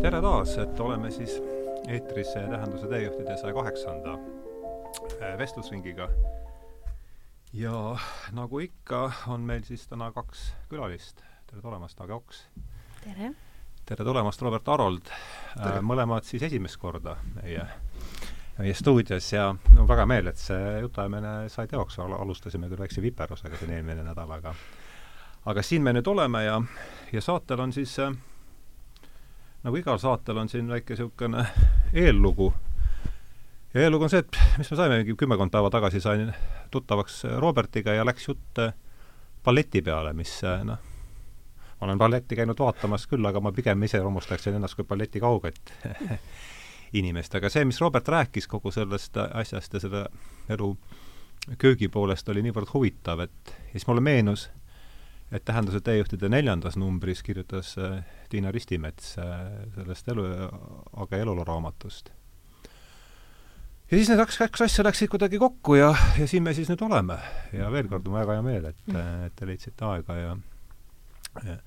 tere taas, et oleme siis eetris Tähenduse teejuhtide saja kaheksanda äh, vestlusringiga. ja nagu ikka, on meil siis täna kaks külalist. tere tulemast, Age Oks! tere! tere tulemast, Robert Arold! Äh, mõlemad siis esimest korda meie, meie stuudios ja no väga meel, et see jutuajamine sai teoks, alustasime küll väikse viperusega siin eelmine nädal, aga aga siin me nüüd oleme ja, ja saatel on siis äh, nagu igal saatel on siin väike niisugune eellugu. ja eellugu on see, et mis me saime, mingi kümmekond päeva tagasi sain tuttavaks Robertiga ja läks jutt balleti peale, mis noh, ma olen balletti käinud vaatamas küll, aga ma pigem ise rõõmustaksin ennast kui balleti kauget inimest, aga see, mis Robert rääkis kogu sellest asjast ja selle elu köögi poolest oli niivõrd huvitav, et siis mulle meenus, et Tähenduse teejuhtide neljandas numbris kirjutas äh, Tiina Ristimets äh, sellest elu, aga eluloo raamatust. ja siis need kaks, kaks asja läksid kuidagi kokku ja, ja siin me siis nüüd oleme. ja veel kord on väga hea meel, et, mm. et te leidsite aega ja, ja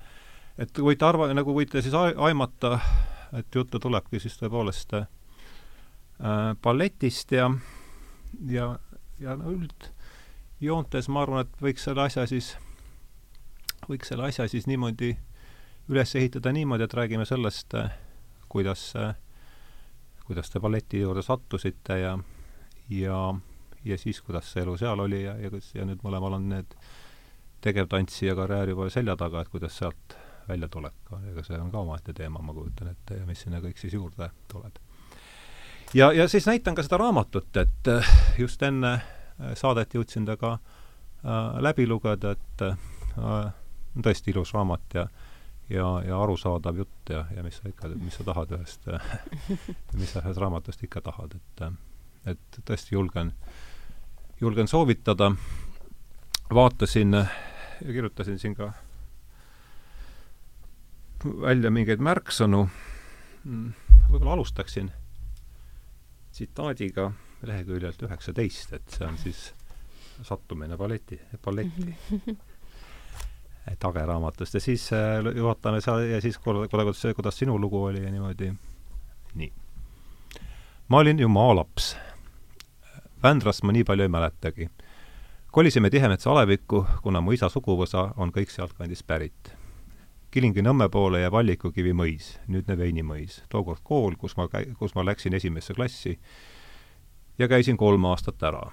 et võite arva-, nagu võite siis aimata, et juttu tulebki siis tõepoolest äh, balletist ja, ja, ja no üldjoontes ma arvan, et võiks selle asja siis võiks selle asja siis niimoodi üles ehitada niimoodi, et räägime sellest, kuidas, kuidas te balleti juurde sattusite ja, ja, ja siis, kuidas see elu seal oli ja, ja, ja nüüd mõlemal on need tegevtantsija karjäär juba selja taga, et kuidas sealt välja tulek on, ega see on ka omaette teema, ma kujutan ette, ja mis sinna kõik siis juurde tuleb. ja, ja siis näitan ka seda raamatut, et just enne saadet jõudsin ta ka äh, läbi lugeda, et äh, tõesti ilus raamat ja ja, ja arusaadav jutt ja, ja mis sa ikka, mis sa tahad ühest mis sa ühest raamatust ikka tahad, et et tõesti julgen, julgen soovitada, vaatasin ja kirjutasin siin ka välja mingeid märksõnu, võib-olla alustaksin tsitaadiga leheküljelt üheksateist, et see on siis sattumine balleti, balletti Tage raamatust ja siis äh, juhatame seal ja siis kuidas, kuidas sinu lugu oli ja niimoodi. nii. ma olin ju maalaps. Vändrast ma nii palju ei mäletagi. kolisime Tihemetsa alevikku, kuna mu isa suguvõsa on kõik sealtkandist pärit. Kilingi-Nõmme poole jääb Allikukivi mõis, nüüdne Veinimõis. tookord kool, kus ma käi-, kus ma läksin esimesse klassi ja käisin kolm aastat ära.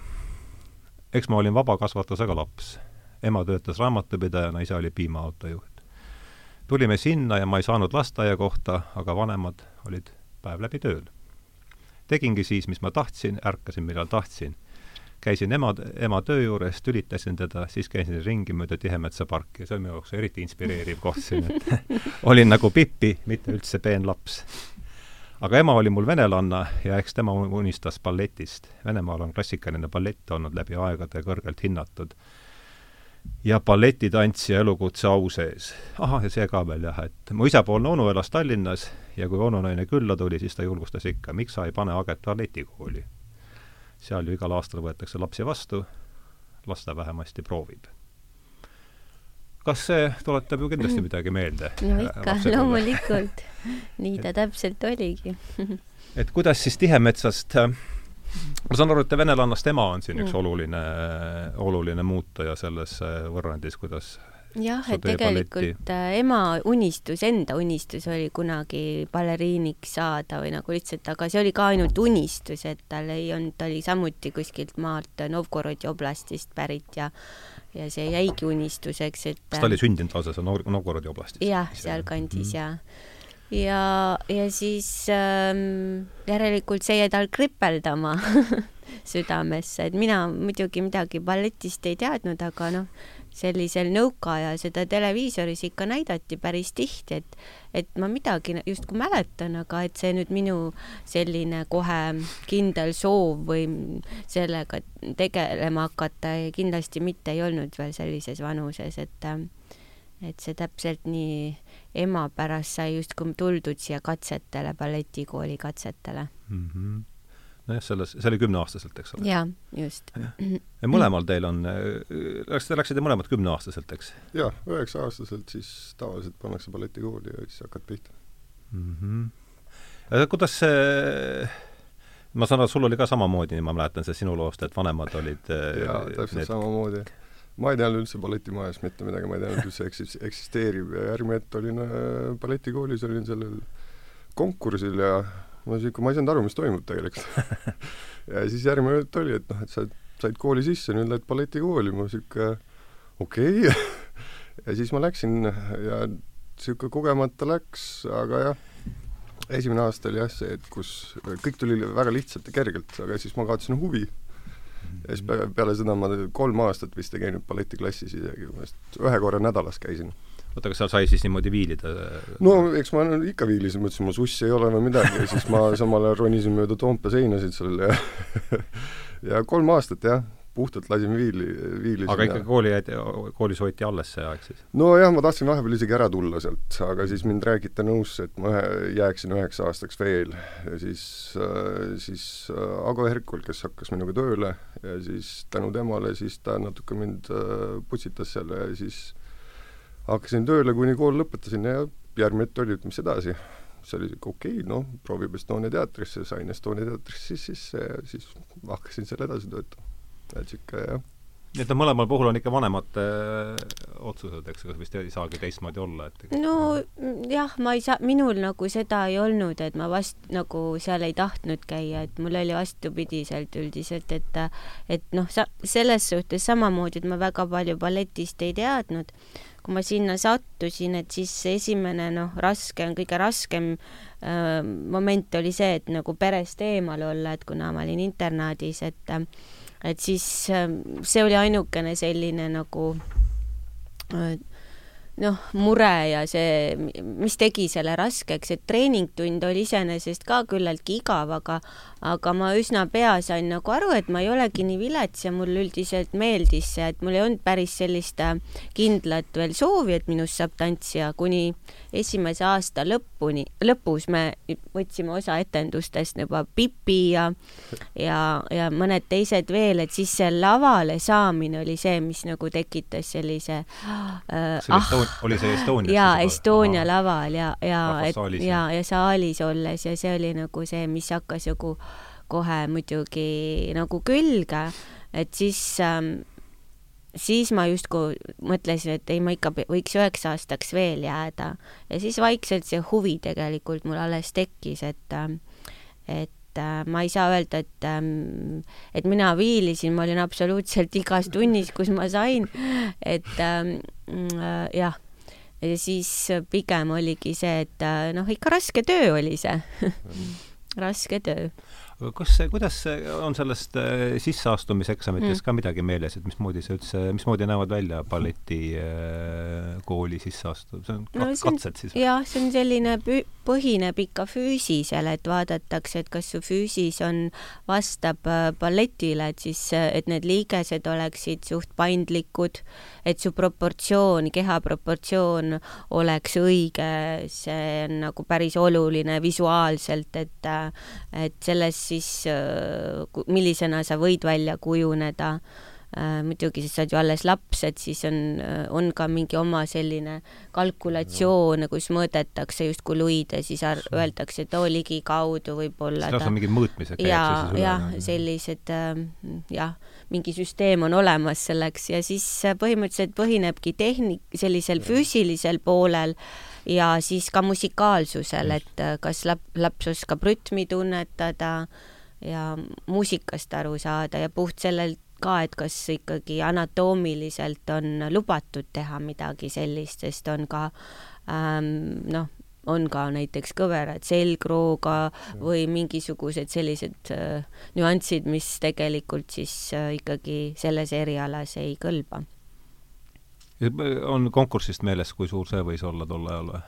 eks ma olin vabakasvatusega laps ema töötas raamatupidajana, isa oli piimaautojuht. tulime sinna ja ma ei saanud lasteaiakohta, aga vanemad olid päev läbi tööl. tegingi siis, mis ma tahtsin, ärkasin, millal tahtsin. käisin ema, ema töö juures, tülitasin teda, siis käisin ringi mööda Tihemetsa parki ja see on minu jaoks eriti inspireeriv koht siin, et olin nagu Pipi, mitte üldse peen laps aga ema oli mul venelanna ja eks tema unistas balletist. Venemaal on klassikaline ballett olnud läbi aegade kõrgelt hinnatud ja balletitantsija elukutse au sees. ahah, ja see ka veel jah, et mu isapoolne onu elas Tallinnas ja kui onunaine külla tuli, siis ta julgustas ikka, miks sa ei pane Aget balletikooli. seal ju igal aastal võetakse lapsi vastu, las ta vähemasti proovib. kas see tuletab ju kindlasti midagi meelde? no ikka, loomulikult. nii ta täpselt oligi et kuidas siis Tihemetsast äh, ma saan aru, et venelannast ema on siin mm. üks oluline, oluline muutuja selles äh, võrrandis, kuidas jah, et tegelikult äh, ema unistus, enda unistus oli kunagi baleriiniks saada või nagu lihtsalt, aga see oli ka ainult unistus, et tal ei olnud, ta oli samuti kuskilt maalt Novgorodi oblastist pärit ja ja see jäigi unistuseks, et kas ta oli sündinud lausa seal Novgorodi oblastis? jah, sealkandis mm. ja ja, ja siis ähm, järelikult see jäi tal kripeldama südamesse, et mina muidugi midagi balletist ei teadnud, aga noh, sellisel nõukaajal seda televiisoris ikka näidati päris tihti, et, et ma midagi justkui mäletan, aga et see nüüd minu selline kohe kindel soov või sellega tegelema hakata kindlasti mitte ei olnud veel sellises vanuses, et, et see täpselt nii ema pärast sai justkui tuldud siia katsetele, balletikooli katsetele mm. -hmm nojah, selles, see oli kümneaastaselt, eks ole? jaa, just. ja mõlemal teil on, läks, te läksite mõlemad kümneaastaselt, eks? jah, üheksa-aastaselt siis tavaliselt pannakse balletikooli ja siis hakkad pihta mm. -hmm. kuidas see ma saan aru, sul oli ka samamoodi, ma mäletan seda sinu loost, et vanemad olid jaa, täpselt need... samamoodi. Ma ei teadnud üldse balletimajast mitte midagi, ma ei teadnud üldse eksis-, eksisteerib ja järgmine hetk olin äh, balletikoolis, olin sellel konkursil ja ma siuke, ma ei saanud aru, mis toimub tegelikult ja siis järgmine hetk oli, et noh, et sa said kooli sisse, nüüd lähed balletikooli, ma siuke okei okay. ja siis ma läksin ja siuke kogemata läks, aga jah esimene aasta oli jah see, et kus kõik tuli väga lihtsalt ja kergelt, aga siis ma kaotasin huvi. Ja siis peale, seda ma kolm aastat vist ei käinud balletiklassis isegi, ma vist ühe korra nädalas käisin. oota, kas seal sai siis niimoodi viilida? no eks ma ikka viilisin, mõtlesin, mul sussi ei ole või midagi ja siis ma samal ajal ronisin mööda Toompea seinasid seal ja ja kolm aastat jah, puhtalt lasin viili, viilisin. aga ikka kooli jäid, koolis hoiti alles see aeg siis? nojah, ma tahtsin vahepeal isegi ära tulla sealt, aga siis mind räägiti nõusse, et ma jääksin üheks aastaks veel ja siis, äh, siis äh, Ago Herkul, kes hakkas minuga tööle ja siis tänu temale siis ta natuke mind äh, putsitas seal ja siis hakkasin tööle, kuni kool lõpetasin ja järgmine hetk oli, et mis edasi see oli siuke okei okay,, noh, proovib Estonia teatrisse, sain Estonia teatrisse sisse ja siis hakkasin seal edasi töötama et niisugune jah. nii et mõlemal puhul on ikka vanemate äh, otsused, eks, ega vist ei saagi teistmoodi olla, et no jah, ma ei saa, minul nagu seda ei olnud, et ma vast nagu seal ei tahtnud käia, et mul oli vastupidiselt üldiselt, et et noh, sa selles suhtes samamoodi, et ma väga palju balletist ei teadnud kui ma sinna sattusin, et siis esimene noh, raske on, kõige raskem äh, moment oli see, et nagu perest eemal olla, et kuna ma olin internaadis, et äh, et siis ähm, see oli ainukene selline nagu äh, noh, mure ja see, mis tegi selle raskeks, et treeningtund oli iseenesest ka küllaltki igav, aga aga ma üsna pea sain nagu aru, et ma ei olegi nii vilets ja mulle üldiselt meeldis see, et mul ei olnud päris sellist äh, kindlat veel soovi, et minust saab tantsija, kuni esimese aasta lõpuni, lõpus me võtsime osa etendustest juba Pipi ja ja, ja mõned teised veel, et siis see lavale saamine oli see, mis nagu tekitas sellise äh, ah, oli see Estonias? jaa, Estonia laval ja, ja, et ja, ja saalis olles ja see oli nagu see, mis hakkas nagu kohe muidugi nagu külge, et siis ähm, siis ma justkui mõtlesin, et ei, ma ikka võiks üheks aastaks veel jääda. Ja siis vaikselt see huvi tegelikult mul alles tekkis, et ähm, et äh, ma ei saa öelda, et ähm, et mina viilisin, ma olin absoluutselt igas tunnis, kus ma sain, et ähm, äh, jah, ja siis pigem oligi see, et äh, noh, ikka raske töö oli see. Raske töö kas see, kuidas on sellest äh, sisseastumiseksamitest mm. ka midagi meeles, et mismoodi see üldse, mismoodi näevad välja balletikooli äh, sisseastu-, see on no, katsed siis? jah, see on selline põhineb ikka füüsisele, et vaadatakse, et kas su füüsis on, vastab äh, balletile, et siis, et need liigesed oleksid suht paindlikud, et su proportsioon, keha proportsioon oleks õige, see on nagu päris oluline visuaalselt, et, et selles siis äh, millisena sa võid välja kujuneda. Äh, muidugi, siis sa oled ju alles laps, et siis on, äh, on ka mingi oma selline kalkulatsioon, kus mõõdetakse justkui luid ja siis öeldakse, et oo, ligikaudu võib-olla siis on mingid mõõtmised ja, jah, sellised jah, mingi süsteem on olemas selleks ja siis põhimõtteliselt põhinebki tehnik-, sellisel füüsilisel poolel ja siis ka musikaalsusel, et kas lap-, laps oskab rütmi tunnetada ja muusikast aru saada ja puht sellelt ka, et kas ikkagi anatoomiliselt on lubatud teha midagi sellist, sest on ka ähm, noh, on ka näiteks kõverad selgrooga või mingisugused sellised äh, nüansid, mis tegelikult siis äh, ikkagi selles erialas ei kõlba. On konkursist meeles, kui suur see võis olla tol ajal või?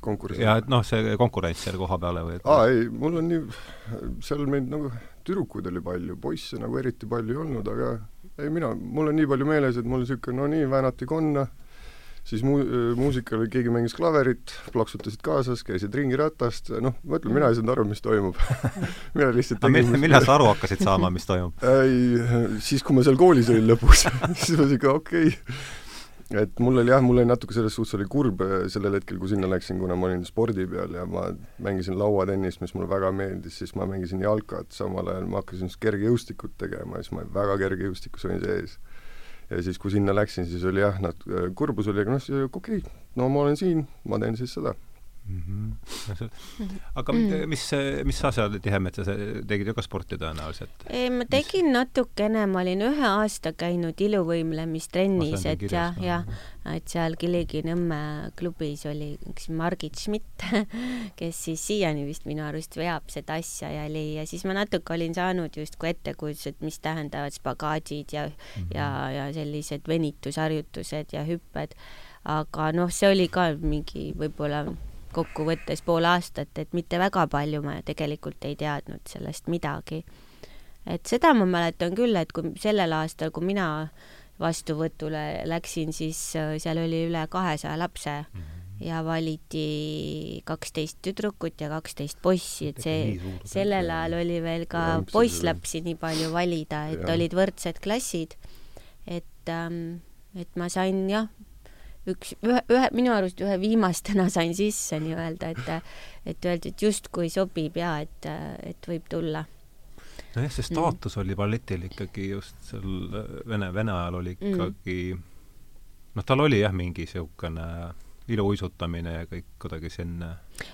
konkursil. ja et noh, see konkurents seal koha peale või et...? aa ei, mul on nii, seal meid nagu, tüdrukuid oli palju, poisse nagu eriti palju ei olnud, aga ei mina, mul on nii palju meeles, et mul niisugune no nii, väänati konna, siis mu-, muusikal keegi mängis klaverit, plaksutasid kaasas, käisid ringiratast, noh, ma ütlen, mina ei saanud aru, mis toimub mina lihtsalt tegin no, millal sa aru hakkasid saama, mis toimub? ei, siis kui ma seal koolis olin lõpus siis ma siuke okei okay et mul oli jah, mul oli natuke selles suhtes oli kurb äh, sellel hetkel, kui sinna läksin, kuna ma olin spordi peal ja ma mängisin lauatennist, mis mulle väga meeldis, siis ma mängisin jalkat, samal ajal ma hakkasin siis kergejõustikut tegema ja siis ma väga kergejõustikus olin sees. Ja siis, kui sinna läksin, siis oli jah, nat-, kurbus oli, aga noh, okei okay,, no ma olen siin, ma teen siis seda mm. -hmm. aga mm. mis, mis sa seal Tihemetsa tegid ju ka sporti tõenäoliselt? ma tegin mis? natukene, ma olin ühe aasta käinud iluvõimlemistrennis, et jah, jah, et seal Kilingi-Nõmme klubis oli üks Margit Schmidt, kes siis siiani vist minu arust veab seda asja ja oli ja siis ma natuke olin saanud justkui ettekujutuse, et mis tähendavad spagaadid ja mm, -hmm. ja, ja sellised venitusharjutused ja hüpped aga noh, see oli ka mingi võib-olla kokkuvõttes pool aastat, et mitte väga palju ma tegelikult ei teadnud sellest midagi. et seda ma mäletan küll, et kui sellel aastal, kui mina vastuvõtule läksin, siis äh, seal oli üle kahesaja lapse mm -hmm. ja valiti kaksteist tüdrukut ja kaksteist poissi, et see, sellel ajal oli veel ka poisslapsi nii palju valida, et ja. olid võrdsed klassid. et, ähm, et ma sain jah, üks, ühe, ühe, minu arust ühe viimastena sain sisse nii-öelda, et, et öeldi, et justkui sobib ja et, et võib tulla. nojah, see staatus mm. oli balletil ikkagi just seal Vene, Vene ajal oli mm. ikkagi mm. noh, tal oli jah, mingi niisugune iluuisutamine ja kõik kuidagi sinna.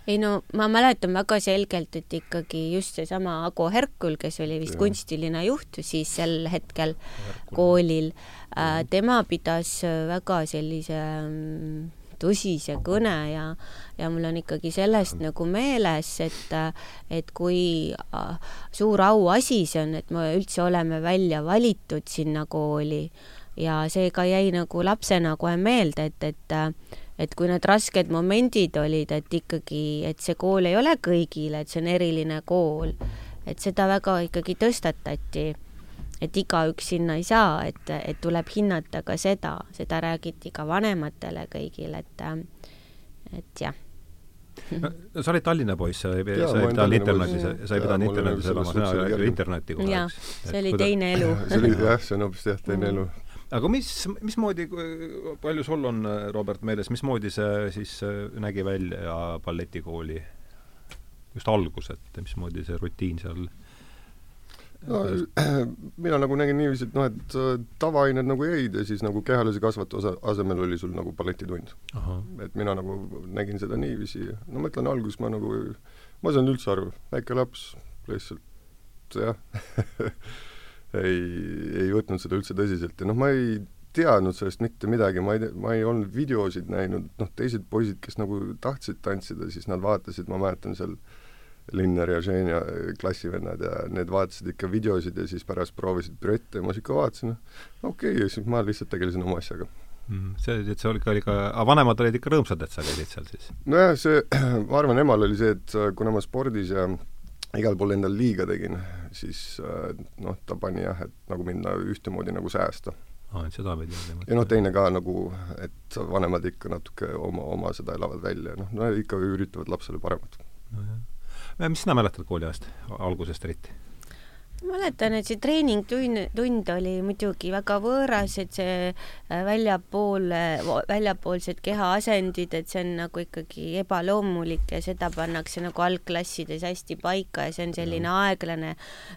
ei no ma mäletan väga selgelt, et ikkagi just seesama Ago Herkul, kes oli vist ja. kunstiline juht siis sel hetkel Herkul. koolil äh,, tema pidas väga sellise mm, tõsise kõne ja, ja mul on ikkagi sellest nagu meeles, et, et kui äh, suur auasi see on, et me üldse oleme välja valitud sinna kooli ja see ka jäi nagu lapsena kohe meelde, et, et et kui need rasked momendid olid, et ikkagi, et see kool ei ole kõigile, et see on eriline kool, et seda väga ikkagi tõstatati, et igaüks sinna ei saa, et, et tuleb hinnata ka seda, seda räägiti ka vanematele kõigile, et, et jah. No, sa olid Tallinna poiss, sa ei, sa ei pidanud internetis, sa ei pidanud internetis elama, sina olid internetti kohe, eks? see oli teine elu. See oli jah, see on hoopis jah, teine elu aga mis, mismoodi, palju sul on, Robert, meeles, mismoodi see siis äh, nägi välja balletikooli? Just algus, et mismoodi see rutiin seal no mina nagu nägin niiviisi, et noh, et äh, tavaained nagu jäid ja siis nagu kehalise kasvatuse asemel oli sul nagu balletitund. et mina nagu nägin seda niiviisi, no ma ütlen, alguses ma nagu, ma ei saanud üldse aru, väike laps, lihtsalt jah ei, ei võtnud seda üldse tõsiselt ja noh, ma ei teadnud sellest mitte midagi, ma ei, ma ei olnud videosid näinud, noh, teised poisid, kes nagu tahtsid tantsida, siis nad vaatasid, ma mäletan seal Linnar ja Ženja klassivennad ja need vaatasid ikka videosid ja siis pärast proovisid pürette ja ma ikka vaatasin, okei okay,, ja siis ma lihtsalt tegelesin oma asjaga mm,. see, et see oli ikka, oli ka, aga vanemad olid ikka rõõmsad, et sa käisid seal siis? nojah, see, ma arvan, emal oli see, et kuna ma spordis ja igal pool endal liiga tegin, siis äh, noh, ta pani jah, et nagu minna ühtemoodi nagu säästa. aa, et sedapidi oli ja noh, teine ka nagu, et vanemad ikka natuke oma, oma seda elavad välja, noh, no ikka üritavad lapsele paremat. nojah. mis sina mäletad kooliajast, algusest eriti? Mäletan, et see treeningtund, tund oli muidugi väga võõras, et see äh, väljapool, väljapoolsed kehaasendid, et see on nagu ikkagi ebaloomulik ja seda pannakse nagu algklassides hästi paika ja see on selline aeglane,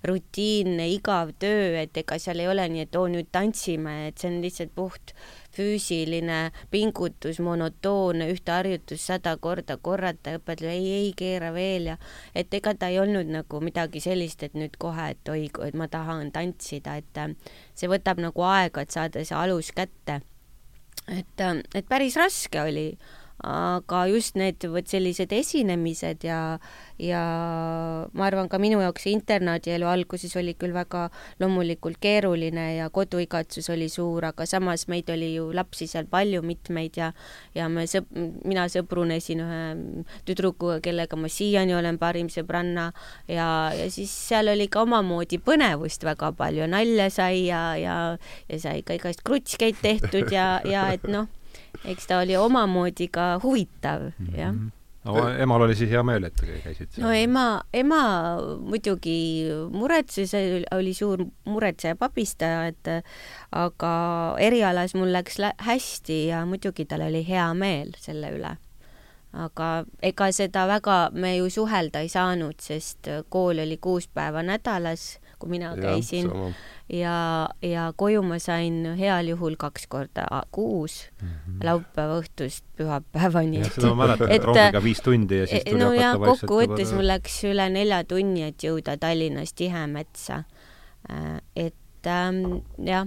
rutiinne, igav töö, et ega seal ei ole nii, et oo, nüüd tantsime, et see on lihtsalt puht füüsiline pingutus, monotoonne, ühte harjutust sada korda korrata, õpetaja ei, ei keera veel ja et ega ta ei olnud nagu midagi sellist, et nüüd kohe, et oi, et ma tahan tantsida, et äh, see võtab nagu aega, et saada see alus kätte. et, äh, et päris raske oli aga just need vot sellised esinemised ja, ja ma arvan, ka minu jaoks internaadielu alguses oli küll väga loomulikult keeruline ja koduigatsus oli suur, aga samas meid oli ju lapsi seal palju, mitmeid ja ja me sõp-, mina sõbrunesin ühe tüdrukuga, kellega ma siiani olen parim sõbranna ja, ja siis seal oli ka omamoodi põnevust väga palju, nalja sai ja, ja ja sai ka igast krutskeid tehtud ja, ja et noh eks ta oli omamoodi ka huvitav, jah. Mhm. no emal oli siis hea meel, et käisid seal? no ema, ema muidugi muretses, oli suur muretseja, pabistaja, et aga erialas mul läks lä hästi ja muidugi tal oli hea meel selle üle. aga ega seda väga me ju suhelda ei saanud, sest kool oli kuus päeva nädalas, kui mina käisin ja, ja, koju ma sain heal juhul kaks korda kuus mm -hmm. laupäeva õhtust pühapäevani. seda ma mäletan, et rongiga viis tundi ja siis tuli no ja kokkuvõttes mul läks üle nelja tunni, et jõuda Tallinnast Tihemetsa. Äh, et ähm, jah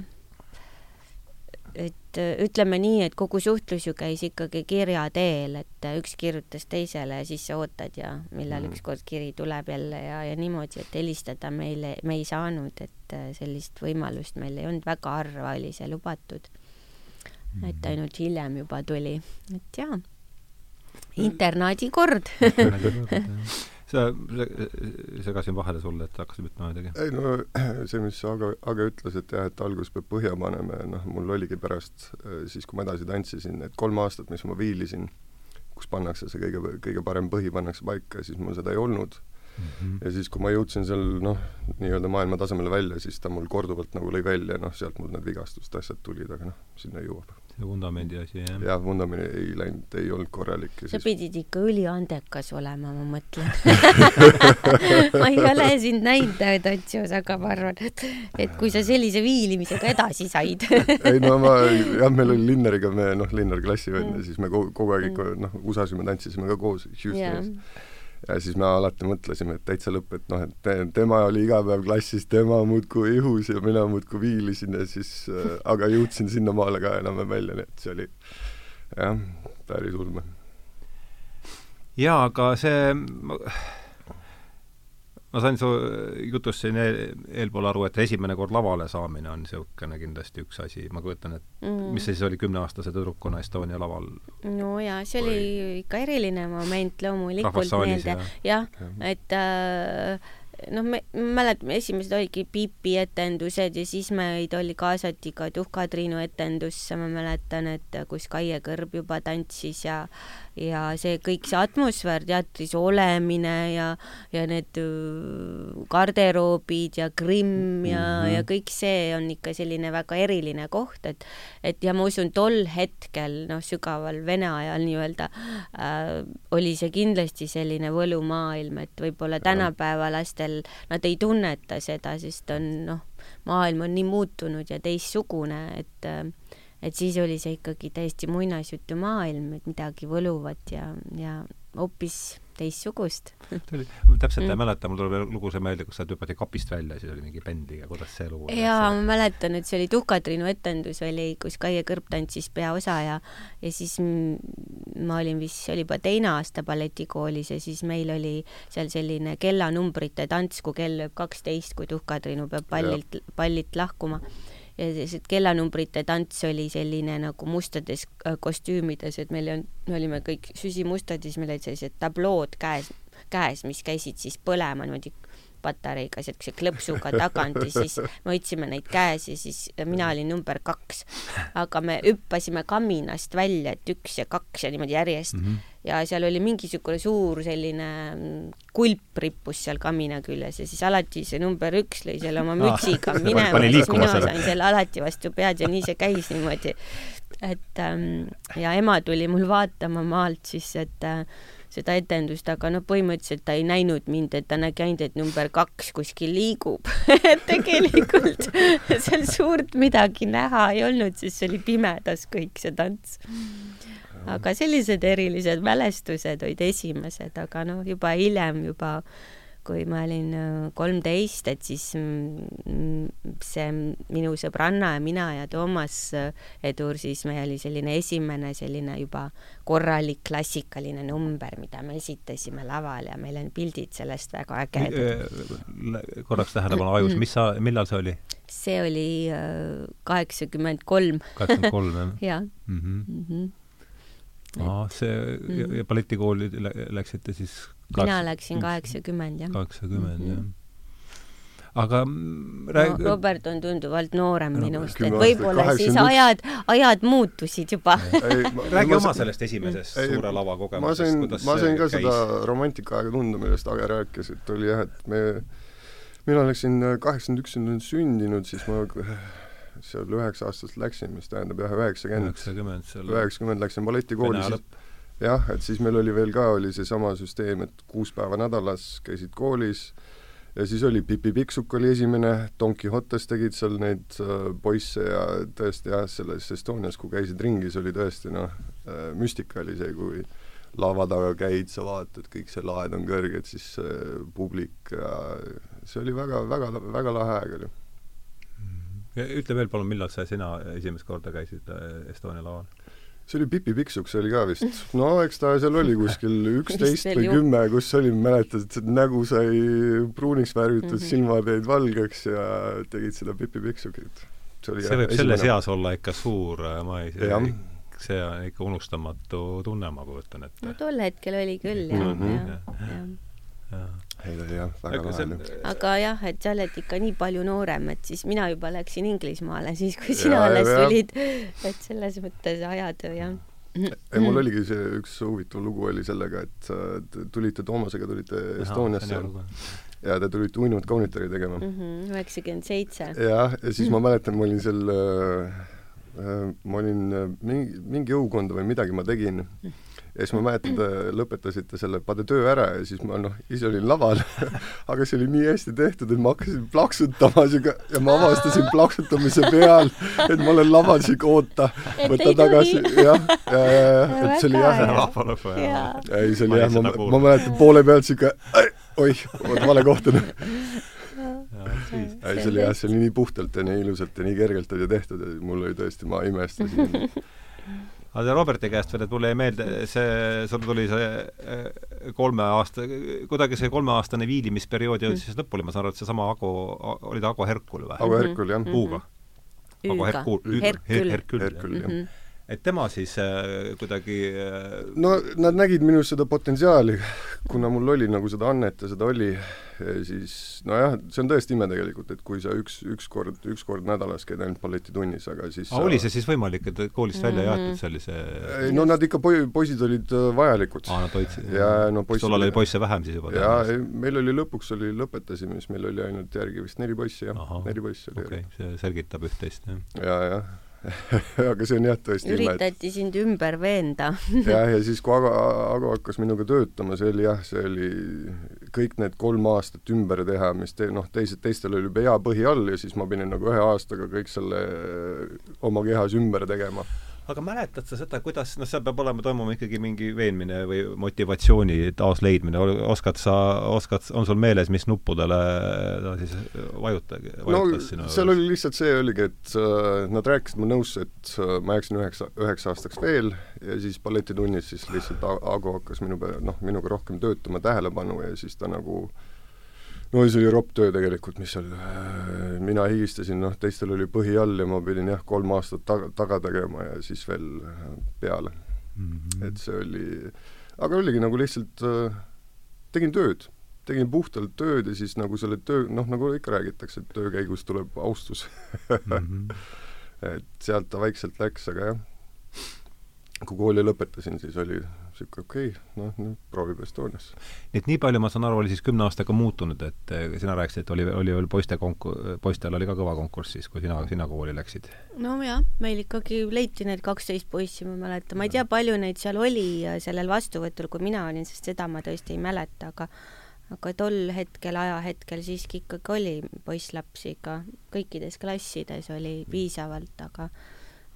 et äh, ütleme nii, et kogu suhtlus ju käis ikkagi kirja teel, et äh, üks kirjutas teisele ja siis sa ootad ja millal mm. ükskord kiri tuleb jälle ja, ja niimoodi, et helistada meile, me ei saanud, et äh, sellist võimalust meil ei olnud, väga harva oli see lubatud. et mm. ainult hiljem juba tuli, et jaa, internaadikord sa, segasin vahele sulle, et hakkasid ütlema midagi? ei no see, mis Aga, Aga ütles, et jah, et alguses peab põhja panema ja noh, mul oligi pärast äh, siis, kui ma edasi tantsisin, et kolm aastat, mis ma viilisin, kus pannakse see kõige, kõige parem põhi pannakse paika, siis mul seda ei olnud mm. -hmm. ja siis, kui ma jõudsin seal noh, nii-öelda maailma tasemele välja, siis ta mul korduvalt nagu lõi välja, noh, sealt mul need vigastused, asjad tulid, aga noh, sinna jõuab see vundamendi asi, jah? jah, vundament ei läinud, ei olnud korralik. sa siis... pidid ikka üliandekas olema, ma mõtlen ma ei ole sind näinud tantsios, aga ma arvan, et, et kui sa sellise viilimisega edasi said ei no ma, jah, meil oli Linneriga, me noh, Linner klassivend ja mm. siis me kogu, kogu aeg ikka noh, usasime, tantsisime ka koos Houstonis yeah ja siis me alati mõtlesime, et täitsa lõpp, et noh, et te, tema oli iga päev klassis, tema muudkui ihus ja mina muudkui viilisin ja siis äh,, aga jõudsin sinnamaale ka enam-vähem välja, nii et see oli jah, päris ulme. jaa, aga see ma sain su jutust siin eel, eelpool aru, et esimene kord lavale saamine on niisugune kindlasti üks asi, ma kujutan, et mm. mis see siis oli kümneaastase tüdrukuna Estonia laval? no jaa, see oli või... ikka eriline moment loomulikult meelde, jah ja., et äh, noh, me mäletame, esimesed olidki Pipi etendused ja siis meid oli kaasati ka Tuhka-Triinu etendusse, ma mäletan, et kus Kaie Kõrb juba tantsis ja ja see kõik see atmosfäär teatris olemine ja, ja need äh, garderoobid ja grimm ja mm, -hmm. ja kõik see on ikka selline väga eriline koht, et et ja ma usun, tol hetkel, noh, sügaval Vene ajal nii-öelda äh, oli see kindlasti selline võlumaailm, et võib-olla tänapäeva lastel nad ei tunneta seda, sest on noh, maailm on nii muutunud ja teistsugune, et äh, et siis oli see ikkagi täiesti muinasjutumaailm, et midagi võluvat ja, ja hoopis teistsugust. täpselt mm. ei mäleta, mul tuleb lugu see meelde, kus sa hüppati kapist välja, siis oli mingi bändiga, kuidas see lugu jaa, ma mäletan, et see oli Tuhka-Triinu etendus oli, kus Kaie Kõrb tantsis peaosa ja ja siis ma olin vist, see oli juba teine aasta balletikoolis ja siis meil oli seal selline kellanumbrite tants, kui kell lööb kaksteist, kui Tuhka-Triinu peab pallilt, pallilt lahkuma ja sellised kellanumbrite tants oli selline nagu mustades äh, kostüümides, et meil on, me olime kõik süsimustad ja siis meil olid sellised tablood käes, käes, mis käisid siis põlema niimoodi patareiga siukse klõpsuga tagant ja siis me hoidsime neid käes ja siis mina olin number kaks. aga me hüppasime kaminast välja, et üks ja kaks ja niimoodi järjest mm. -hmm. Ja seal oli mingisugune suur selline kulp rippus seal kamina küljes ja siis alati see number üks lõi selle oma mütsiga ah, minema siis mina selle. sain selle alati vastu pead ja nii see käis niimoodi. et ähm, ja ema tuli mul vaatama maalt siis, et äh, seda etendust, aga noh, põhimõtteliselt ta ei näinud mind, et ta nägi ainult, et number kaks kuskil liigub et tegelikult seal suurt midagi näha ei olnud, sest see oli pimedas kõik see tants. Aga sellised erilised mälestused olid esimesed, aga noh, juba hiljem juba kui ma olin äh, kolmteist, et siis see minu sõbranna ja mina ja Toomas äh, Edur, siis meil oli selline esimene selline juba korralik klassikaline number, mida me esitasime laval ja meil on pildid sellest väga ägedad. Äh, korraks tähelepanu ajus, mis sa, millal see oli? see oli kaheksakümmend kolm. kaheksakümmend kolm, jah? jah. Mhm. Mhm. aa, see mm -hmm. ja balletikooli läksite siis mina läksin kaheksakümmend, jah. kaheksakümmend, jah. aga rääg... no, Robert on tunduvalt noorem no, minust, et võib-olla siis 81. ajad, ajad muutusid juba. räägi oma sellest esimesest ei, suure lava kogemusest, kuidas ma sain ka käis? seda romantikaaega tunda, millest Age rääkis, et oli jah, et me, mina läksin kaheksakümmend üks sündinud, siis ma seal üheksa-aastaselt läksin, mis tähendab jah, üheksakümmend, üheksakümmend läksin balletikooli, siis jah, et siis meil oli veel ka, oli seesama süsteem, et kuus päeva nädalas käisid koolis ja siis oli Pipi Pikksukk oli esimene, Don Quixotes tegid seal neid äh, poisse ja tõesti jah, selles Estonias, kui käisid ringis, oli tõesti noh äh,, müstika oli see, kui lava taga käid, sa vaatad, kõik see laed on kõrged, siis äh, publik ja see oli väga, väga, väga lahe aeg oli. Ütle veel palun, millal sa, sina esimest korda käisid äh, Estonia laval? see oli Pipi Pikksukk, see oli ka vist. no eks ta seal oli kuskil üksteist või kümme, kus oli, mäletad, et nägu sai pruuniks värvitud mm, -hmm. silmad jäid valgeks ja tegid seda Pipi Pikksukit. see, oli, see võib esimene... selles eas olla ikka suur, ma ei tea, see on ikka unustamatu tunne, ma kujutan ette. no tol hetkel oli küll, jah mm, -hmm. jah, jah ja ei ta oli jah, väga lahe. aga jah, et sa oled ikka nii palju noorem, et siis mina juba läksin Inglismaale siis, kui sina ja, alles ja, tulid. et selles mõttes ajad jah ei, mul oligi see üks huvitav lugu oli sellega, et tulite Toomasega, tulite Estoniasse ja te tulite uinuvat kaunitari tegema. Mhm, üheksakümmend seitse. jah, ja siis ma mäletan, ma olin seal äh, äh ma olin äh, mingi, mingi õukonda või midagi ma tegin ja siis ma mäletan, te lõpetasite selle Pade töö ära! Ja siis ma noh, ise olin laval. Aga see oli nii hästi tehtud, et ma hakkasin plaksutama siuke ja ma avastasin plaksutamise peal, et ma olen laval siuke oota, võta tagasi, jah, ja, ja, ja, et see oli jah. ei, see oli jah, ma, ma mäletan poole pealt siuke, oih, vot vale koht on ei, see oli jah, see oli nii puhtalt ja nii ilusalt ja nii kergelt oli tehtud ja mul oli tõesti, ma imestasin aga Roberti käest veel, et mulle jäi meelde see, sul tuli see eh, kolme aasta, kuidagi see kolmeaastane viilimisperiood jõudis siis lõpuni, ma saan aru, et seesama Ago, oli ta Ago Herkul või? Ago Herkul, jah. U-ga? Ago Herkul, Herkül, Herkül, jah. Mhm et tema siis äh, kuidagi äh, no nad nägid minus seda potentsiaali, kuna mul oli nagu seda annet ja seda oli, siis nojah, see on tõesti ime tegelikult, et kui sa üks, üks kord, üks kord nädalas käid ainult balletitunnis, aga siis aga sa... oli see siis võimalik, et koolist välja mm -hmm. jäetud sellise ei no nad ikka poi-, poisid olid äh, vajalikud. aa, nad hoidsid. ja no poisid sul oli poisse vähem siis juba? jaa, meil oli lõpuks oli, lõpetasime, siis meil oli ainult järgi vist neli poissi, jah, neli poissi oli. okei okay., see selgitab üht-teist, jah. jaa, jah aga see on jah tõesti üritati et... sind ümber veenda. Jah, ja siis, kui Ago, Ago hakkas minuga töötama, see oli jah, see oli kõik need kolm aastat ümber teha, mis te-, noh, teised, teistel oli hea põhi all ja siis ma pidin nagu ühe aastaga kõik selle oma kehas ümber tegema aga mäletad sa seda, kuidas, noh, seal peab olema, toimuma ikkagi mingi veenmine või motivatsiooni taasleidmine, oskad sa, oskad, on sul meeles, mis nuppudele ta siis vajuta, vajutas no, sinu seal oli lihtsalt see oligi, et uh, nad rääkisid mu nõusse, et uh, ma jääksin üheksa, üheks aastaks veel ja siis balletitunnis siis lihtsalt Aago hakkas minu peale, noh, minuga rohkem töötama, tähelepanu ja siis ta nagu uh, no see oli ropp töö tegelikult, mis seal, äh, mina higistasin, noh, teistel oli põhi all ja ma pidin jah, kolm aastat taga, taga tegema ja siis veel äh, peale mm. -hmm. et see oli, aga oligi nagu lihtsalt äh, tegin tööd, tegin puhtalt tööd ja siis nagu selle töö, noh, nagu ikka räägitakse, et töö käigus tuleb austus mm. -hmm. et sealt ta vaikselt läks, aga jah, kui kooli lõpetasin, siis oli niisugune okei okay,, noh, nüüd proovib Estonias. nii et nii palju, ma saan aru, oli siis kümne aastaga muutunud, et eh, sina rääkisid, et oli, oli veel poiste konku-, poistel oli ka kõva konkurss siis, kui sina, sina kooli läksid? nojah, meil ikkagi leiti need kaksteist poissi, ma mäletan, ma ei tea, palju neid seal oli sellel vastuvõtul, kui mina olin, sest seda ma tõesti ei mäleta, aga aga tol hetkel, ajahetkel siiski ikkagi oli poisslapsi ikka kõikides klassides oli piisavalt, aga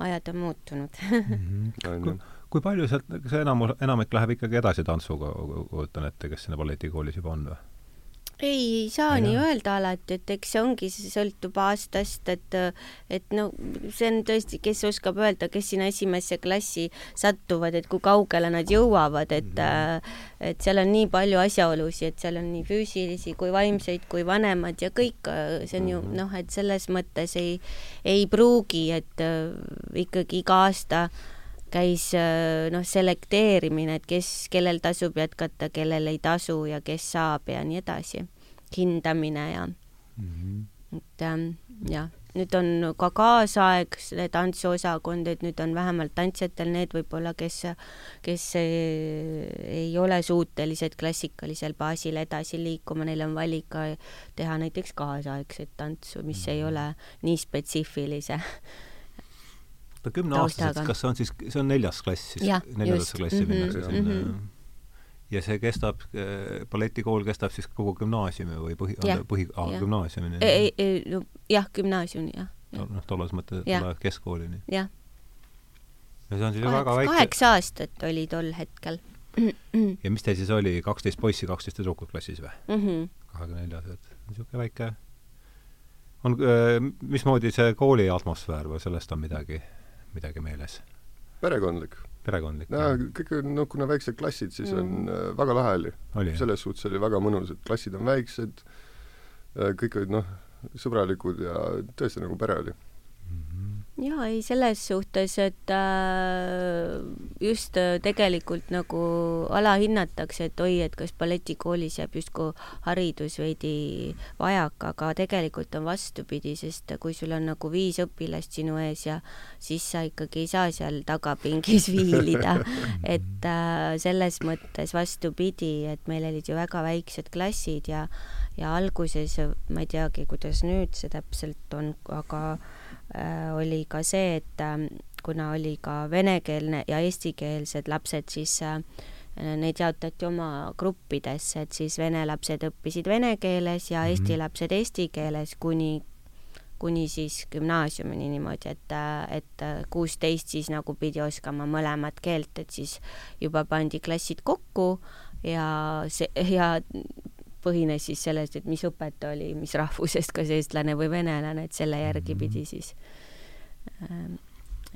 ajad on muutunud mm. -hmm kui palju sealt, see enamus, enamik läheb ikkagi edasi tantsuga, kujutan ette, kes sinna balletikoolis juba on või? ei, ei saa ja. nii öelda alati, et eks see ongi, see sõltub aastast, et et no see on tõesti, kes oskab öelda, kes sinna esimesse klassi satuvad, et kui kaugele nad jõuavad, et mm -hmm. et seal on nii palju asjaolusid, et seal on nii füüsilisi kui vaimseid kui vanemad ja kõik, see on ju -hmm. noh, et selles mõttes ei, ei pruugi, et äh, ikkagi iga aasta äh, käis äh, noh, selekteerimine, et kes, kellel tasub jätkata, kellel ei tasu ja kes saab ja nii edasi. hindamine ja et ähm, jah, nüüd on ka kaasaegne tantsuosakond, et nüüd on vähemalt tantsijatel need võib-olla, kes, kes eh, ei ole suutelised klassikalisel baasil edasi liikuma, neil on valik ka teha näiteks kaasaegset tantsu, mis ei ole nii spetsiifilise oota, kümneaastaselt, kas see on siis, see on neljas klass siis? neljandasse klassi Mhm, minnakse mhm. sinna? ja see kestab, balletikool kestab siis kogu gümnaasiumi või põhi, põhi, gümnaasiumini? jah, gümnaasiumi, jah, No, noh, tolles mõttes, Jah. tolle keskkoolini. jah. ja see on siis ju väga väike. kaheksa aastat oli tol hetkel ja mis teil siis oli, kaksteist poissi, kaksteist tüdrukut klassis või? mm. -hmm. kahekümne neljas, et niisugune väike on, mismoodi see kooli atmosfäär või sellest on midagi, midagi meeles? perekondlik. perekondlik? jaa, kõik on, noh, kuna väiksed klassid, siis on Mm. äh, väga lahe oli. oli selles suhtes oli väga mõnus, et klassid on väiksed, kõik olid noh, sõbralikud ja tõesti nagu pere oli. Jaa, ei selles suhtes, et äh, just äh, tegelikult nagu alahinnatakse, et oi, et kas balletikoolis jääb justkui haridus veidi vajaka, aga tegelikult on vastupidi, sest kui sul on nagu viis õpilast sinu ees ja siis sa ikkagi ei saa seal tagapingis viilida, et äh, selles mõttes vastupidi, et meil olid ju väga väiksed klassid ja ja alguses ma ei teagi, kuidas nüüd see täpselt on, aga oli ka see, et äh, kuna oli ka venekeelne ja eestikeelsed lapsed, siis äh, neid jaotati oma gruppidesse, et siis vene lapsed õppisid vene keeles ja eesti Mhm. lapsed eesti keeles kuni kuni siis gümnaasiumini niimoodi, et, et kuusteist siis nagu pidi oskama mõlemat keelt, et siis juba pandi klassid kokku ja see, ja põhines siis selles, et mis õpetaja oli, mis rahvusest, kas eestlane või venelane, et selle järgi Mhm. pidi siis ähm,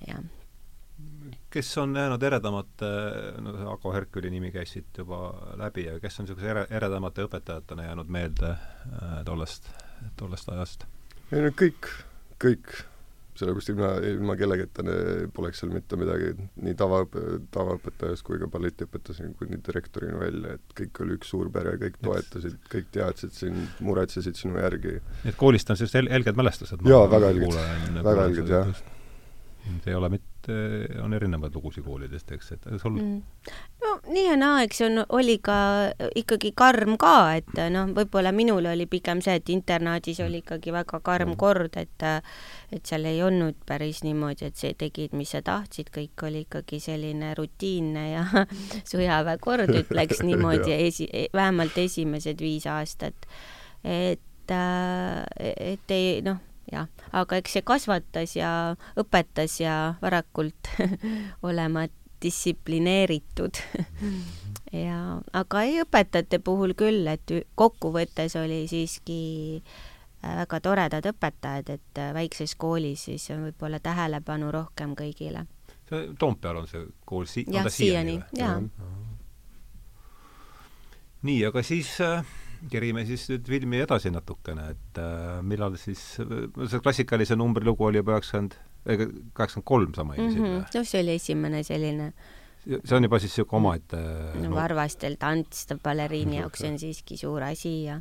jah. kes on jäänud eredamate, no see Ago Herküli nimi käis siit juba läbi, aga kes on niisuguse ere, eredamate õpetajatena jäänud meelde äh, tollest, tollest ajast? ei no kõik, kõik, sellepärast ilma, ilma kellegita poleks seal mitte midagi, nii tavaõpe, tavaõpetajast kui ka balletiõpetajast kuni direktorini välja, et kõik oli üks suur pere, kõik toetasid, kõik teadsid sind, muretsesid sinu järgi. nii et koolist on sellised hel-, helged mälestused? Jaa, väga helged. Väga helged, jah. see ei ole mitte, on erinevaid lugusid koolidest, eks, et sul mm. Mm. no nii ja naa, eks on, oli ka ikkagi karm ka, et noh, võib-olla minul oli pigem see, et internaadis oli ikkagi väga karm kord, et et seal ei olnud päris niimoodi, et see tegid, mis sa tahtsid, kõik oli ikkagi selline rutiinne ja sõjaväekord, ütleks niimoodi, esi, vähemalt esimesed viis aastat. et, et ei noh, jah, aga eks see kasvatas ja õpetas ja varakult olema distsiplineeritud. Ja, aga ei, õpetajate puhul küll, et kokkuvõttes oli siiski äh, väga toredad õpetajad, et äh, väikses koolis siis on võib-olla tähelepanu rohkem kõigile. see Toompeal on see kool si-, on ta siiani või? nii, aga siis äh, kerime siis nüüd filmi edasi natukene, et äh, millal siis, see klassikalise numbri lugu oli juba üheksakümmend, kaheksakümmend kolm sa mainisid Mhm, või? noh, see oli esimene selline. See on juba siis niisugune omaette no, varvastel tants baleriini jaoks on siiski suur asi ja,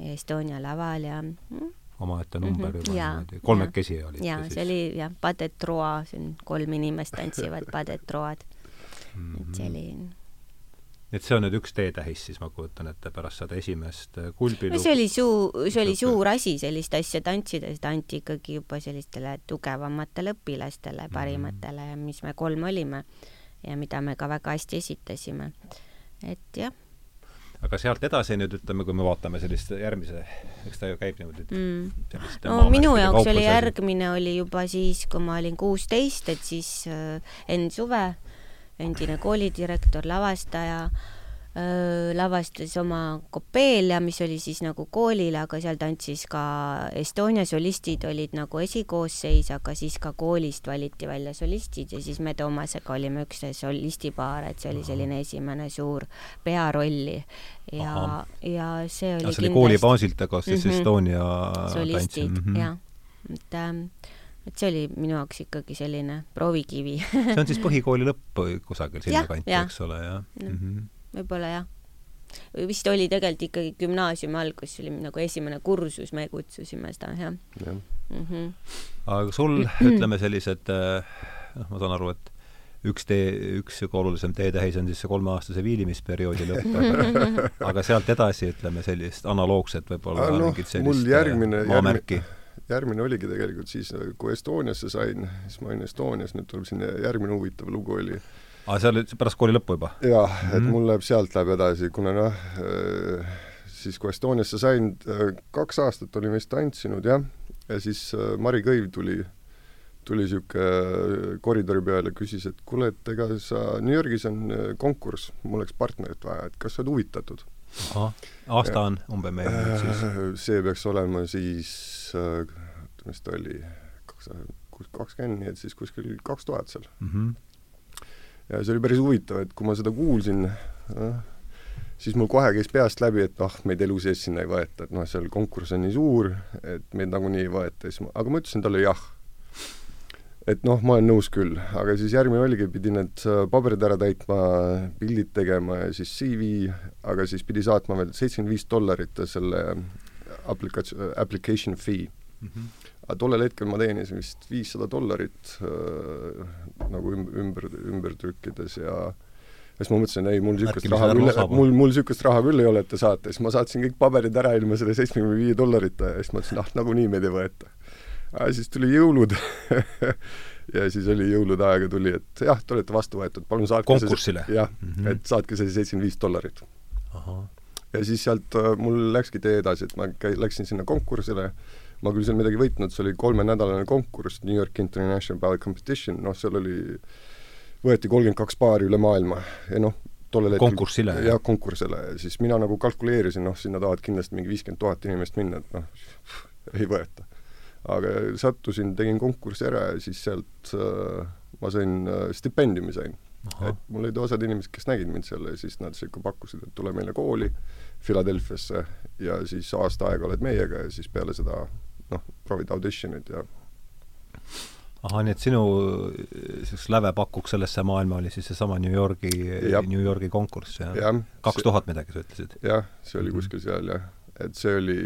ja Estonia laval ja mm, omaette number Mhm, juba jaa, niimoodi, kolmekesi olite ja see oli jah, pas de trois, see on kolm inimest tantsivad pas de trois'd, Mhm. et see oli et see on nüüd üks teetähis siis, ma kujutan ette, pärast seda esimest äh, kulbilugu no see oli suu-, see oli suur asi sellist asja tantsida, seda anti ikkagi juba sellistele tugevamatele õpilastele, Mhm. parimatele, mis me kolm olime ja mida me ka väga hästi esitasime. et jah aga sealt edasi nüüd ütleme, kui me vaatame sellist järgmise, eks ta ju käib niimoodi mm. no minu jaoks oli järgmine oli juba siis, kui ma olin kuusteist, et siis äh, Enn Suve, endine koolidirektor, lavastaja lavastas oma Copelia, mis oli siis nagu koolile, aga seal tantsis ka Estonia solistid olid nagu esikoosseis, aga siis ka koolist valiti välja solistid ja siis me Toomasega olime üks solistipaar, et see oli selline esimene suur pearolli. Ja ja see oli see oli kooli baasilt, aga siis Mhm. Estonia solistid tants, mhm. jah, et ähm, et see oli minu jaoks ikkagi selline proovikivi see on siis põhikooli lõpp kusagil sinna kanti, eks ole, jah Jah. mm -hmm. võib-olla jah vist oli tegelikult ikkagi gümnaasiumi algus, see oli nagu esimene kursus, me kutsusime seda, jah jah. mm. -hmm. aga sul, ütleme sellised, noh, ma saan aru, et üks tee, üks sihuke olulisem teetähis on siis see kolmeaastase viilimisperioodi lõpp aga sealt edasi, ütleme, sellist analoogset võib-olla no, mingit sellist mul järgmine, maamärki järgmine, järgmine oligi tegelikult siis, kui Estoniasse sain, siis ma olin Estonias, nüüd tuleb siin järgmine huvitav lugu oli aa, see oli pärast kooli lõppu juba? jah, et mm -hmm. mul läheb, sealt läheb edasi, kuna noh, siis kui Estoniasse sain, kaks aastat olin vist tantsinud, jah, ja siis Mari Kõiv tuli tuli niisugune koridori peale, küsis, et kuule, et ega sa, New Yorgis on konkurss, mul oleks partnerit vaja, et kas sa oled huvitatud? Aasta on umbes meil nüüd siis? see peaks olema siis, mis ta oli, kaks, kakskümmend, nii et siis kuskil kaks tuhat seal mm. -hmm ja see oli päris huvitav, et kui ma seda kuulsin, siis mul kohe käis peast läbi, et noh, meid elu sees sinna ei võeta, et noh, seal konkurss on nii suur, et meid nagunii ei võeta, siis ma, aga ma ütlesin talle jah. Et noh, ma olen nõus küll, aga siis järgmine oligi, pidi need paberid ära täitma, pildid tegema ja siis CV, aga siis pidi saatma veel seitsekümmend viis dollarit selle aplikatsioon, application fee mm. -hmm aga tollel hetkel ma teenisin vist viissada dollarit äh, nagu üm-, ümber, ümber trükkides ja ja siis ma mõtlesin, ei, mul niisugust raha küll, mul, mul niisugust raha küll ei ole, et te saate, siis ma saatsin kõik paberid ära ilma selle seitsmekümne viie dollarita ja siis mõtlesin, ah, nagunii meid ei võeta. Siis tuli jõulud ja siis oli jõulude aega tuli, et jah, te olete vastu võetud, palun saatke konkursile? jah mm, -hmm. et saatke see seitsekümmend viis dollarit. ja siis sealt äh, mul läkski tee edasi, et ma käi-, läksin sinna konkursile ma küll seal midagi võitnud, see oli kolmenädalane konkurss, New York International Ballet Competition, noh, seal oli, võeti kolmkümmend kaks paari üle maailma ja noh, tollel hetkel konkursile? jah, konkursile, siis mina nagu kalkuleerisin, noh, sinna tahavad kindlasti mingi viiskümmend tuhat inimest minna, et noh, ei võeta. Aga sattusin, tegin konkursi ära ja siis sealt äh, ma sain äh,, stipendiumi sain. et mul olid osad inimesed, kes nägid mind seal ja siis nad ikka pakkusid, et tule meile kooli Philadelphiasse ja siis aasta aega oled meiega ja siis peale seda noh, proovid audition'id ja ahah, nii et sinu niisugust lävepakuks sellesse maailma oli siis seesama New Yorgi, New Yorgi konkurss, jah ja,? kaks tuhat midagi, sa ütlesid? jah, see oli kuskil seal, jah. Et see oli,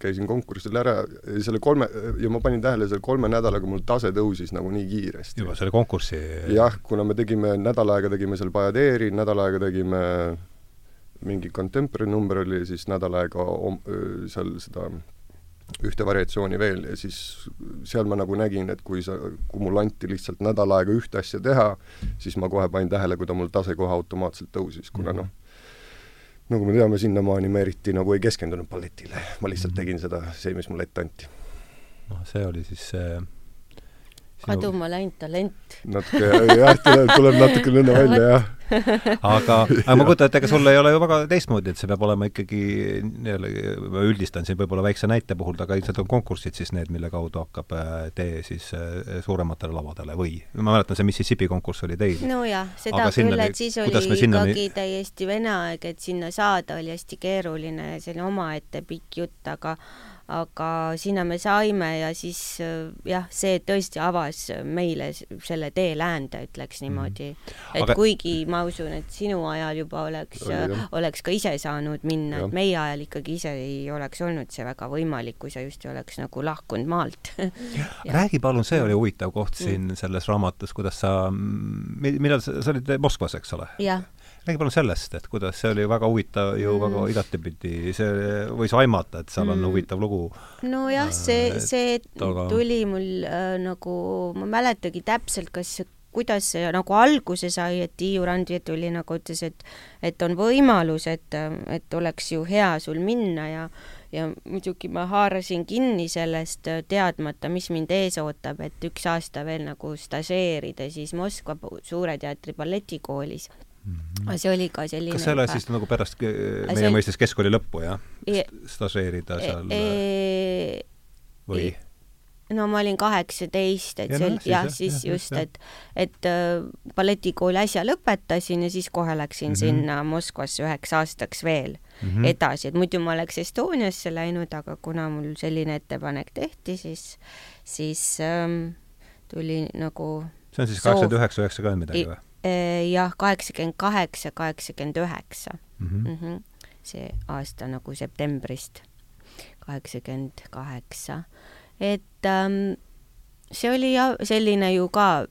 käisin konkursil ära, selle kolme, ja ma panin tähele, selle kolme nädalaga mul tase tõusis nagu nii kiiresti. juba selle konkursi jah, kuna me tegime, nädal aega tegime seal Bajadeeri, nädal aega tegime mingi contemporary number oli, siis nädal aega om, seal seda ühte variatsiooni veel ja siis seal ma nagu nägin, et kui sa, kui mulle anti lihtsalt nädal aega ühte asja teha, siis ma kohe panin tähele, kui ta mul tase kohe automaatselt tõusis, kuna noh, nagu me teame, sinnamaani ma eriti nagu ei keskendunud balletile, ma lihtsalt mhm. tegin seda, see, mis mulle ette anti. noh, see oli siis see äh kaduma läinud talent. natuke jah, tuleb, tuleb natuke nõnda välja, jah. aga, aga ma kujutan ette, ega sul ei ole ju väga teistmoodi, et see peab olema ikkagi ma üldistan siin võib-olla väikse näite puhul, aga ilmselt on konkursid siis need, mille kaudu hakkab äh, tee siis äh, suurematele lavadele või? ma mäletan, see Mississippi konkurss oli teil. nojah, seda küll, et siis oli sinnani... ikkagi täiesti vene aeg, et sinna saada oli hästi keeruline, selline omaette pikk jutt, aga aga sinna me saime ja siis jah, see tõesti avas meile selle tee läände, ütleks niimoodi. et aga... kuigi ma usun, et sinu ajal juba oleks, oleks ka ise saanud minna, et meie ajal ikkagi ise ei oleks olnud see väga võimalik, kui sa just ei oleks nagu lahkunud maalt räägi palun, see oli huvitav koht siin mm. selles raamatus, kuidas sa, millal sa, sa olid Moskvas, eks ole? jah räägi palun sellest, et kuidas, see oli väga huvitav ju mm. väga igatepidi, see võis aimata, et seal on mm. huvitav lugu. nojah, see, see aga... tuli mul äh, nagu, ma ei mäletagi täpselt, kas kuidas see nagu alguse sai, et Tiiu Randvi tuli nagu ütles, et et on võimalus, et, et oleks ju hea sul minna ja ja muidugi ma haarasin kinni sellest, teadmata, mis mind ees ootab, et üks aasta veel nagu stažeerida siis Moskva Suure Teatri balletikoolis. See oli ka selline kas see ole siis nagu pärast meie see... mõistes keskkooli lõppu, jah? stažeerida e- seal e või? no ma olin kaheksateist, et ja see oli no, jah, siis jah, just, et, et äh, balletikooli äsja lõpetasin ja siis kohe läksin mm -hmm. sinna Moskvasse üheks aastaks veel mm -hmm. edasi, et muidu ma oleks Estoniasse läinud, aga kuna mul selline ettepanek tehti, siis, siis ähm, tuli nagu see on siis kaheksakümmend üheksa, üheksakümmend midagi või? Jah, kaheksakümmend kaheksa, kaheksakümmend üheksa. Mhm. Mhm. see aasta nagu septembrist kaheksakümmend kaheksa. et ähm, see oli jah, selline ju ka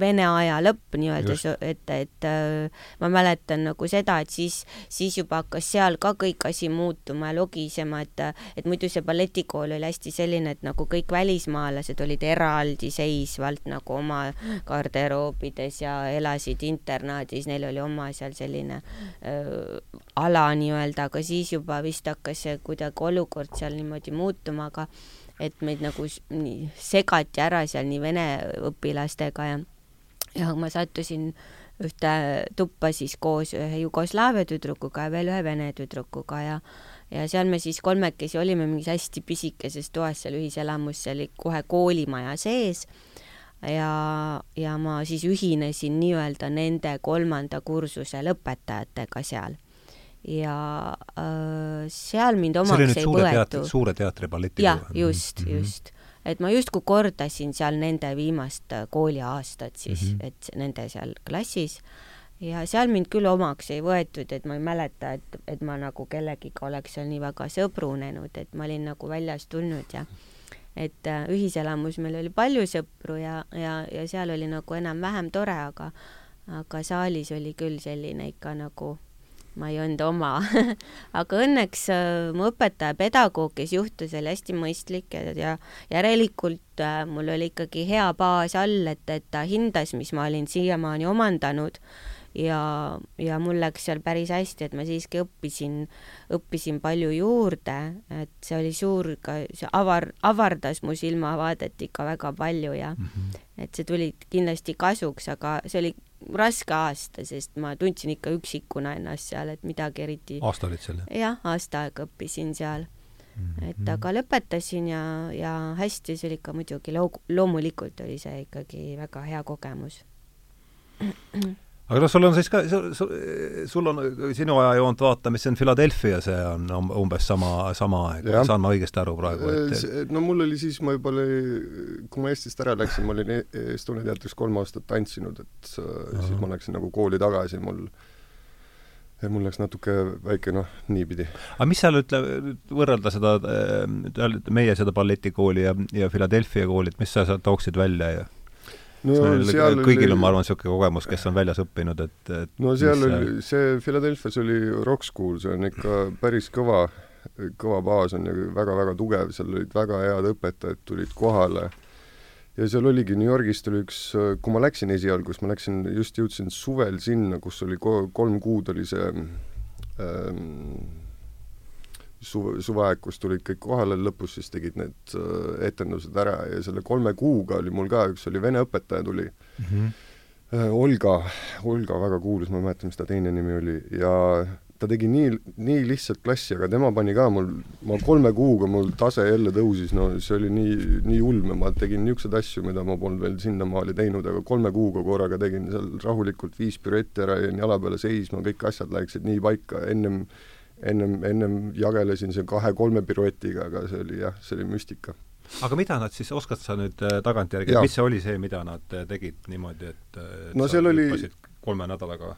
Vene aja lõpp nii-öelda, et, et äh, ma mäletan nagu seda, et siis, siis juba hakkas seal ka kõik asi muutuma ja logisema, et, et muidu see balletikool oli hästi selline, et nagu kõik välismaalased olid eraldiseisvalt nagu oma garderoobides ja elasid internaadis, neil oli oma seal selline äh, ala nii-öelda, aga siis juba vist hakkas see kuidagi olukord seal niimoodi muutuma, aga et meid nagu nii segati ära seal nii vene õpilastega ja ja ma sattusin ühte tuppa siis koos ühe Jugoslaavia tüdrukuga ja veel ühe vene tüdrukuga ja ja seal me siis kolmekesi olime mingis hästi pisikeses toas seal ühiselamus, see oli kohe koolimaja sees. Ja, ja ma siis ühinesin nii-öelda nende kolmanda kursuse lõpetajatega seal ja äh, seal mind omaks ei võetud. suure teatri balleti jah, just mm, -hmm. just. et ma justkui kordasin seal nende viimast äh, kooliaastat siis mm, -hmm. et nende seal klassis ja seal mind küll omaks ei võetud, et ma ei mäleta, et, et ma nagu kellegiga oleks seal nii väga sõbrunenud, et ma olin nagu väljast tulnud ja et äh, ühiselamus meil oli palju sõpru ja, ja, ja seal oli nagu enam-vähem tore, aga aga saalis oli küll selline ikka nagu ma ei olnud oma. Aga õnneks äh, mu õpetaja, pedagoog, kes juhtus, oli hästi mõistlik ja, ja järelikult äh, mul oli ikkagi hea baas all, et, et ta hindas, mis ma olin siiamaani omandanud. Ja, ja mul läks seal päris hästi, et ma siiski õppisin, õppisin palju juurde, et see oli suur see avar, avardas mu silmavaadet ikka väga palju ja mm -hmm. et see tuli kindlasti kasuks, aga see oli raske aasta, sest ma tundsin ikka üksikuna ennast seal, et midagi eriti aasta olid seal? jah, aasta aega õppisin seal mm. -hmm. et aga lõpetasin ja, ja hästi, see oli ikka muidugi loo-, loomulikult oli see ikkagi väga hea kogemus aga noh, sul on siis ka, sul, on sinu ajajoont vaata, mis on Philadelphia, see on umbes sama, sama aeg, saan ma õigesti aru praegu et...? no mul oli siis, ma juba oli, kui ma Eestist ära läksin, ma olin e-, Estonia teatris kolm aastat tantsinud, et Aha. siis ma läksin nagu kooli tagasi, mul ja mul läks natuke väike noh, niipidi. aga mis seal, ütle, võrrelda seda, äh, meie seda balletikooli ja, ja Philadelphia kooli, et mis sa sealt tooksid välja ja no seal kõigil oli... on, ma arvan, niisugune kogemus, kes on väljas õppinud, et, et no seal mis... oli, see Philadelphia's oli Rock School, see on ikka päris kõva, kõva baas on ju väga-väga tugev, seal olid väga head õpetajad, tulid kohale. Ja seal oligi, New Yorgist oli üks, kui ma läksin esialgu, siis ma läksin, just jõudsin suvel sinna, kus oli kolm kuud oli see ähm, suve, suveaeg, kus tulid kõik kohale, lõpus siis tegid need äh, etendused ära ja selle kolme kuuga oli mul ka, üks oli vene õpetaja tuli mm, -hmm. Olga, Olga väga kuulus, ma ei mäleta, mis ta teine nimi oli, ja ta tegi nii, nii lihtsalt klassi, aga tema pani ka mul, ma kolme kuuga, mul tase jälle tõusis, no see oli nii, nii ulme, ma tegin niisuguseid asju, mida ma polnud veel sinnamaale teinud, aga kolme kuuga korraga tegin seal rahulikult viis püretti ära, jäin jala peale seisma, kõik asjad läksid nii paika, ennem ennem, ennem jagelesin see kahe-kolme piruetiga, aga see oli jah, see oli müstika. aga mida nad siis, oskad sa nüüd äh, tagantjärgi, mis see oli see, mida nad äh, tegid niimoodi, et, äh, et no seal oli kolme nädalaga?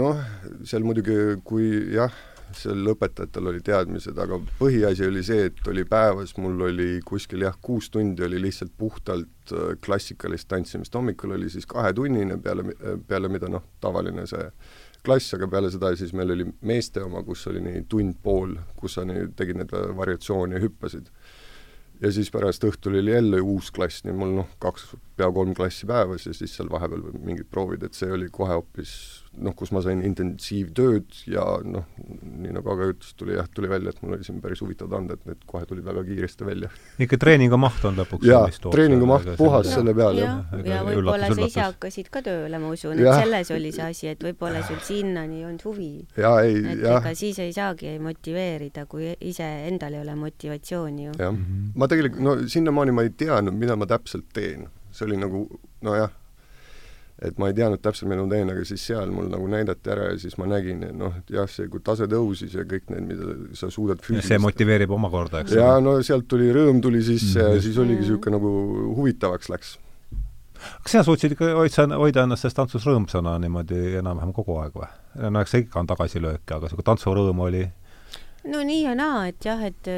noh, seal muidugi, kui jah, seal õpetajatel olid teadmised, aga põhiasi oli see, et oli päevas, mul oli kuskil jah, kuus tundi oli lihtsalt puhtalt klassikalist tantsimist, hommikul oli siis kahetunnine peale, peale mida noh, tavaline see klass, aga peale seda siis meil oli meeste oma, kus oli nii tund-pool, kus sa nii tegid neid variatsioone ja hüppasid. ja siis pärast õhtul oli jälle uus klass, nii mul noh, kaks, pea kolm klassi päevas ja siis seal vahepeal mingid proovid, et see oli kohe hoopis noh, kus ma sain intensiivtööd ja noh, nii nagu Aga ütles, tuli jah, tuli välja, et mul oli siin päris huvitavad anded, need kohe tulid väga kiiresti välja. ikka treeningu maht on lõpuks jaa, treeningu maht puhas no, selle peale, jah. ja, ja võib-olla sa ise hakkasid ka tööle, ma usun, et selles oli see asi, et võib-olla sul sinnani ei olnud huvi. jaa, ei, jah. ega siis ei saagi motiveerida, kui ise endal ei ole motivatsiooni ju. jah, ma tegelikult, no sinnamaani ma ei teadnud, mida ma täpselt teen. see oli nagu nojah, et ma ei teadnud täpselt, mida ma teen, aga siis seal mul nagu näidati ära ja siis ma nägin, et noh, et jah, see, kui tase tõusis ja kõik need, mida sa suudad füüsiliselt see motiveerib omakorda, eks ole? jaa, no sealt tuli rõõm tuli sisse mm -hmm. ja siis oligi niisugune nagu huvitavaks läks. kas sina suutsid ikka hoida, hoida ennast selles tantsus rõõmsana niimoodi enam-vähem kogu aeg või? no eks ikka on tagasilööke, aga niisugune tantsurõõm oli no nii ja naa, et jah, et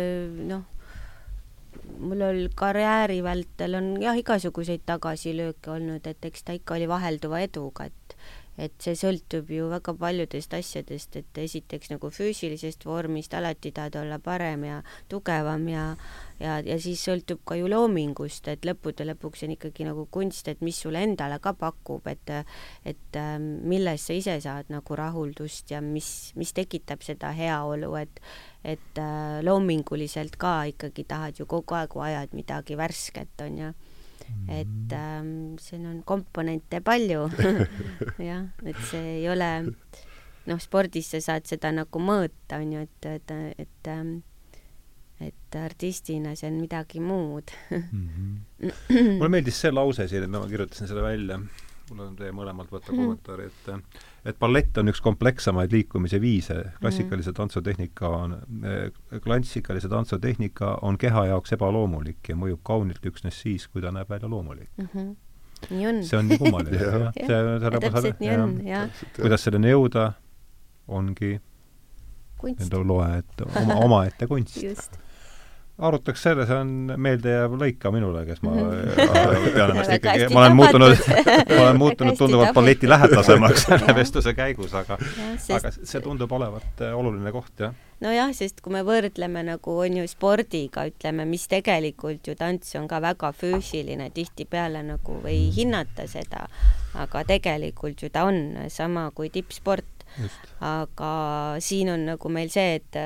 noh, mul oli karjääri vältel on jah, igasuguseid tagasilööke olnud, et eks ta ikka oli vahelduva eduga, et et see sõltub ju väga paljudest asjadest, et esiteks nagu füüsilisest vormist alati tahad olla parem ja tugevam ja ja, ja siis sõltub ka ju loomingust, et lõppude lõpuks on ikkagi nagu kunst, et mis sulle endale ka pakub, et et ähm, milles sa ise saad nagu rahuldust ja mis, mis tekitab seda heaolu, et et äh, loominguliselt ka ikkagi tahad ju kogu aeg vajad midagi värsket, on ju. Et ähm, siin on komponente palju. Jah, et see ei ole noh, spordis sa saad seda nagu mõõta, on ju, et, et, et ähm, et artistina see on midagi muud mm. -hmm. mulle meeldis see lause siin, et ma kirjutasin selle välja, mul on teie mõlemalt võtta mhm. kommentaari, et et ballett on üks komplekssemaid liikumise viise, klassikalise tantsutehnika on, klassikalise tantsutehnika on keha jaoks ebaloomulik ja mõjub kaunilt üksnes siis, kui ta näeb välja loomulik mm. -hmm. nii on. see on nii kummaline jah. see, täpselt nii on, jah. kuidas selleni jõuda, ongi enda loe, et oma, omaette kunst. just arutaks selle, see on meeldejääv lõik ka minule, kes ma pean ennast ikkagi, ma olen muutunud, ma olen muutunud tunduvalt balleti lähedasemaks selle vestluse käigus, aga sest... aga see tundub olevat äh, oluline koht, jah. nojah, sest kui me võrdleme nagu on ju spordiga, ütleme, mis tegelikult ju tants on ka väga füüsiline, tihtipeale nagu ei hinnata seda, aga tegelikult ju ta on sama kui tippsport. Aga siin on nagu meil see, et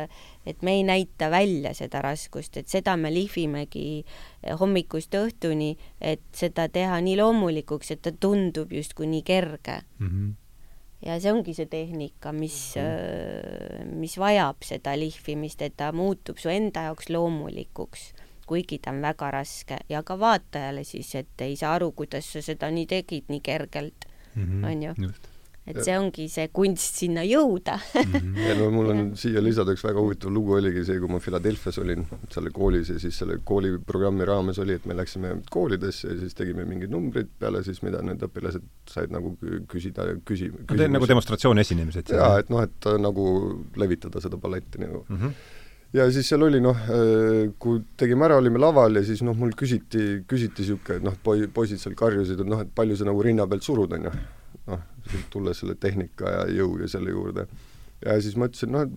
et me ei näita välja seda raskust, et seda me lihvimegi eh, hommikust õhtuni, et seda teha nii loomulikuks, et ta tundub justkui nii kerge mm. -hmm. ja see ongi see tehnika, mis mm, -hmm. mis vajab seda lihvimist, et ta muutub su enda jaoks loomulikuks kuigi ta on väga raske ja ka vaatajale siis, et ei saa aru, kuidas sa seda nii tegid nii kergelt mm, -hmm. on ju et see ongi see kunst sinna jõuda. -hmm. ja no mul on siia lisada üks väga huvitav lugu oligi see, kui ma Philadelphia's olin seal koolis ja siis selle kooliprogrammi raames oli, et me läksime koolidesse ja siis tegime mingeid numbreid peale siis, mida need õpilased said nagu küsida ja küsi-. no nagu demonstratsiooni esinemised? jaa, et noh, et nagu levitada seda balletti nagu mm. -hmm ja siis seal oli noh, äh, kui tegime ära, olime laval ja siis noh, mul küsiti, küsiti niisugune, et noh, poi-, poisid seal karjusid, et noh, et palju sa nagu rinna pealt surud, on ju noh, tulles selle tehnika ja jõu ja selle juurde. ja siis ma ütlesin, noh,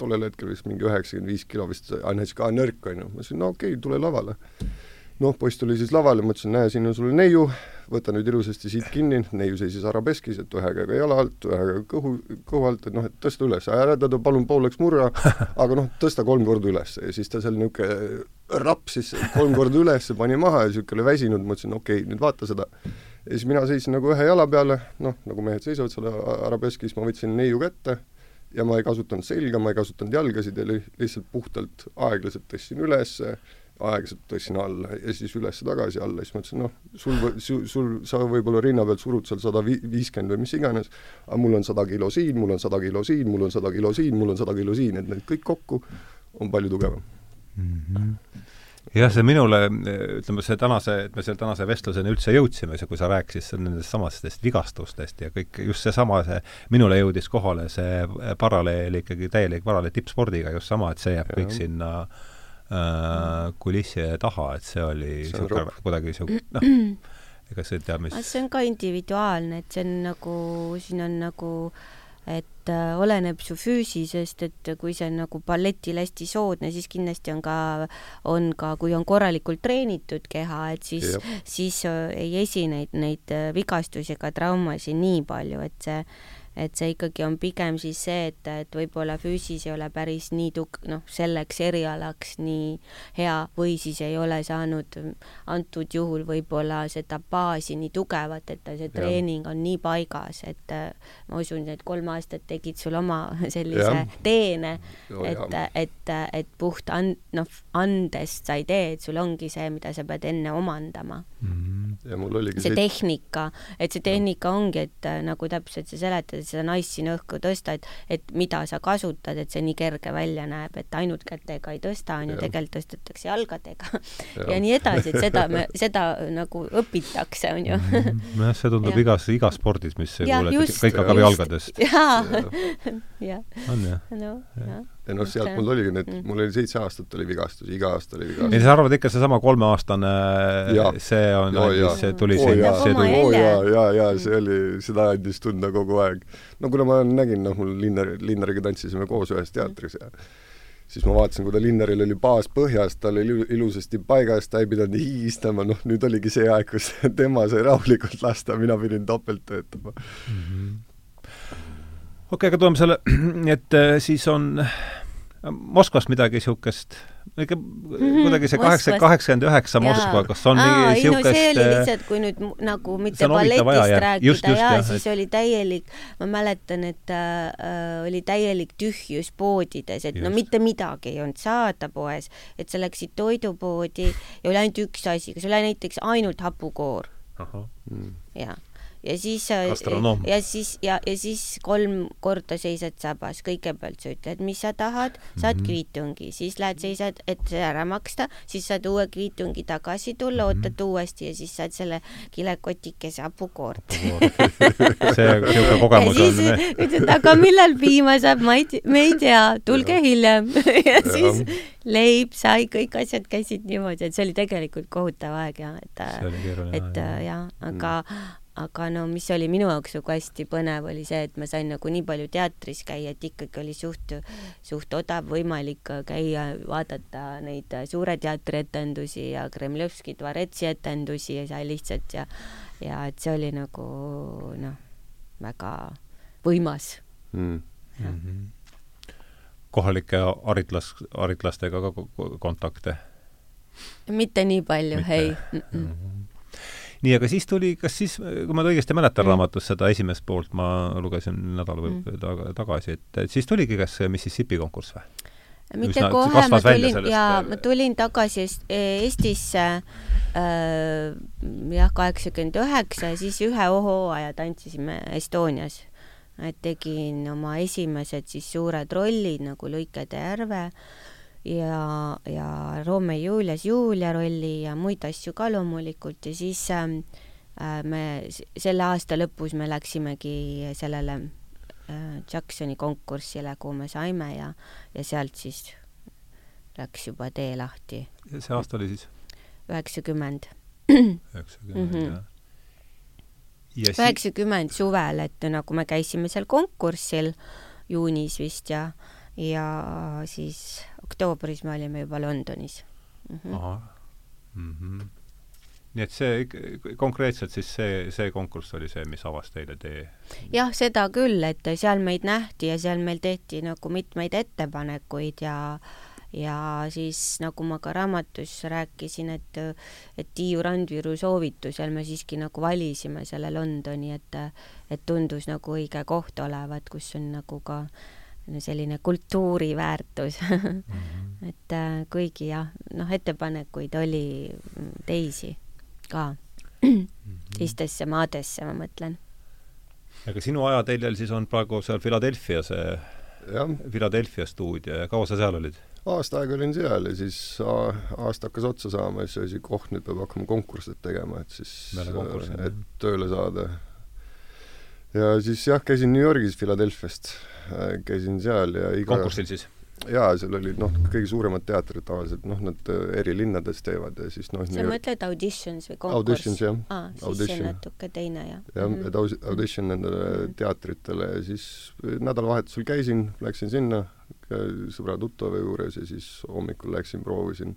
tollel hetkel vist mingi üheksakümmend viis kilo vist, Anne ütles ka nõrk, on ju, ma ütlesin, no okei okay,, tule lavale. noh, poiss tuli siis lavale, ma ütlesin, näe, siin on sul neiu, võta nüüd ilusasti siit kinni, neiu seisis arabeskis, et ühe käega jala alt, ühe käega kõhu, kõhu alt, et noh, et tõsta üles, ära teda palun pooleks murra, aga noh, tõsta kolm korda üles. Ja siis ta seal niisugune rapsis kolm korda üles, pani maha ja niisugune väsinud, ma ütlesin, okei okay,, nüüd vaata seda ja siis mina seisin nagu ühe jala peale, noh, nagu mehed seisavad seal arabeskis, ma võtsin neiu kätte ja ma ei kasutanud selga, ma ei kasutanud jalgasid ja li-, lihtsalt puhtalt aeglaselt tõstsin üles, aeglaselt tõstsin alla ja siis üles-tagasi alla, siis ma ütlesin, noh, sul, sul, sul, sa võib-olla rinna pealt surud seal sada viiskümmend või mis iganes, aga mul on sada kilo siin, mul on sada kilo siin, mul on sada kilo siin, mul on sada kilo siin, et need kõik kokku on palju tugevam mm. -hmm jah, see minule, ütleme, see tänase, et me selle tänase vestluseni üldse jõudsime, see, kui sa rääkisid nendest samastest vigastustest ja kõik, just seesama, see minule jõudis kohale see paralleel ikkagi, täielik paralleel tippspordiga, just sama, et see jääb ja. kõik sinna äh, kulissi taha, et see oli niisugune kuidagi niisugune, noh, ega see teab, mis see on ka individuaalne, et see on nagu, siin on nagu et äh, oleneb su füüsisest, et kui see on nagu balletil hästi soodne, siis kindlasti on ka, on ka, kui on korralikult treenitud keha, et siis, siis äh, ei esine neid, neid äh, vigastusi ega traumasid nii palju, et see et see ikkagi on pigem siis see, et, et võib-olla füüsis ei ole päris nii tuk-, noh, selleks erialaks nii hea või siis ei ole saanud antud juhul võib-olla seda baasi nii tugevat, et see treening on nii paigas, et ma usun, et kolm aastat tegid sul oma sellise ja. teene, et, et, et puht and-, noh, andest sa ei tee, et sul ongi see, mida sa pead enne omandama mm. -hmm. ja mul oligi see tehnika, et see tehnika ongi, et nagu täpselt sa seletad, seda naist sinna õhku tõsta, et, et mida sa kasutad, et see nii kerge välja näeb, et ainult kätega ei tõsta, on ju, tegelikult tõstetakse jalgadega ja. ja nii edasi, et seda me, seda nagu õpitakse, on ju. Nojah, see tundub ja. igas, igas spordis, mis kuuled, kõik hakkab jalgadest. jaa, jah. on jah? no, jah ja noh, sealt mul oligi need mm., mul oli seitse aastat oli vigastus, iga aasta oli vigastus. ja sa arvad ikka seesama kolmeaastane, see on, see tuli oh, sind, see tuli oo jaa, jaa, jaa, see oli, seda andis tunda kogu aeg. no kuna ma nägin, noh, mul Linnar, Linnariga tantsisime koos ühes teatris ja siis ma vaatasin, kui ta Linnaril oli baas põhjas, tal oli ilusasti paigas, ta ei pidanud higistama, noh nüüd oligi see aeg, kus tema sai rahulikult lasta, mina pidin topelt töötama mm. -hmm. okei okay,, aga tuleme selle, et äh, siis on Moskvas midagi niisugust ikka mhm, kuidagi see kaheksa, kaheksakümmend üheksa Moskva, kas on mingi niisugust no see oli lihtsalt, kui nüüd nagu mitte balletist rääkida, jaa, siis et... oli täielik, ma mäletan, et äh, oli täielik tühjus poodides, et just. no mitte midagi ei olnud saada poes, et sa läksid toidupoodi ja oli ainult üks asi, kas oli näiteks ainult hapukoor. Mm. jaa ja siis äh, ja siis ja, ja siis kolm korda seisad sabas, kõigepealt sa ütled, mis sa tahad, saad mm -hmm. kviitungi, siis lähed seisad, et see ära maksta, siis saad uue kviitungi tagasi tulla mm, -hmm. ootad uuesti ja siis saad selle kilekotikese hapukoort see niisugune kogemus ja siis on. ütled, aga millal piima saab, ma ei, me ei tea, tulge hiljem. Ja siis leib, sai, kõik asjad käisid niimoodi, et see oli tegelikult kohutav aeg ja et, et jah, aga mm aga no mis oli minu jaoks nagu hästi põnev, oli see, et ma sain nagu nii palju teatris käia, et ikkagi oli suht, suht odav võimalik käia, vaadata neid Suure teatri etendusi ja Kremlevski dvaretsi etendusi ja seal lihtsalt ja ja et see oli nagu noh, väga võimas mm.. Mm -hmm. kohalike haritlas, haritlastega ka kontakte? mitte nii palju, ei mm. -mm nii, aga siis tuli, kas siis, kui ma õigesti mäletan mm. raamatust seda esimest poolt, ma lugesin nädal või mm. taga, tagasi, et, et siis tuligi kas Mississippi konkurss või? mitte Üsna, kohe, ma tulin ja äh, ma tulin tagasi Eestisse äh, jah, kaheksakümmend üheksa ja siis ühe hooaja tantsisime Estonias. et tegin oma esimesed siis suured rollid nagu Lõikede järve äh, ja, ja Romeo Julias Julia rolli ja muid asju ka loomulikult ja siis ähm, äh, me selle aasta lõpus me läksimegi sellele äh, Jacksoni konkursile, kuhu me saime ja, ja sealt siis läks juba tee lahti. see aasta oli siis? üheksakümmend. üheksakümmend, mhm. jah üheksakümmend suvel, et nagu me käisime seal konkursil juunis vist ja, ja siis oktoobris me olime juba Londonis mm. -hmm. ahah mm. -hmm. nii et see konkreetselt siis see, see konkurss oli see, mis avas teile tee? jah, seda küll, et seal meid nähti ja seal meil tehti nagu mitmeid ettepanekuid ja ja siis nagu ma ka raamatus rääkisin, et et Tiiu Randviru soovitusel me siiski nagu valisime selle Londoni, et et tundus nagu õige koht olevat, kus on nagu ka äh, selline kultuuriväärtus mm. -hmm. et äh, kuigi jah, noh, ettepanekuid oli teisi ka mm -hmm. teistesse maadesse, ma mõtlen. aga sinu ajateljel siis on praegu seal Philadelphia see, Philadelphia stuudio ja kaua sa seal olid? aasta aega olin seal ja siis aasta hakkas otsa saama ja siis oli siuke, oh, nüüd peab hakkama konkursse tegema, et siis, et tööle saada. ja siis jah, käisin New Yorgis Philadelphia'st käisin seal ja iga konkursil siis? jaa, seal olid noh, kõige suuremad teatrid tavaliselt, noh, nad äh, eri linnades teevad ja siis noh sa nii... mõtled auditions või konkurss? Auditions, jah. aa, siis audition. see on natuke teine, jah. jah, mhm. et aus-, audition nendele mm -hmm. teatritele ja siis nädalavahetusel käisin, läksin sinna sõbra-tuttava juures ja siis hommikul läksin, proovisin.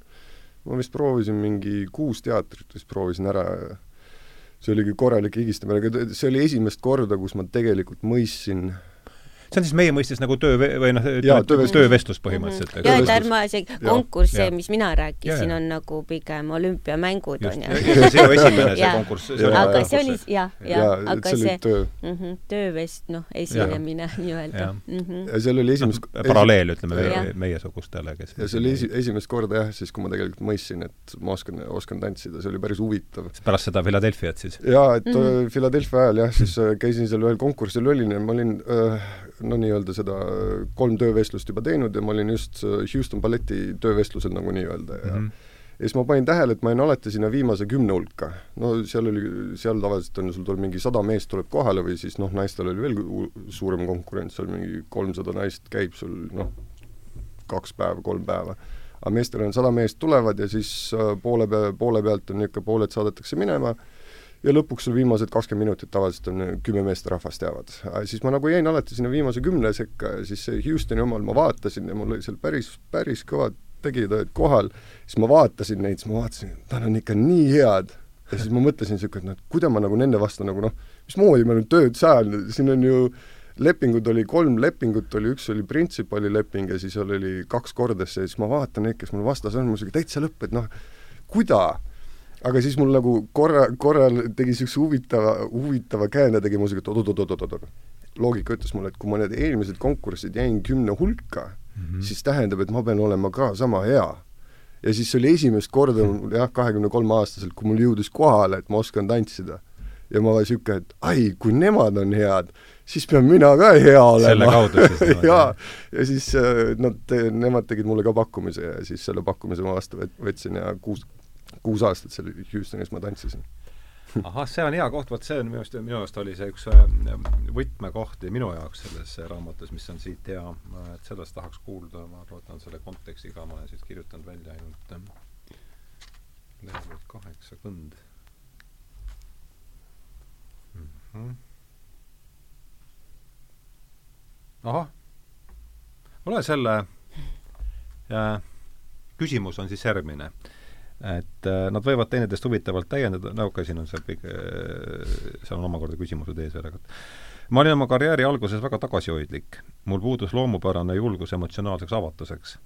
ma vist proovisin mingi kuus teatrit vist proovisin ära ja see oligi korralik higistamine, aga see oli esimest korda, kus ma tegelikult mõistsin see on siis meie mõistes nagu töö või noh, töövestlus, töövestlus põhimõtteliselt mm. -hmm. ja, et ärme, see konkurss, see, mis mina rääkisin, on nagu pigem olümpiamängud, on ju. see ju esimene see konkurss. aga see oli jah, jah, aga see töö -hmm, töövest-, noh, esinemine nii-öelda. Mhm. ja seal oli esimest paralleel, ütleme, meie, meiesugustele, kes ja see oli esi-, esimest korda jah, siis kui ma tegelikult mõistsin, et ma oskan, oskan tantsida, see oli päris huvitav. pärast seda Philadelphiat siis? jaa, et mm -hmm. Philadelphia ajal jah, siis äh, käisin seal ühel konkursil olin ja ma olin äh, no nii-öelda seda kolm töövestlust juba teinud ja ma olin just Houston balleti töövestlusel nagu nii-öelda ja mm -hmm. ja siis ma panin tähele, et ma jäin alati sinna viimase kümne hulka. no seal oli, seal tavaliselt on ju, sul tuleb mingi sada meest tuleb kohale või siis noh, naistel oli veel suurem konkurents, seal mingi kolmsada naist käib sul noh, kaks päeva, kolm päeva. aga meestel on sada meest tulevad ja siis äh, poole pea, poole pealt on niisugune, pooled saadetakse minema ja lõpuks sul viimased kakskümmend minutit tavaliselt on kümme meest rahvast jäävad. siis ma nagu jäin alati sinna viimase kümne sekka ja siis see Houstoni omal ma vaatasin ja mul oli seal päris, päris kõvad tegijad olid kohal, siis ma vaatasin neid, siis ma vaatasin, nad on ikka nii head. ja siis ma mõtlesin niisugune, et noh, et kuidas ma nagu nende vastu nagu noh, mismoodi ma nüüd tööd saan, siin on ju lepingud oli, kolm lepingut oli, üks oli Principali leping ja siis oli kaks kordasse ja siis ma vaatan neid, kes mul vastas on, mul siuke täitsa lõpp, et noh, kuida aga siis mul nagu korra, korral tegi niisuguse huvitava, huvitava käände, tegi muusika, et oot-oot-oot-oot-oot. loogika ütles mulle, et kui ma need eelmised konkursid jäin kümne hulka mm, -hmm. siis tähendab, et ma pean olema ka sama hea. ja siis oli esimest korda mul jah, kahekümne kolme aastaselt, kui mul jõudis kohale, et ma oskan tantsida. ja ma niisugune, et ai, kui nemad on head, siis pean mina ka hea olema. jaa, ja siis äh, nad, nemad tegid mulle ka pakkumise ja siis selle pakkumise ma vastu võtsin ja kuus, kuus aastat seal Houstonis ma tantsisin. ahah, see on hea koht, vot see on minu arust, minu arust oli see üks äh, võtmekohti minu jaoks selles raamatus, mis on siit hea, et sellest tahaks kuulda, ma võtan selle konteksti ka, ma olen siit kirjutanud välja ainult äh, lehekülg kaheksakümmend mm. -hmm. ahah, ole selle äh, küsimus on siis järgmine et äh, nad võivad teineteist huvitavalt täiendada, no okei okay,, siin on see kõik, äh, seal on omakorda küsimused ees veel, aga ma olin oma karjääri alguses väga tagasihoidlik. mul puudus loomupärane julgus emotsionaalseks avatuseks.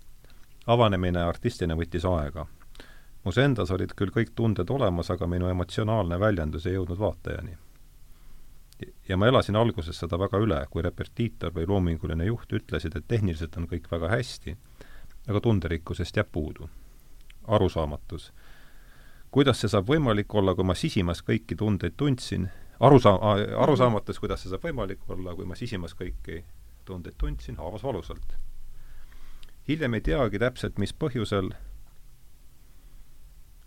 avanemine artistina võttis aega. mus endas olid küll kõik tunded olemas, aga minu emotsionaalne väljendus ei jõudnud vaatajani. ja ma elasin alguses seda väga üle, kui repetiitor või loominguline juht ütlesid, et tehniliselt on kõik väga hästi, aga tunderikkusest jääb puudu arusaamatus. kuidas see saab võimalik olla, kui ma sisimas kõiki tundeid tundsin, arusa-, arusaamatus, kuidas see saab võimalik olla, kui ma sisimas kõiki tundeid tundsin, haavas valusalt. hiljem ei teagi täpselt, mis põhjusel,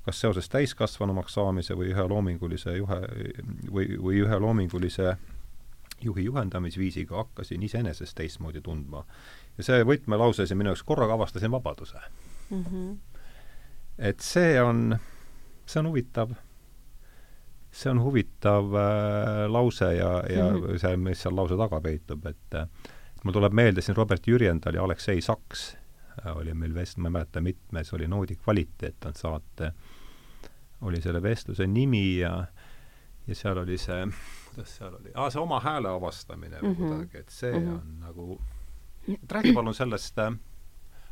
kas seoses täiskasvanumaks saamise või ühe loomingulise juhe või, või ühe loomingulise juhi juhendamisviisiga hakkasin iseenesest teistmoodi tundma. ja see võtmelause siin minu jaoks, korraga avastasin vabaduse mm. -hmm et see on, see on huvitav, see on huvitav äh, lause ja, ja mm -hmm. see, mis seal lause taga peitub, et äh, mul tuleb meelde siin Robert Jürjendal ja Aleksei Saks äh, oli meil vest-, ma ei mäleta, mitmes oli Noodi kvaliteet on saate, oli selle vestluse nimi ja ja seal oli see, kuidas seal oli, aa, see oma hääle avastamine või mm -hmm. kuidagi, et see mm -hmm. on nagu, räägi palun sellest äh,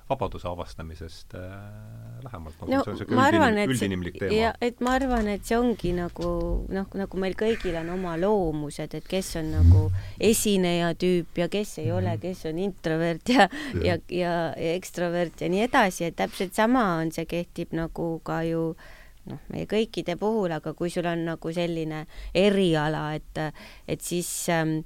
vabaduse avastamisest äh, lähemalt no,? see on niisugune üldin, üldinimlik teema. et ma arvan, et see ongi nagu noh, nagu meil kõigil on oma loomused, et kes on nagu esineja tüüp ja kes ei mm -hmm. ole, mhm. kes on introvert ja, ja, ja, ja, ja ekstrovert ja nii edasi, et täpselt sama on, see kehtib nagu ka ju noh, meie kõikide puhul, aga kui sul on nagu selline eriala, et, et siis ähm,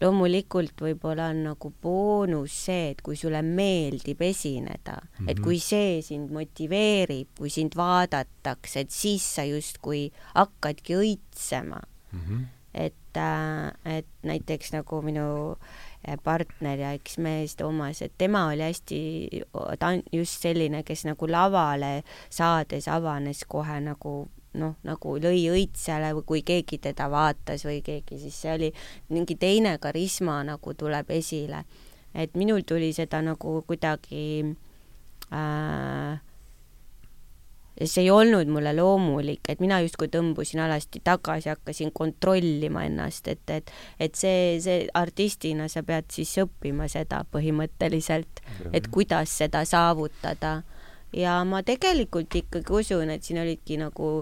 loomulikult võib-olla on nagu boonus see, et kui sulle meeldib esineda mm, -hmm. et kui see sind motiveerib, kui sind vaadatakse, et siis sa justkui hakkadki õitsema mm. -hmm. et, äh, et näiteks nagu minu äh, partner ja eksmees Toomas, et tema oli hästi, ta on just selline, kes nagu lavale saades avanes kohe nagu noh, nagu lõi õitsele või kui keegi teda vaatas või keegi, siis see oli mingi teine karisma nagu tuleb esile. et minul tuli seda nagu kuidagi äh, see ei olnud mulle loomulik, et mina justkui tõmbusin alasti tagasi, hakkasin kontrollima ennast, et, et, et see, see artistina sa pead siis õppima seda põhimõtteliselt, et kuidas seda saavutada ja ma tegelikult ikkagi usun, et siin olidki nagu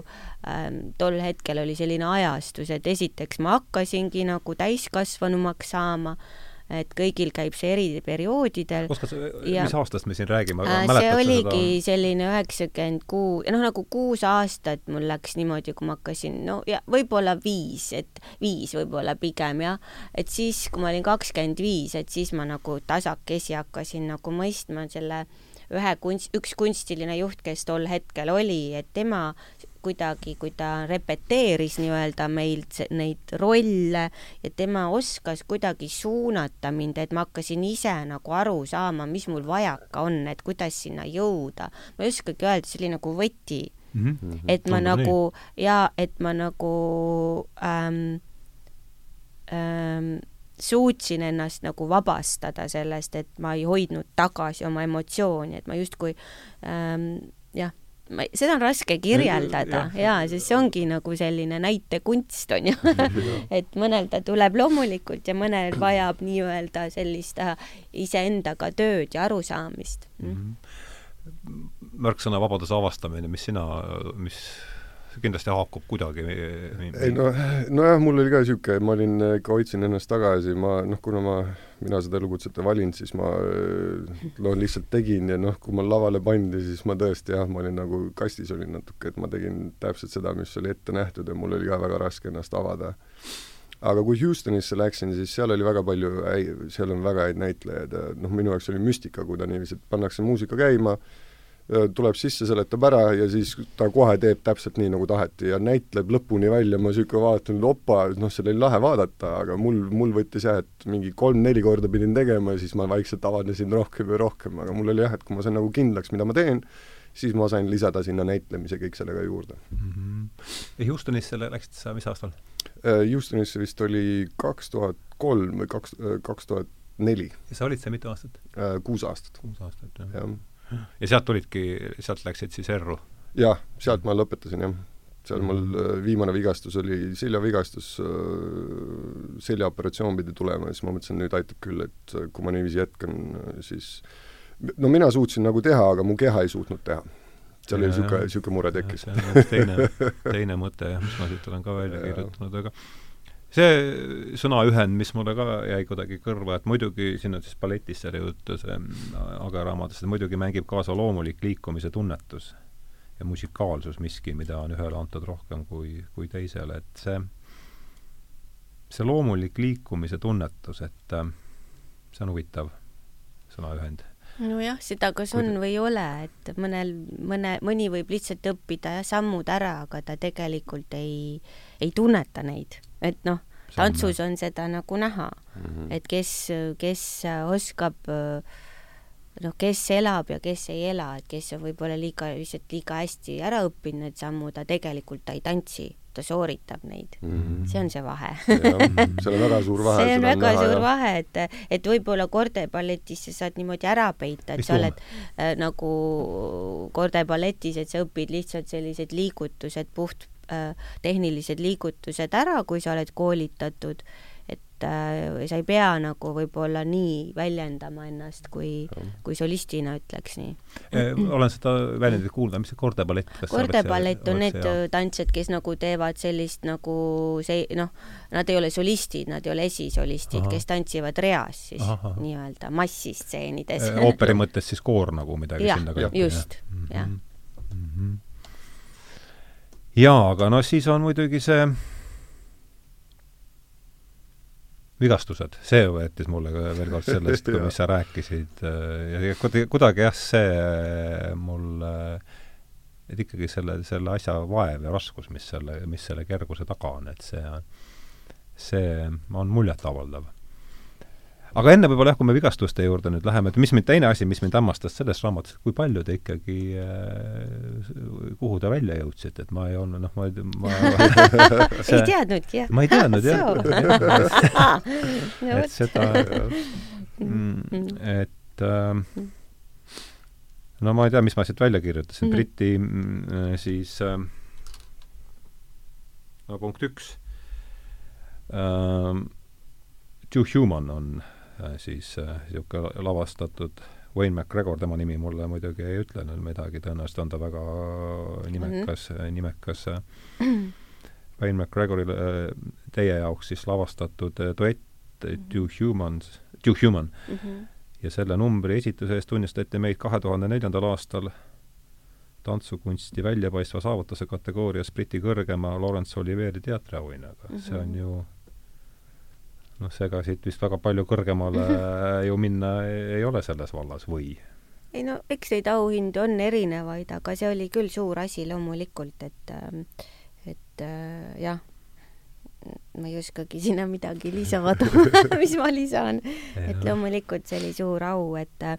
ähm, tol hetkel oli selline ajastus, et esiteks ma hakkasingi nagu täiskasvanumaks saama et kõigil käib see eri perioodidel. oskad sa, mis aastast me siin räägime? Äh, see oligi seda... selline üheksakümmend kuus, noh nagu kuus aastat mul läks niimoodi, kui ma hakkasin, no ja võib-olla viis, et viis võib-olla pigem jah, et siis, kui ma olin kakskümmend viis, et siis ma nagu tasakesi hakkasin nagu mõistma selle ühe kunst, üks kunstiline juht, kes tol hetkel oli, et tema kuidagi, kui ta repeteeris nii-öelda meil neid rolle ja tema oskas kuidagi suunata mind, et ma hakkasin ise nagu aru saama, mis mul vajaka on, et kuidas sinna jõuda. ma ei oskagi öelda, see oli nagu võti mm. -hmm. et ma Tundub nagu nii. ja et ma nagu ähm, ähm, suutsin ennast nagu vabastada sellest, et ma ei hoidnud tagasi oma emotsiooni, et ma justkui ähm, jah ma, seda on raske kirjeldada ja, ja, sest see ongi nagu selline näitekunst on ju et mõnel ta tuleb loomulikult ja mõnel vajab nii-öelda sellist äh, iseendaga tööd ja arusaamist mm. -hmm. märksõna vabaduse avastamine, mis sina, mis kindlasti haakub kuidagi ei no, nojah, mul oli ka niisugune, ma olin, ikka hoidsin ennast tagasi, ma noh, kuna ma, mina seda elukutset ei valinud, siis ma noh, lihtsalt tegin ja noh, kui ma lavale pandi, siis ma tõesti jah, ma olin nagu kastis olin natuke, et ma tegin täpselt seda, mis oli ette nähtud ja mul oli ka väga raske ennast avada. aga kui Houstonisse läksin, siis seal oli väga palju seal on väga häid näitlejaid ja noh, minu jaoks oli müstika, kui ta niiviisi, et pannakse muusika käima, tuleb sisse, seletab ära ja siis ta kohe teeb täpselt nii, nagu taheti ja näitleb lõpuni välja, ma niisugune vaatan, opa, noh, seal oli lahe vaadata, aga mul, mul võttis jah, et mingi kolm-neli korda pidin tegema ja siis ma vaikselt avanesin rohkem ja rohkem, aga mul oli jah, et kui ma sain nagu kindlaks, mida ma teen, siis ma sain lisada sinna näitlemise kõik sellega juurde mm. -hmm. ja Houstonisse läksid sa mis aastal? Äh, Houstonisse vist oli kaks tuhat kolm või kaks, äh, kaks tuhat neli. ja sa olid seal mitu aastat? Äh, kuus aastat. kuus aastat, jah ja ja sealt tulidki, sealt läksid siis erru? jah, sealt ma lõpetasin, jah. seal mul mhm. äh, viimane vigastus oli seljavigastus, äh, seljaoperatsioon pidi tulema ja siis ma mõtlesin, nüüd aitab küll, et äh, kui ma niiviisi jätkan, siis no mina suutsin nagu teha, aga mu keha ei suutnud teha. seal oli niisugune, niisugune mure tekkis. teine, teine mõte jah, mis ma siit olen ka välja kirjutanud, aga see sõnaühend, mis mulle ka jäi kuidagi kõrva, et muidugi siin on siis balletis selle juttu, see Age raamatus, et muidugi mängib kaasa loomulik liikumise tunnetus ja musikaalsus, miski, mida on ühele antud rohkem kui, kui teisele, et see, see loomulik liikumise tunnetus, et see on huvitav sõnaühend nojah, seda kas on või ei ole, et mõnel, mõne, mõni võib lihtsalt õppida jah, sammud ära, aga ta tegelikult ei, ei tunneta neid. Et noh, tantsus on seda nagu näha. Mm, -hmm. et kes, kes oskab noh, kes elab ja kes ei ela, et kes on võib-olla liiga, lihtsalt liiga hästi ära õppinud need sammud, aga tegelikult ta ei tantsi, ta sooritab neid mm. -hmm. see on see vahe seal on väga suur vahe. see on väga on suur vahe, et, et võib-olla kordeballetis sa saad niimoodi ära peita, et Mis sa oled äh, nagu kordeballetis, et sa õpid lihtsalt sellised liigutused puht Äh, tehnilised liigutused ära, kui sa oled koolitatud, et äh, sa ei pea nagu võib-olla nii väljendama ennast, kui, kui solistina, ütleks nii eh,. olen seda väljendit kuulnud, mis see kordeballett? kordeballett on need tantsijad, kes nagu teevad sellist nagu see, noh, nad ei ole solistid, nad ei ole esisolistid, kes tantsivad reas siis nii-öelda massistseenides eh,. ooperi mõttes siis koor nagu midagi ja, sinna kanti? just, jah mm -hmm jaa, aga noh, siis on muidugi see vigastused, see võetis mulle veel kord sellest mis sa rääkisid ja kuidagi, jah, see mul, et ikkagi selle, selle asja vaev ja raskus, mis selle, mis selle kerguse taga on, et see, see on muljetavaldav aga enne võib-olla jah, kui me vigastuste juurde nüüd läheme, et mis mind, teine asi, mis mind hämmastas selles raamatus, kui palju te ikkagi äh,, kuhu te välja jõudsite, et ma ei olnud, noh, ma, ma see, ei teadnudki, jah? ma ei teadnud, jah. et seda, mm, et äh, no ma ei tea, mis ma siit välja kirjutasin mm, -hmm. Briti mm, siis äh, no punkt üks äh, Too Human on siis niisugune äh, lavastatud Wayne McGregor, tema nimi mulle muidugi ei ütlenud midagi, tõenäoliselt on ta väga nimekas mm, -hmm. nimekas Wayne McGregorile teie jaoks siis lavastatud duett Two Humans, Two Human mm. -hmm. ja selle numbri esituse eest tunnistati meid kahe tuhande neljandal aastal tantsukunsti väljapaistva saavutuse kategoorias Briti kõrgema Laurence Oliveri teatriauhinnaga mm. -hmm. see on ju noh, seega siit vist väga palju kõrgemale ju minna ei ole selles vallas või? ei no eks neid auhindu on erinevaid, aga see oli küll suur asi loomulikult, et ähm, et äh, jah, ma ei oskagi sinna midagi lisada mis ma lisan, et loomulikult see oli suur au, et äh,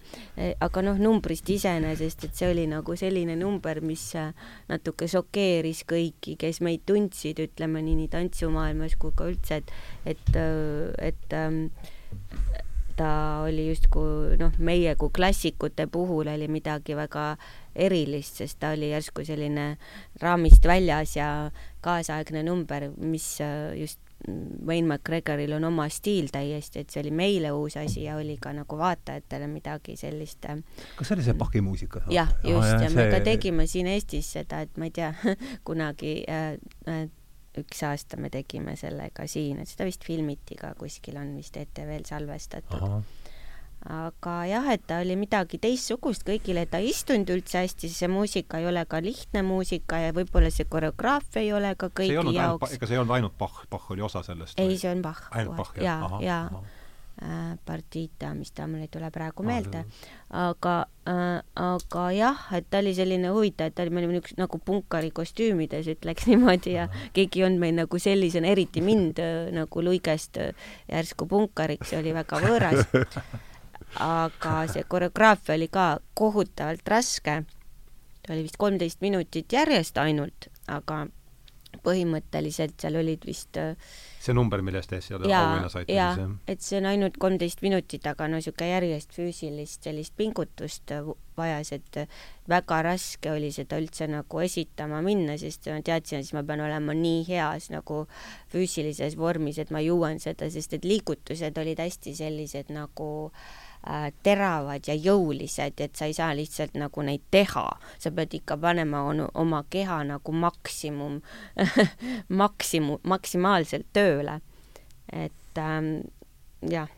aga noh, numbrist iseenesest, et see oli nagu selline number, mis äh, natuke šokeeris kõiki, kes meid tundsid, ütleme nii, nii tantsumaailmas kui ka üldse, et et, et ähm, ta oli justkui noh, meie kui klassikute puhul oli midagi väga erilist, sest ta oli järsku selline raamist väljas ja kaasaegne number, mis äh, just Wayne McGregoril on oma stiil täiesti, et see oli meile uus asi ja oli ka nagu vaatajatele midagi sellist. Äh, kas see oli see Pachi muusika? jah, just ah, ja, ja me see... ka tegime siin Eestis seda, et ma ei tea kunagi äh, äh, üks aasta me tegime sellega siin, et seda vist filmiti ka kuskil on vist ETV-l salvestatud. Aga jah, et ta oli midagi teistsugust kõigile, ta ei istunud üldse hästi, see muusika ei ole ka lihtne muusika ja võib-olla see koreograafia ei ole ka kõigi jaoks. ega see ei olnud ainult Bach, Bach oli osa sellest? ei, see on Bach. ainult Bach, jah? ja, ja, ja Äh, Partita, mis ta mul ei tule praegu meelde, aga äh,, aga jah, et ta oli selline huvitav, et ta oli, me olime niisugused nagu punkari kostüümides, ütleks niimoodi ja keegi ei olnud meil nagu sellisena, eriti mind äh, nagu luigest äh, järsku punkariks, see oli väga võõras. aga see koreograafia oli ka kohutavalt raske. ta oli vist kolmteist minutit järjest ainult, aga põhimõtteliselt seal olid vist äh, see number, millest te äsja auhinna saite siis, jah? et see on ainult kolmteist minutit, aga no niisugune järjest füüsilist sellist pingutust vajas, et väga raske oli seda üldse nagu esitama minna, sest ma teadsin, et siis ma pean olema nii heas nagu füüsilises vormis, et ma jõuan seda, sest et liigutused olid hästi sellised nagu äh, Äh, teravad ja jõulised, et sa ei saa lihtsalt nagu neid teha, sa pead ikka panema on, oma keha nagu maksimum maksimum, maksimaalselt tööle. et ähm, jah,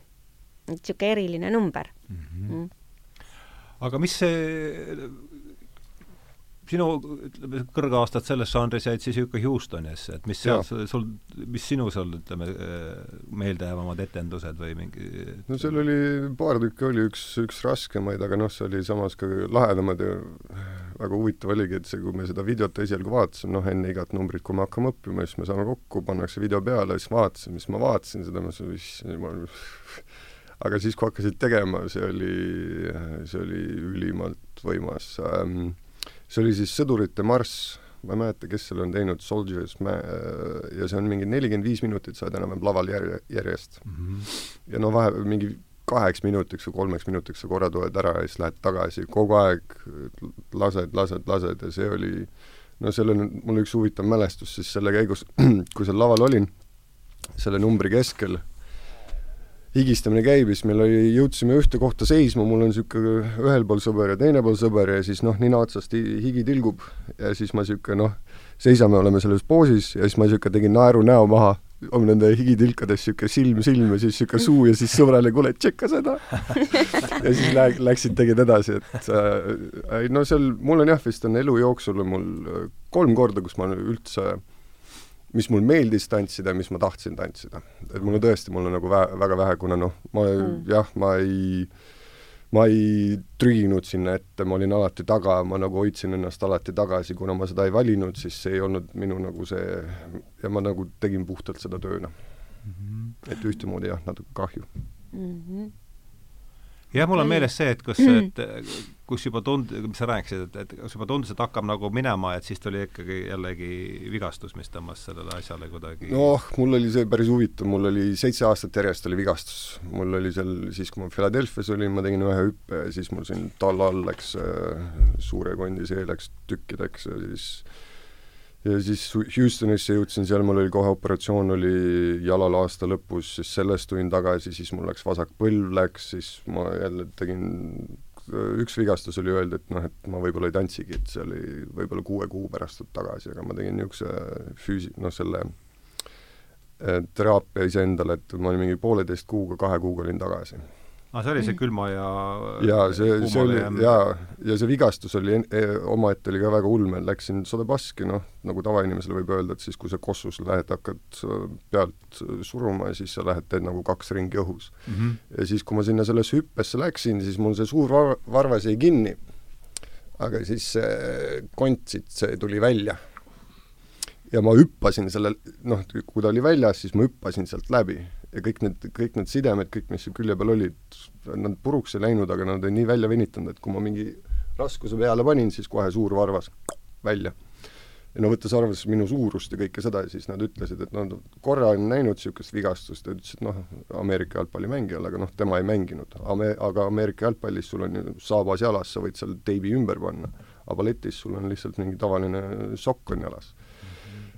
niisugune eriline number mm. -hmm. Mm. aga mis see sinu, ütleme, kõrgaastad selles žanris jäid siis ikka Houstonis, et mis seal sul, mis sinu seal, ütleme, meeldejäävamad etendused või mingi no seal oli, paar tükki oli, üks, üks raskemaid, aga noh, see oli samas ka lahedamad ja väga huvitav oligi, et see, kui me seda videot esialgu vaatasime, noh, enne igat numbrit, kui me hakkame õppima, siis me saame kokku, pannakse video peale, siis vaatasin, mis ma vaatasin seda, ma mõtlesin, aga siis, kui hakkasid tegema, see oli, see oli ülimalt võimas ähm, see oli siis Sõdurite marss, ma ei mäleta, kes selle on teinud, Soldiers Ma-, ja see on mingi nelikümmend viis minutit, sa oled enam-vähem laval järje, järjest mm. -hmm. ja no vahepeal mingi kaheks minutiks või kolmeks minutiks sa korra tuled ära ja siis lähed tagasi, kogu aeg lased, lased, lased ja see oli no seal on mul üks huvitav mälestus siis selle käigus, kui seal laval olin, selle numbri keskel higistamine käib ja siis meil oli, jõudsime ühte kohta seisma, mul on niisugune ühel pool sõber ja teine pool sõber ja siis noh, nina otsast higi tilgub ja siis ma niisugune noh, seisame, oleme selles poosis ja siis ma niisugune tegin naeru näo maha, on nende higitilkades niisugune silm silm ja siis niisugune suu ja siis sõbrale, kuule, tšekka seda. Ja siis lä-, läksid, tegid edasi, et äh, no seal, mul on jah, vist on elu jooksul on mul kolm korda, kus ma üldse äh, mis mul meeldis tantsida mis ma tahtsin tantsida. et mul on tõesti, mul on nagu vä-, väga vähe, kuna noh, ma mm. jah, ma ei ma ei trüginud sinna ette, ma olin alati taga, ma nagu hoidsin ennast alati tagasi, kuna ma seda ei valinud, siis see ei olnud minu nagu see ja ma nagu tegin puhtalt seda tööna mm. -hmm. et ühtemoodi jah, natuke kahju mm. -hmm jah, mul on meeles see, et kas, mm. et kus juba tund-, mis sa rääkisid, et, et kas juba tundus, et hakkab nagu minema, et siis tuli ikkagi jällegi vigastus, mis tõmbas sellele asjale kuidagi noh, mul oli see päris huvitav, mul oli seitse aastat järjest oli vigastus. mul oli seal siis, kui ma Philadelphia's olin, ma tegin ühe hüppe ja siis mul siin talla all läks äh, suure kondi, see läks tükkideks ja siis ja siis Houstonisse jõudsin, seal mul oli kohe operatsioon oli jalal aasta lõpus, siis sellest tulin tagasi, siis mul läks vasak põlv läks, siis ma jälle tegin, üks vigastus oli öelda, et noh, et ma võib-olla ei tantsigi, et see oli võib-olla kuue kuu pärast tagasi, aga ma tegin niisuguse füüsi-, noh selle teraapia iseendale, et ma olin mingi pooleteist kuuga, kahe kuuga olin tagasi. aa, see oli see külma ja jaa, see, see oli kuumale jaa, ja see vigastus oli e, omaette oli ka väga ulme, läksin sada baski, noh, nagu tavainimesele võib öelda, et siis kui sa kossus lähed, hakkad äh, pealt äh, suruma ja siis sa lähed, teed nagu kaks ringi õhus. mm. -hmm. ja siis, kui ma sinna sellesse hüppesse läksin, siis mul see suur var- varvas jäi kinni. aga siis see kont siit, see tuli välja. ja ma hüppasin selle, noh, kui ta oli väljas, siis ma hüppasin sealt läbi ja kõik need, kõik need sidemed, kõik, mis külje peal olid, nad puruks ei läinud, aga nad olid nii välja venitanud, et kui ma mingi raskuse peale panin, siis kohe suur varvas välja. ja no võttes arvesse minu suurust ja kõike seda, siis nad ütlesid, et nad korra on näinud niisugust vigastust ja ütlesid, noh, Ameerika jalgpallimängijal, aga noh, tema ei mänginud. Ame-, aga Ameerika jalgpallis sul on ju saabas jalas, sa võid seal teibi ümber panna. aga balletis sul on lihtsalt mingi tavaline sokk on jalas.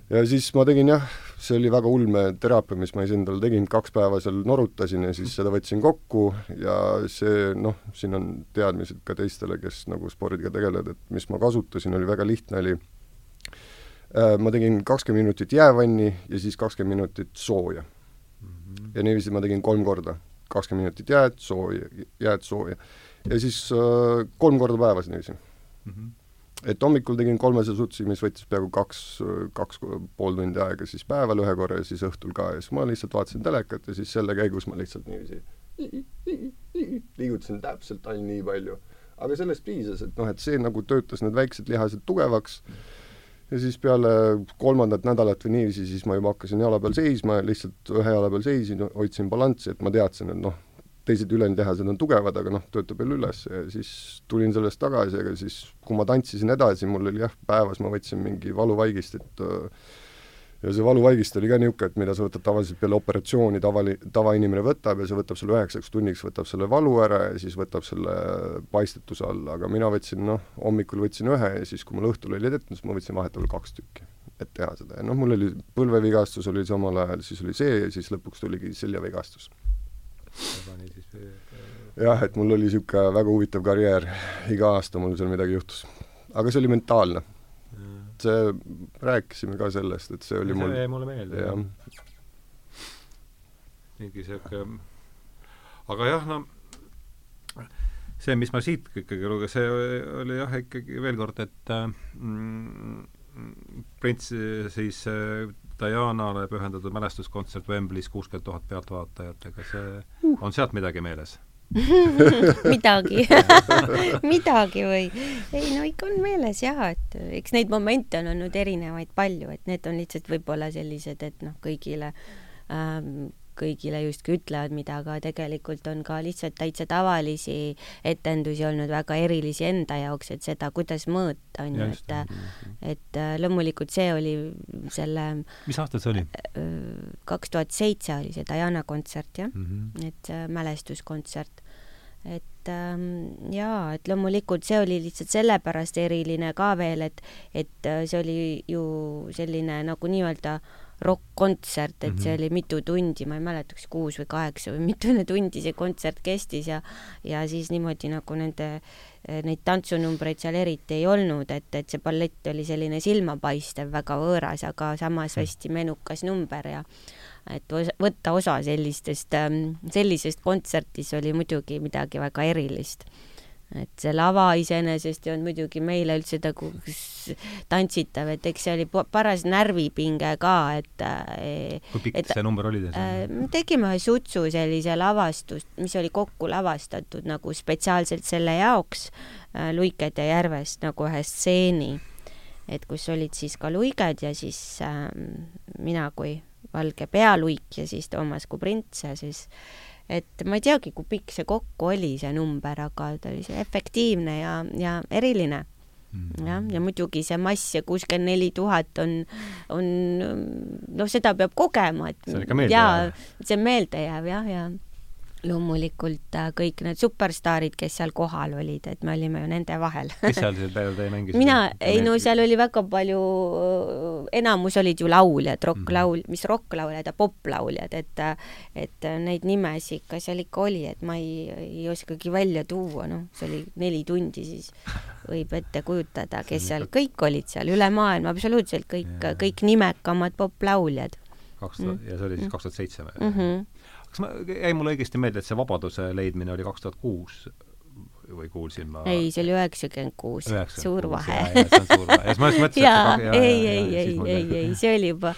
ja siis ma tegin jah, see oli väga ulme teraapia, mis ma siis endale tegin, kaks päeva seal norutasin ja siis seda võtsin kokku ja see noh, siin on teadmised ka teistele, kes nagu spordiga tegelevad, et mis ma kasutasin, oli väga lihtne, oli äh, ma tegin kakskümmend minutit jäävanni ja siis kakskümmend minutit sooja. ja niiviisi ma tegin kolm korda, kakskümmend minutit jääd, sooja, jääd, sooja. ja siis äh, kolm korda päevas niiviisi. Et hommikul tegin kolmese sutsi, mis võttis peaaegu kaks, kaks pool tundi aega, siis päeval ühe korra ja siis õhtul ka ja siis ma lihtsalt vaatasin telekat ja siis selle käigus ma lihtsalt niiviisi liigutasin täpselt ainult nii palju. aga sellest piisas, et noh, et see nagu töötas need väiksed lihased tugevaks ja siis peale kolmandat nädalat või niiviisi, siis ma juba hakkasin jala peal seisma ja lihtsalt ühe jala peal seisin, hoidsin balanssi, et ma teadsin, et noh, teised ülejäänud lihased on tugevad, aga noh, töötab jälle üles ja siis tulin sellest tagasi, aga siis kui ma tantsisin edasi, mul oli jah, päevas ma võtsin mingi valuvaigistit äh, ja see valuvaigist oli ka niisugune, et mida sa võtad tavaliselt peale operatsiooni, tavali-, tavainimene võtab ja see võtab sulle üheksaks tunniks, võtab selle valu ära ja siis võtab selle paistetuse alla, aga mina võtsin noh, hommikul võtsin ühe ja siis, kui mul õhtul oli siis ma võtsin vahetevahel kaks tükki, et teha seda ja noh, mul oli põlvevigastus oli samal ajal, siis oli see ja siis lõpuks tuligi seljavigastus. jah, et mul oli niisugune väga huvitav karjäär, iga aasta mul seal midagi juhtus. aga see oli mentaalne, see, rääkisime ka sellest, et see oli mul see jäi mulle meelde jah, mingi sihuke aga jah, no see, mis ma siit ikkagi lugesin, see oli jah, ikkagi veel kord, et äh, mm, prints siis äh, Dianale pühendatud mälestuskontsert Wembleys kuuskümmend tuhat pealtvaatajat, ega see on sealt midagi meeles? midagi. Midagi või? Ei no ikka on meeles jah et eks neid momente on olnud erinevaid palju et need on lihtsalt võib-olla sellised et noh kõigile ähm, kõigile justkui ütlevad mida aga tegelikult on ka lihtsalt täitsa tavalisi etendusi olnud väga erilisi enda jaoks et seda kuidas mõõta on ju et et äh, loomulikult see oli selle mis aastal see oli kaks tuhat seitse oli see Diana kontsert jah mm? -hmm. et äh, mälestuskontsert. et ähm, jaa, et loomulikult see oli lihtsalt sellepärast eriline ka veel, et, et äh, see oli ju selline nagu nii-öelda rokk-kontsert, et mm -hmm. see oli mitu tundi, ma ei mäleta, kas kuus või kaheksa või mitune tundi see kontsert kestis ja ja siis niimoodi nagu nende neid tantsunumbreid seal eriti ei olnud, et, et see ballett oli selline silmapaistev, väga võõras, aga samas hästi menukas number ja et osa- võtta osa sellistest, sellisest kontserdist oli muidugi midagi väga erilist. Et see lava iseenesest ei olnud muidugi meile üldse nagu tantsitav, et eks see oli pa- paras närvipinge ka, et äh, kui pikk et- see number oli teil äh, me tegime ühe sutsu sellise lavastust, mis oli kokku lavastatud nagu spetsiaalselt selle jaoks äh, Luikede järvest nagu ühe stseeni, et kus olid siis ka luiged ja siis äh, mina kui valge pealuik ja siis Toomas kui prints ja siis et ma ei teagi, kui pikk see kokku oli, see number, aga ta oli see efektiivne ja, ja eriline Mm. jah, ja muidugi see mass ja kuuskümmend neli tuhat on, on noh, seda peab kogema, et See on ikka meelde jaa jääv., see on meelde jääv jah, ja loomulikult äh, kõik need superstaarid, kes seal kohal olid, et me olime ju nende vahel. kes seal seal peal teie mängisid? mina, ei no seal oli väga palju, enamus olid ju lauljad, Mhm. rokklaul-, mis rokklauljad ja poplauljad, et et neid nimesid ikka seal ikka oli, et ma ei, ei oskagi välja tuua, noh, see oli neli tundi, siis võib ette kujutada, kes seal kõik olid seal üle maailma, absoluutselt kõik kõik nimekamad poplauljad. kaks tuhat, ja see oli siis Mm. kaks tuhat seitse. -hmm. Kas ma, jäi mulle õigesti meelde, et see vabaduse leidmine oli kaks tuhat kuus või kuulsin ma ei, see oli üheksakümmend kuus, suur vahe. ja siis ma just mõtlesin, jaa, et ei, ei, ei, ei, ei, see oli juba,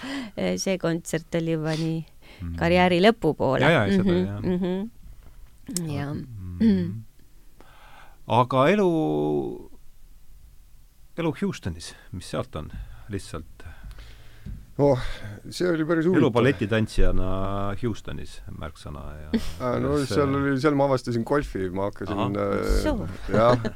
see kontsert oli juba nii karjääri lõpupoole. Jaa, jaa, seda, jah. jah. jaa. mm.. aga elu, elu Houstonis, mis sealt on lihtsalt? oh, see oli päris huvitav. balletitantsijana Houstonis märksõna ja Ah, no kas, seal äh, oli, seal ma avastasin golfi, ma hakkasin Soo. äh, jah,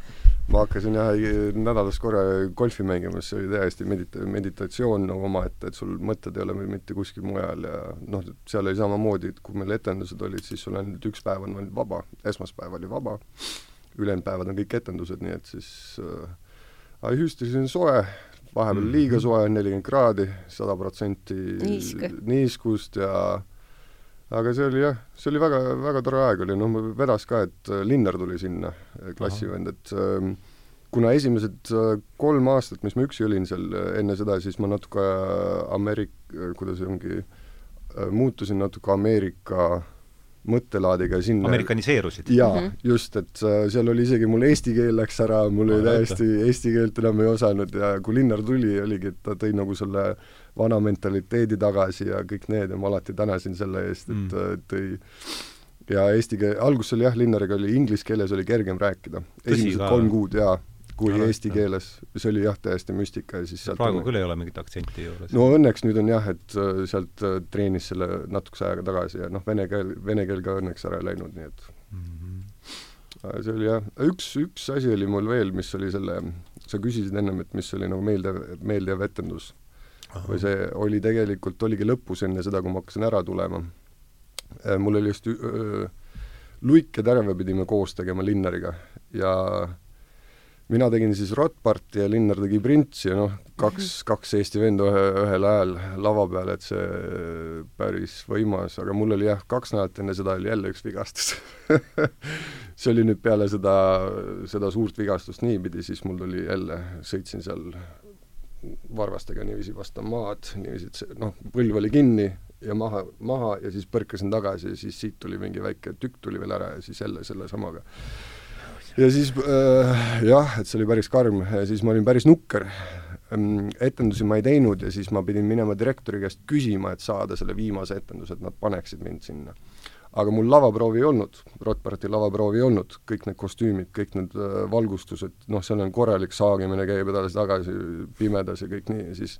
ma hakkasin jah nädalas korra golfi mängima, see oli täiesti medita-, meditatsioon nagu omaette, et sul mõtted ei ole mitte kuskil mujal ja noh, seal oli samamoodi, et kui meil etendused olid, siis sul ainult üks päev on veel vaba, esmaspäev oli vaba, ülejäänud päevad on kõik etendused, nii et siis äh, aga Houstonis on soe, vahepeal Mhm. liiga soe, nelikümmend kraadi, sada protsenti Niisk. niiskust ja aga see oli jah, see oli väga, väga tore aeg oli, noh, vedas ka, et äh, Linnar tuli sinna, klassivend, et ähm, kuna esimesed äh, kolm aastat, mis ma üksi olin seal äh, enne seda, siis ma natuke äh, Ameerik-, kuidas see ongi, muutusin natuke Ameerika mõttelaadiga sinna amerikaniseerusid. jaa mm, -hmm. just, et seal oli isegi mul eesti keel läks ära, mul oli täiesti eesti keelt enam ei osanud ja kui Linnar tuli, oligi, et ta tõi nagu selle vana mentaliteedi tagasi ja kõik need ja ma alati tänasin selle eest, et Mm. tõi ja eesti keel, alguses oli jah, Linnariga oli inglise keeles oli kergem rääkida. Esimesed kolm kuud jaa, kui Jah, eesti jah. keeles, see oli jah, täiesti müstika ja siis sealt praegu küll ei ole mingit aktsenti juures. no õnneks nüüd on jah, et äh, sealt äh, treenis selle natukese ajaga tagasi ja noh, vene keel, vene keel ka õnneks ära ei läinud, nii et Mhm. Aga see oli jah, üks, üks asi oli mul veel, mis oli selle, sa küsisid ennem, et mis oli nagu meeldiv, meeldiv etendus. või see oli tegelikult, oligi lõpus enne seda, kui ma hakkasin ära tulema. mul oli just öö, Luik ja Terve pidime koos tegema Linnariga ja mina tegin siis Rotparti ja Linnar tegi Printsi ja noh, kaks, kaks Eesti venda ühe, ühel ajal lava peal, et see päris võimas, aga mul oli jah, kaks nädalat enne seda oli jälle üks vigastus see oli nüüd peale seda, seda suurt vigastust niipidi, siis mul tuli jälle, sõitsin seal varvastega niiviisi vastu maad, niiviisi, et see noh, põlv oli kinni ja maha, maha ja siis põrkasin tagasi ja siis siit tuli mingi väike tükk tuli veel ära ja siis jälle sellesamaga. Ja siis äh, jah, et see oli päris karm. Siis ma olin päris nukker. etendusi ma ei teinud ja siis ma pidin minema direktori käest küsima, et saada selle viimase etenduse, et nad paneksid mind sinna. Aga mul lavaproovi ei olnud, Rotparti lavaproovi ei olnud, kõik need kostüümid, kõik need äh, valgustused, noh, seal on korralik saagimine käib edasi-tagasi pimedas ja kõik nii ja siis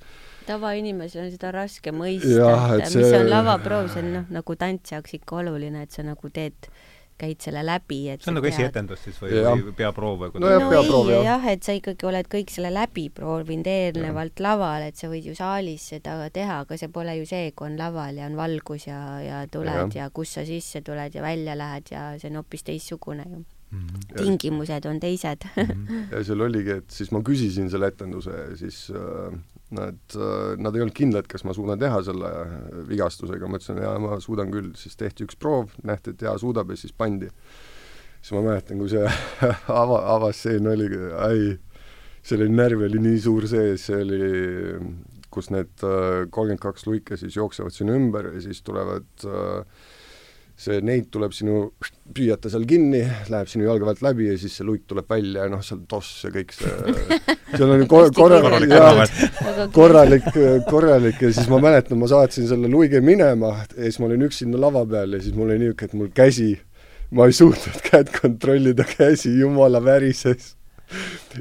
tavainimesel on seda raske mõista et et mis see- on lavaproov, see on noh, nagu tantsijaks ikka oluline, et sa nagu teed, käid selle läbi, et see on nagu tead- esietendus siis või, või peaproov või No kuidas jah, no peaproov, ei jah. jah, et sa ikkagi oled kõik selle läbi proovinud eelnevalt laval, et sa võid ju saalis seda teha, aga see pole ju see, kui on laval ja on valgus ja, ja tuled ja. Jah. ja kus sa sisse tuled ja välja lähed ja see on hoopis teistsugune ju. Mhm. tingimused on teised. ja seal oligi, et siis ma küsisin selle etenduse ja siis äh, nad äh,, nad ei olnud kindlad, kas ma suudan teha selle vigastusega, ma ütlesin, jaa, ma suudan küll, siis tehti üks proov, nähti, et jaa, suudab ja siis pandi. siis ma mäletan, kui see ava, avastseen oligi, ai, selle närv oli nii suur sees, see oli, kus need äh, kolmkümmend kaks luike siis jooksevad sinu ümber ja siis tulevad äh, see neid tuleb sinu, püüate seal kinni, läheb sinu jalge pealt läbi ja siis see luik tuleb välja ja noh, seal toss ja kõik see, seal on kor-, korralik, korralik korralik, korralik ja siis ma mäletan, ma saatsin selle luige minema ja siis ma olin üksinda lava peal ja siis mul oli niisugune, et mul käsi, ma ei suutnud kätt kontrollida, käsi jumala värises.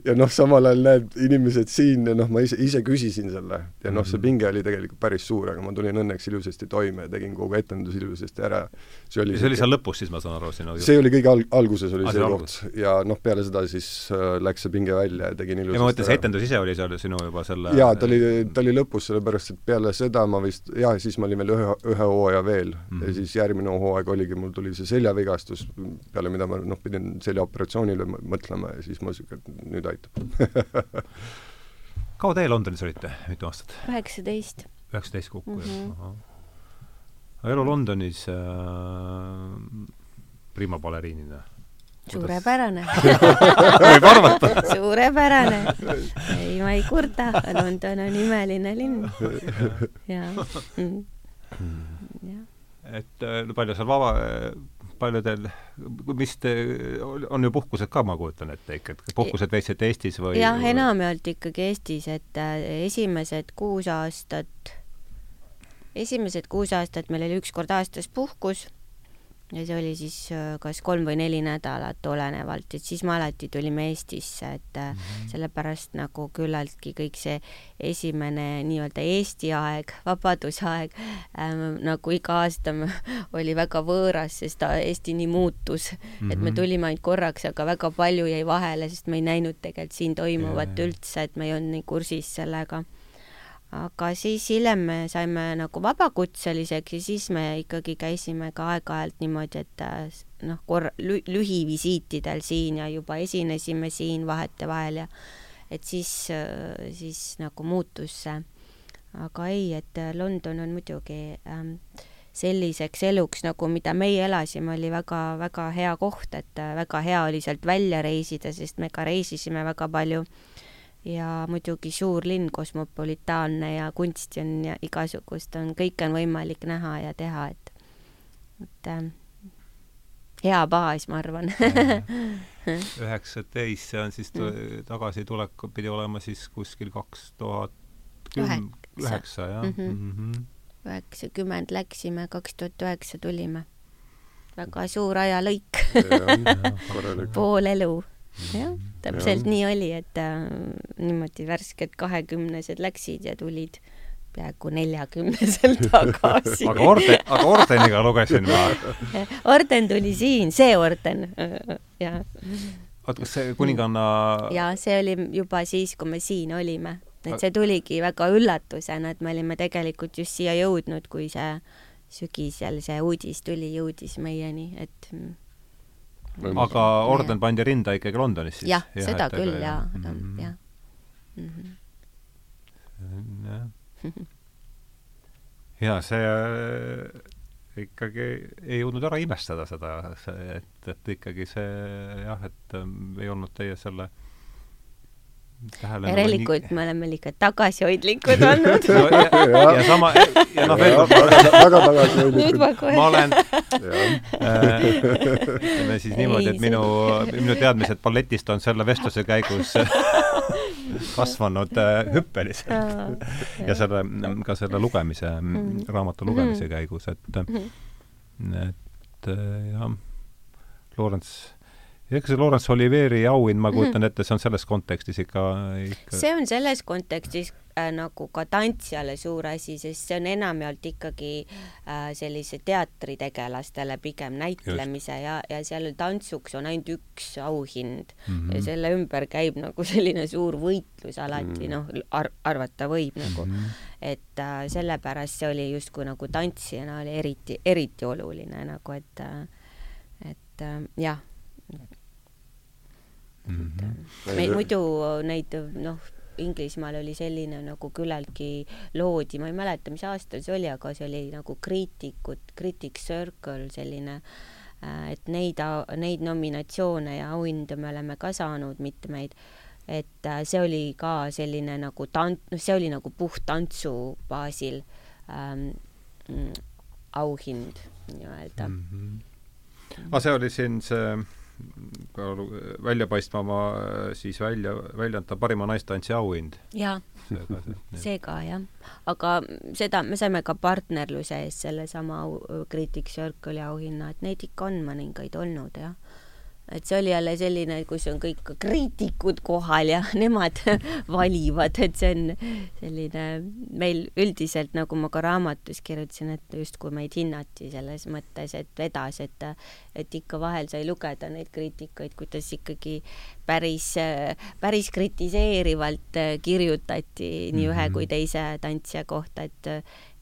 Ja noh, samal ajal näed inimesed siin ja noh, ma ise, ise küsisin selle ja noh, see pinge oli tegelikult päris suur, aga ma tulin õnneks ilusasti toime ja tegin kogu etenduse ilusasti ära. see oli ja see oli seal lõpus siis, ma saan aru, sinu see oli kõige alg-, alguses oli Ah, see koht ja noh, peale seda siis äh, läks see pinge välja ja tegin ja ilusasti ma mõtlen, see etendus ise oli seal sinu juba selle jaa, ta oli, ta oli lõpus, sellepärast et peale seda ma vist, jaa, siis ma olin veel ühe, ühe hooaja veel mm Mhm. -hmm. ja siis järgmine hooaeg oligi, mul tuli see seljavigastus, peale mida ma noh, pidin seljaoperatsioonile mõ- mõtlema ja siis ma et nüüd aitab. kaua teie Londonis olite, mitu aastat? üheksateist. üheksateist kokku mm, Mhm. -hmm. jah? elu Londonis äh, prima baleriinina. suurepärane, võib arvata. suurepärane. ei, ma ei kurda, London on imeline linn. jaa mm.. jah et äh, palju seal vaba, palju teil, mis te, on ju puhkused ka, ma kujutan ette ikka, et puhkused veetsite Eestis või? jah, enamjaolt ikkagi Eestis, et äh, esimesed kuus aastat, esimesed kuus aastat meil oli üks kord aastas puhkus ja see oli siis äh, kas kolm või neli nädalat, olenevalt, et siis me alati tulime Eestisse, et mm -hmm. sellepärast nagu küllaltki kõik see esimene nii-öelda Eesti aeg, vabadusaeg ähm,, nagu iga aasta oli väga võõras, sest Eesti nii muutus mm, -hmm. et me mhm. tulime ainult korraks, aga väga palju jäi vahele, sest me ei näinud tegelikult siin toimuvat yeah. üldse, et me ei olnud nii kursis sellega aga siis hiljem me saime nagu vabakutseliseks ja siis me ikkagi käisime ka aeg-ajalt niimoodi, et äh, noh, korra lü, lühivisiitidel siin ja juba esinesime siin vahetevahel ja et siis, äh, siis nagu muutus see. aga ei, et äh, London on muidugi ähm, selliseks eluks, nagu mida meie elasime, oli väga-väga hea koht, et väga hea oli sealt välja reisida, sest me ka reisisime väga palju ja muidugi suur linn, kosmopolitaanne ja kunsti on ja igasugust on, kõike on võimalik näha ja teha, et, et äh, hea baas, ma arvan. üheksateist, see on siis tagasitulek pidi olema siis kuskil kaks tuhat üheksa, jah? Mhm. Mhm. üheksakümmend läksime, kaks tuhat üheksa tulime. väga suur ajalõik pool elu jah, täpselt ja. nii oli, et äh, niimoodi värsked kahekümnesed läksid ja tulid peaaegu neljakümnesel tagasi aga orden, aga ordeniga lugesin ma. orden tuli siin, see orden, jah. oot, kas see kuninganna jaa, see oli juba siis, kui me siin olime. et see tuligi väga üllatusena, et me olime tegelikult just siia jõudnud, kui see sügisel see uudis tuli, jõudis meieni, et aga orden pandi rinda ikkagi Londonis siis? jah ja,, seda et, küll jaa, jah. ja see äh, ikkagi ei jõudnud ära imestada seda, et, et ikkagi see jah, et ähm, ei olnud teie selle äh, järelikult nii... me oleme liiga tagasihoidlikud olnud no, ja, ja, ja sama ja noh, veel kord väga tagasihoidlikud. ma, ma olen äh, ütleme siis niimoodi, et minu, minu teadmised balletist on selle vestluse käigus kasvanud äh, hüppeliselt ja selle, ka selle lugemise mm., raamatu lugemise mm. käigus, et mm. et äh, jah, Lorents ega see Laurence Oliveri auhind, ma kujutan -hmm. ette, see on selles kontekstis ikka, ikka see on selles kontekstis äh, nagu ka tantsijale suur asi, sest see on enamjaolt ikkagi äh, sellise teatritegelastele pigem näitlemise Just. ja, ja seal tantsuks on ainult üks auhind mm -hmm. ja selle ümber käib nagu selline suur võitlus alati mm -hmm. noh ar, arvata võib nagu mm, -hmm. et äh, sellepärast see oli justkui nagu tantsijana oli eriti, eriti oluline nagu, et äh, et äh, jah mm. -hmm. meil muidu neid noh, Inglismaal oli selline nagu küllaltki loodi, ma ei mäleta, mis aastal see oli, aga see oli nagu kriitikud, Critic Circle selline äh, et neid, neid nominatsioone ja auhindu me oleme ka saanud mitmeid, et äh, see oli ka selline nagu tant-, noh, see oli nagu puht tantsu baasil ähm, mm, auhind nii-öelda mm. -hmm. aga see oli siin see ka väljapaistvama siis välja, välja anda parima naistantsija auhind. jaa, see ka jah. aga seda, me saime ka partnerluse eest sellesama Critic Circle'i auhinna, et neid ikka on mõningaid olnud jah et see oli jälle selline, kus on kõik kriitikud kohal ja nemad valivad, et see on selline, meil üldiselt, nagu ma ka raamatus kirjutasin, et justkui meid hinnati selles mõttes, et vedas, et et ikka vahel sai lugeda neid kriitikuid, kuidas ikkagi päris, päris kritiseerivalt kirjutati nii ühe kui mhm. teise tantsija kohta, et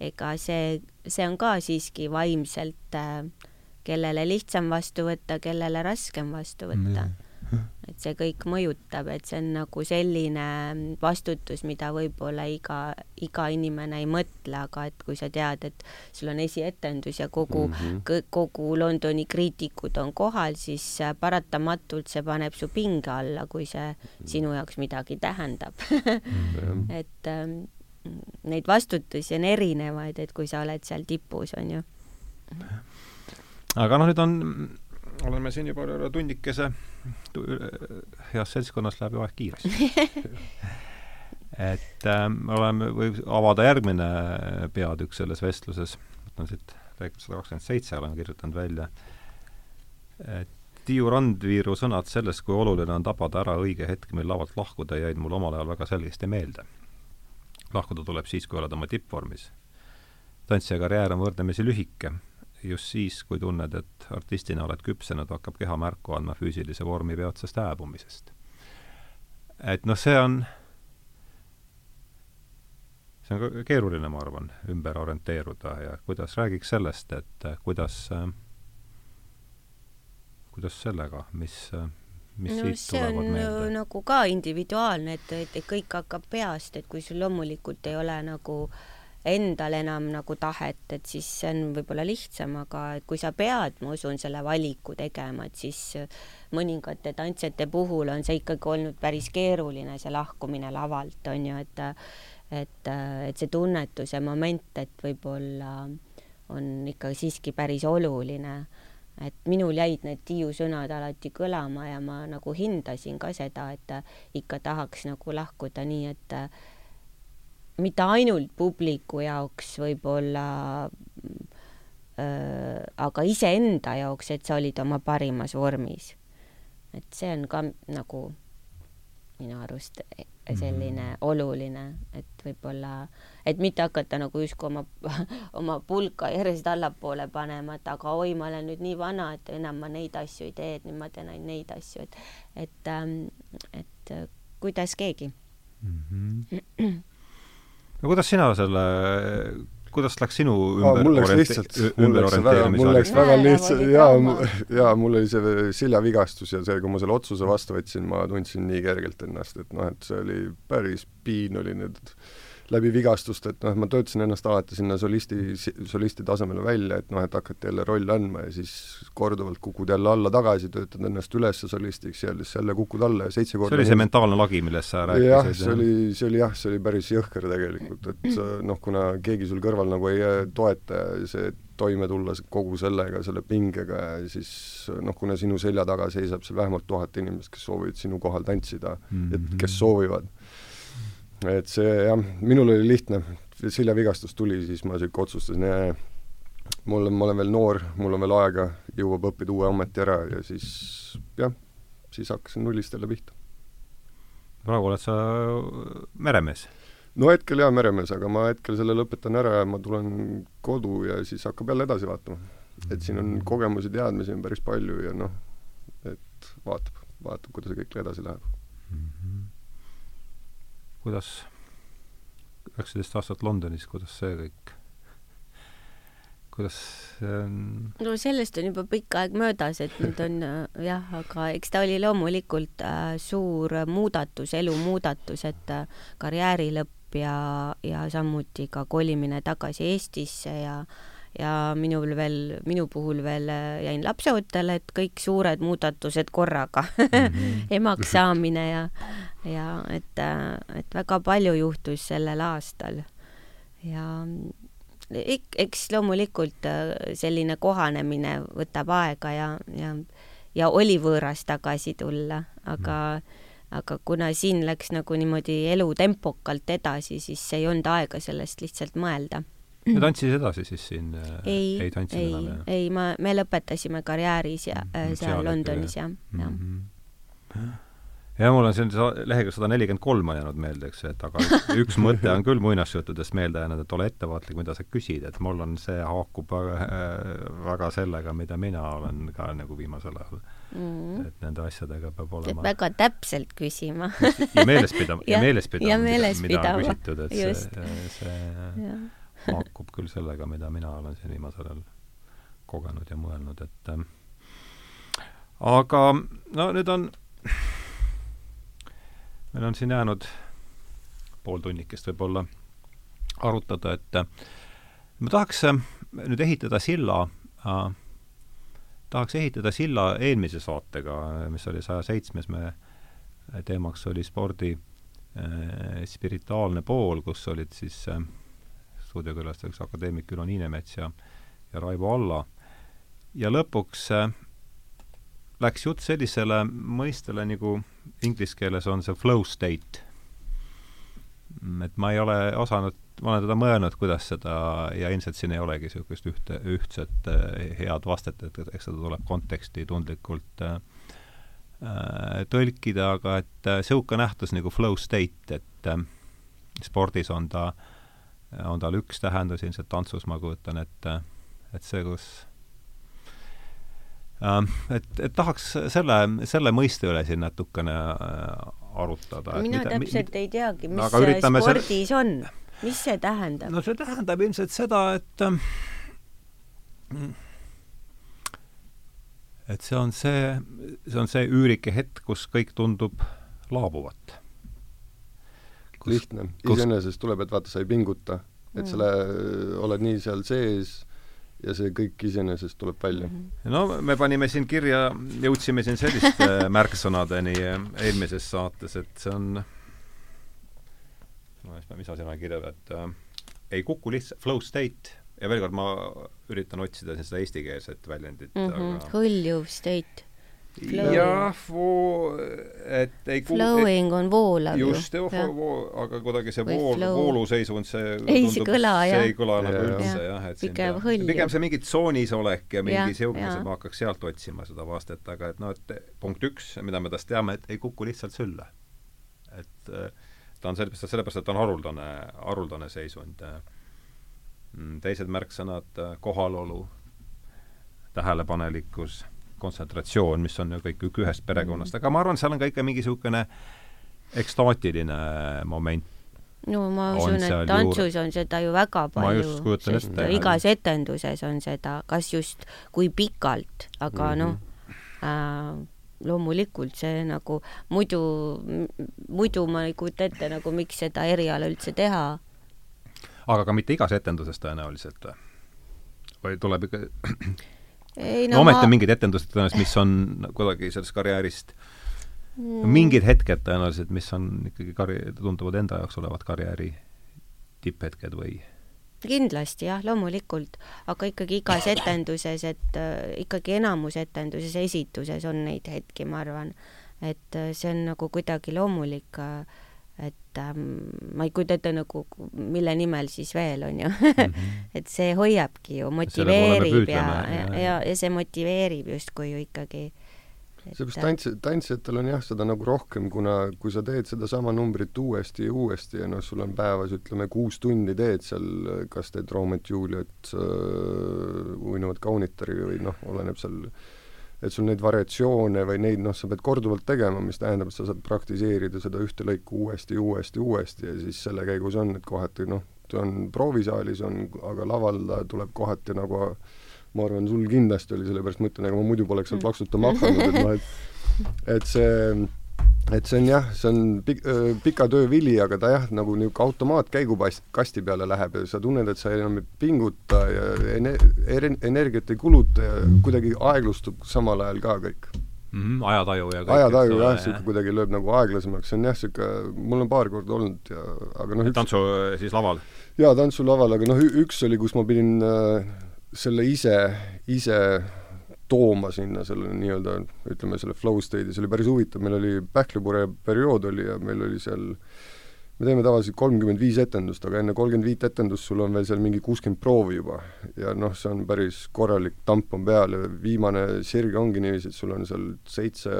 ega see, see on ka siiski vaimselt äh, kellele lihtsam vastu võtta, kellele raskem vastu võtta mm. et see kõik mõjutab, et see on nagu selline vastutus, mida võib-olla iga, iga inimene ei mõtle, aga et kui sa tead, et sul on esietendus ja kogu mm, -hmm. kogu Londoni kriitikud on kohal, siis paratamatult see paneb su pinge alla, kui see sinu jaoks midagi tähendab. -hmm. et ähm, neid vastutusi on erinevaid, et kui sa oled seal tipus, on ju. Aga noh, nüüd on, oleme siin juba tunnikese, heas seltskonnas läheb ju aeg kiiresti et äh, oleme, võib avada järgmine peatükk selles vestluses, võtan siit lõiget sada kakskümmend seitse olen kirjutanud välja, et Tiiu Randviiru sõnad sellest, kui oluline on tabada ära õige hetk, mil lavalt lahkuda, jäid mul omal ajal väga selgesti meelde. lahkuda tuleb siis, kui oled oma tippvormis. tantsija karjäär on võrdlemisi lühike. Just siis, kui tunned, et artistina oled küpsenud, hakkab keha märku andma füüsilise vormi peatsest hääbumisest. et noh, see on see on ka keeruline, ma arvan, ümber orienteeruda ja kuidas, räägiks sellest, et kuidas äh, kuidas sellega, mis, mis no, siit tulevad meelde? nagu ka individuaalne, et, et, kõik hakkab peast, et kui sul loomulikult ei ole nagu endal enam nagu tahet, et siis see on võib-olla lihtsam, aga kui sa pead, ma usun, selle valiku tegema, et siis mõningate tantsijate puhul on see ikkagi olnud päris keeruline, see lahkumine lavalt, on ju, et et, et see tunnetuse moment, et võib-olla on ikka siiski päris oluline. Et minul jäid need Tiiu sõnad alati kõlama ja ma nagu hindasin ka seda, et ikka tahaks nagu lahkuda nii, et mitte ainult publiku jaoks võib-olla äh,, aga iseenda jaoks, et sa olid oma parimas vormis. et see on ka nagu minu arust selline mm -hmm. oluline, et võib-olla, et mitte hakata nagu justkui oma, oma pulka järjest allapoole panema, et aga oi, ma olen nüüd nii vana, et enam ma neid asju ei tee, et nüüd ma teen ainult neid asju, et, et, ähm, et äh, kuidas keegi mm. -hmm. no kuidas sina selle kuidas läks sinu ümber mul läks lihtsalt, mul läks väga, mul läks väga lihtsalt, jaa, jaa, mul oli see seljavigastus ja see, kui ma selle otsuse vastu võtsin, ma tundsin nii kergelt ennast, et noh, et see oli päris piin oli nüüd läbi vigastust, et noh, ma töötasin ennast alati sinna solisti, solisti tasemele välja, et noh, et hakati jälle rolle andma ja siis korduvalt kukud jälle alla tagasi, töötad ennast üles solistiks ja siis jälle kukud alla ja seitse korda see oli see mentaalne lagi, millest sa rääkisid? jah, see oli, see oli jah, see oli päris jõhker tegelikult, et noh, kuna keegi sul kõrval nagu ei toeta ja see toime tulla kogu sellega, selle pingega ja siis noh, kuna sinu selja taga seisab seal vähemalt tuhat inimest, kes soovivad sinu kohal tantsida mm, -hmm. et kes soovivad et see jah, minul oli lihtne, seljavigastus tuli, siis ma sihuke otsustasin, mul on, ma olen veel noor, mul on veel aega, jõuab õppida uue ameti ära ja siis jah, siis hakkasin nullist jälle pihta. praegu oled sa meremees? no hetkel jaa, meremees, aga ma hetkel selle lõpetan ära ja ma tulen kodu ja siis hakkab jälle edasi vaatama. et siin on kogemusi, teadmisi on päris palju ja noh, et vaatab, vaatab, kuidas see kõik edasi läheb kuidas üheksateist aastat Londonis, kuidas see kõik, kuidas see on? no sellest on juba pikk aeg möödas, et nüüd on äh, jah, aga eks ta oli loomulikult äh, suur muudatus, elu muudatus, et äh, karjääri lõpp ja, ja samuti ka kolimine tagasi Eestisse ja ja minul veel, minu puhul veel äh, jäin lapseootele, et kõik suured muudatused korraga mm, -hmm. emaks saamine ja ja et, äh, et väga palju juhtus sellel aastal ja ik-, eks loomulikult äh, selline kohanemine võtab aega ja, ja, ja oli võõras tagasi tulla, aga mm. aga kuna siin läks nagu niimoodi elu tempokalt edasi, siis ei olnud aega sellest lihtsalt mõelda. Ja tantsisid edasi siis siin? Äh, ei, ei jah? ei, ma, me lõpetasime karjääris ja mm, seal, seal Londonis, jah, jah mm -hmm ja mul on siin lehekülg sada nelikümmend kolm on jäänud meelde, eks, et aga üks mõte on küll muinasjuttudest meelde jäänud, et ole ettevaatlik, mida sa küsid, et mul on, see haakub väga, äh, väga sellega, mida mina olen ka nagu viimasel ajal mm.. et nende asjadega peab olema väga täpselt küsima ja meeles pidama ja, ja meeles pidama, mida, mida on küsitud, et Just. see, see ja. Haakub küll sellega, mida mina olen siin viimasel ajal kogenud ja mõelnud, et äh, aga no nüüd on meil on siin jäänud pool tunnikest võib-olla arutada, et äh, ma tahaks äh, nüüd ehitada silla äh,, tahaks ehitada silla eelmise saatega, mis oli saja seitsmes, me teemaks oli spordi äh, spirituaalne pool, kus olid siis äh, stuudiokülastajaks akadeemik Ülo Niinemets ja, ja Raivo Alla. ja lõpuks äh, läks jutt sellisele mõistele nagu inglise keeles on see flow state. et ma ei ole osanud, ma olen teda mõelnud, kuidas seda, ja ilmselt siin ei olegi niisugust ühte, ühtset äh, head vastet, et eks seda tuleb konteksti tundlikult äh, äh tõlkida, aga et niisugune äh, nähtus nagu flow state, et äh, spordis on ta, on tal üks tähendus, ilmselt tantsus ma kujutan ette, et see, kus Ähm, et, et tahaks selle, selle mõiste üle siin natukene äh, arutada. mina mida, täpselt mida, ei teagi, mis see spordis selle... on, mis see tähendab? no see tähendab ilmselt seda, et ähm, et see on see, see on see üürike hetk, kus kõik tundub laabuvat. Lihtne, iseenesest tuleb, et vaata, sa ei pinguta, et mm. sa le-, oled nii seal sees ja see kõik iseenesest tuleb välja. Mhm. no me panime siin kirja, jõudsime siin selliste märksõnadeni eelmises saates, et see on no mis ma sinna kirja, et äh, ei kuku lihtsalt, flow state ja veel kord, ma üritan otsida seda eestikeelset väljendit mm, -hmm. aga hõljuv state jah, et ei Flowing et, on voolav ju. just, aga kuidagi see vool, vooluseisund, see ei, see kõla, jah. see ei kõla nagu üldse jah, et pigem hõljuv. pigem see mingi tsoonis olek ja mingi sihuke, ma hakkaks sealt otsima seda vastet, aga et noh, et punkt üks, mida me tast teame, et ei kuku lihtsalt sülle. et äh, ta on sellepärast, sellepärast, et ta on haruldane, haruldane seisund. Mm, teised märksõnad, äh, kohalolu, tähelepanelikkus kontsentratsioon, mis on ju kõik ühest perekonnast, aga ma arvan, seal on ka ikka mingi niisugune ekstaatiline moment. no ma usun, et tantsus on seda ju väga palju, sest ette, igas etenduses on seda, kas just kui pikalt, aga mm -hmm. noh äh,, loomulikult see nagu muidu, muidu ma ei kujuta ette nagu, miks seda eriala üldse teha. aga ka mitte igas etenduses tõenäoliselt või? või tuleb ikka ei no, no ometi ma... mingid etendused tõenäoliselt, mis on kuidagi sellest karjäärist mm. mingid hetked tõenäoliselt, mis on ikkagi karj-, tunduvad enda jaoks olevat karjääri tipphetked või? kindlasti jah, loomulikult, aga ikkagi igas etenduses, et äh, ikkagi enamus etenduses, esituses on neid hetki, ma arvan, et äh, see on nagu kuidagi loomulik äh, et ähm, ma ei kujuta ette nagu, mille nimel siis veel, on ju mm. -hmm. et see hoiabki ju, motiveerib ja, ja, ja, ja see motiveerib justkui ju ikkagi et... seepärast tants-, tantsijatel on jah, seda nagu rohkem, kuna kui sa teed sedasama numbrit uuesti ja uuesti ja noh, sul on päevas ütleme kuus tundi teed seal, kas teed Romeo Juliet äh,, uinuvat kaunitari või noh, oleneb seal äh, et sul neid variatsioone või neid noh, sa pead korduvalt tegema, mis tähendab, et sa saad praktiseerida seda ühte lõiku uuesti, uuesti, uuesti ja siis selle käigus on, et kohati noh, on proovisaalis, on, aga laval tuleb kohati nagu ma arvan, sul kindlasti oli, sellepärast ma ütlen, ega ma muidu poleks seal plaksutama hakanud, et noh, et et see et see on jah, see on pik-, pika töö vili, aga ta jah, nagu niisugune automaatkäigukasti peale läheb ja sa tunned, et sa enam ei pinguta ja ene-, energiat ei kuluta ja kuidagi aeglustub samal ajal ka kõik mm. ajataju ja kõik. ajataju jah, niisugune kuidagi lööb nagu aeglasemaks, see on jah, niisugune, mul on paar korda olnud ja aga noh üks... tantsu siis laval? jaa, tantsulaval, aga noh, üks oli, kus ma pidin äh, selle ise, ise tooma sinna selle nii-öelda, ütleme selle flow state'i, see oli päris huvitav, meil oli pähklipure periood oli ja meil oli seal me teeme tavaliselt kolmkümmend viis etendust, aga enne kolmkümmend viit etendust sul on veel seal mingi kuuskümmend proovi juba. ja noh, see on päris korralik tamp on peal ja viimane sirge ongi niiviisi, et sul on seal seitse,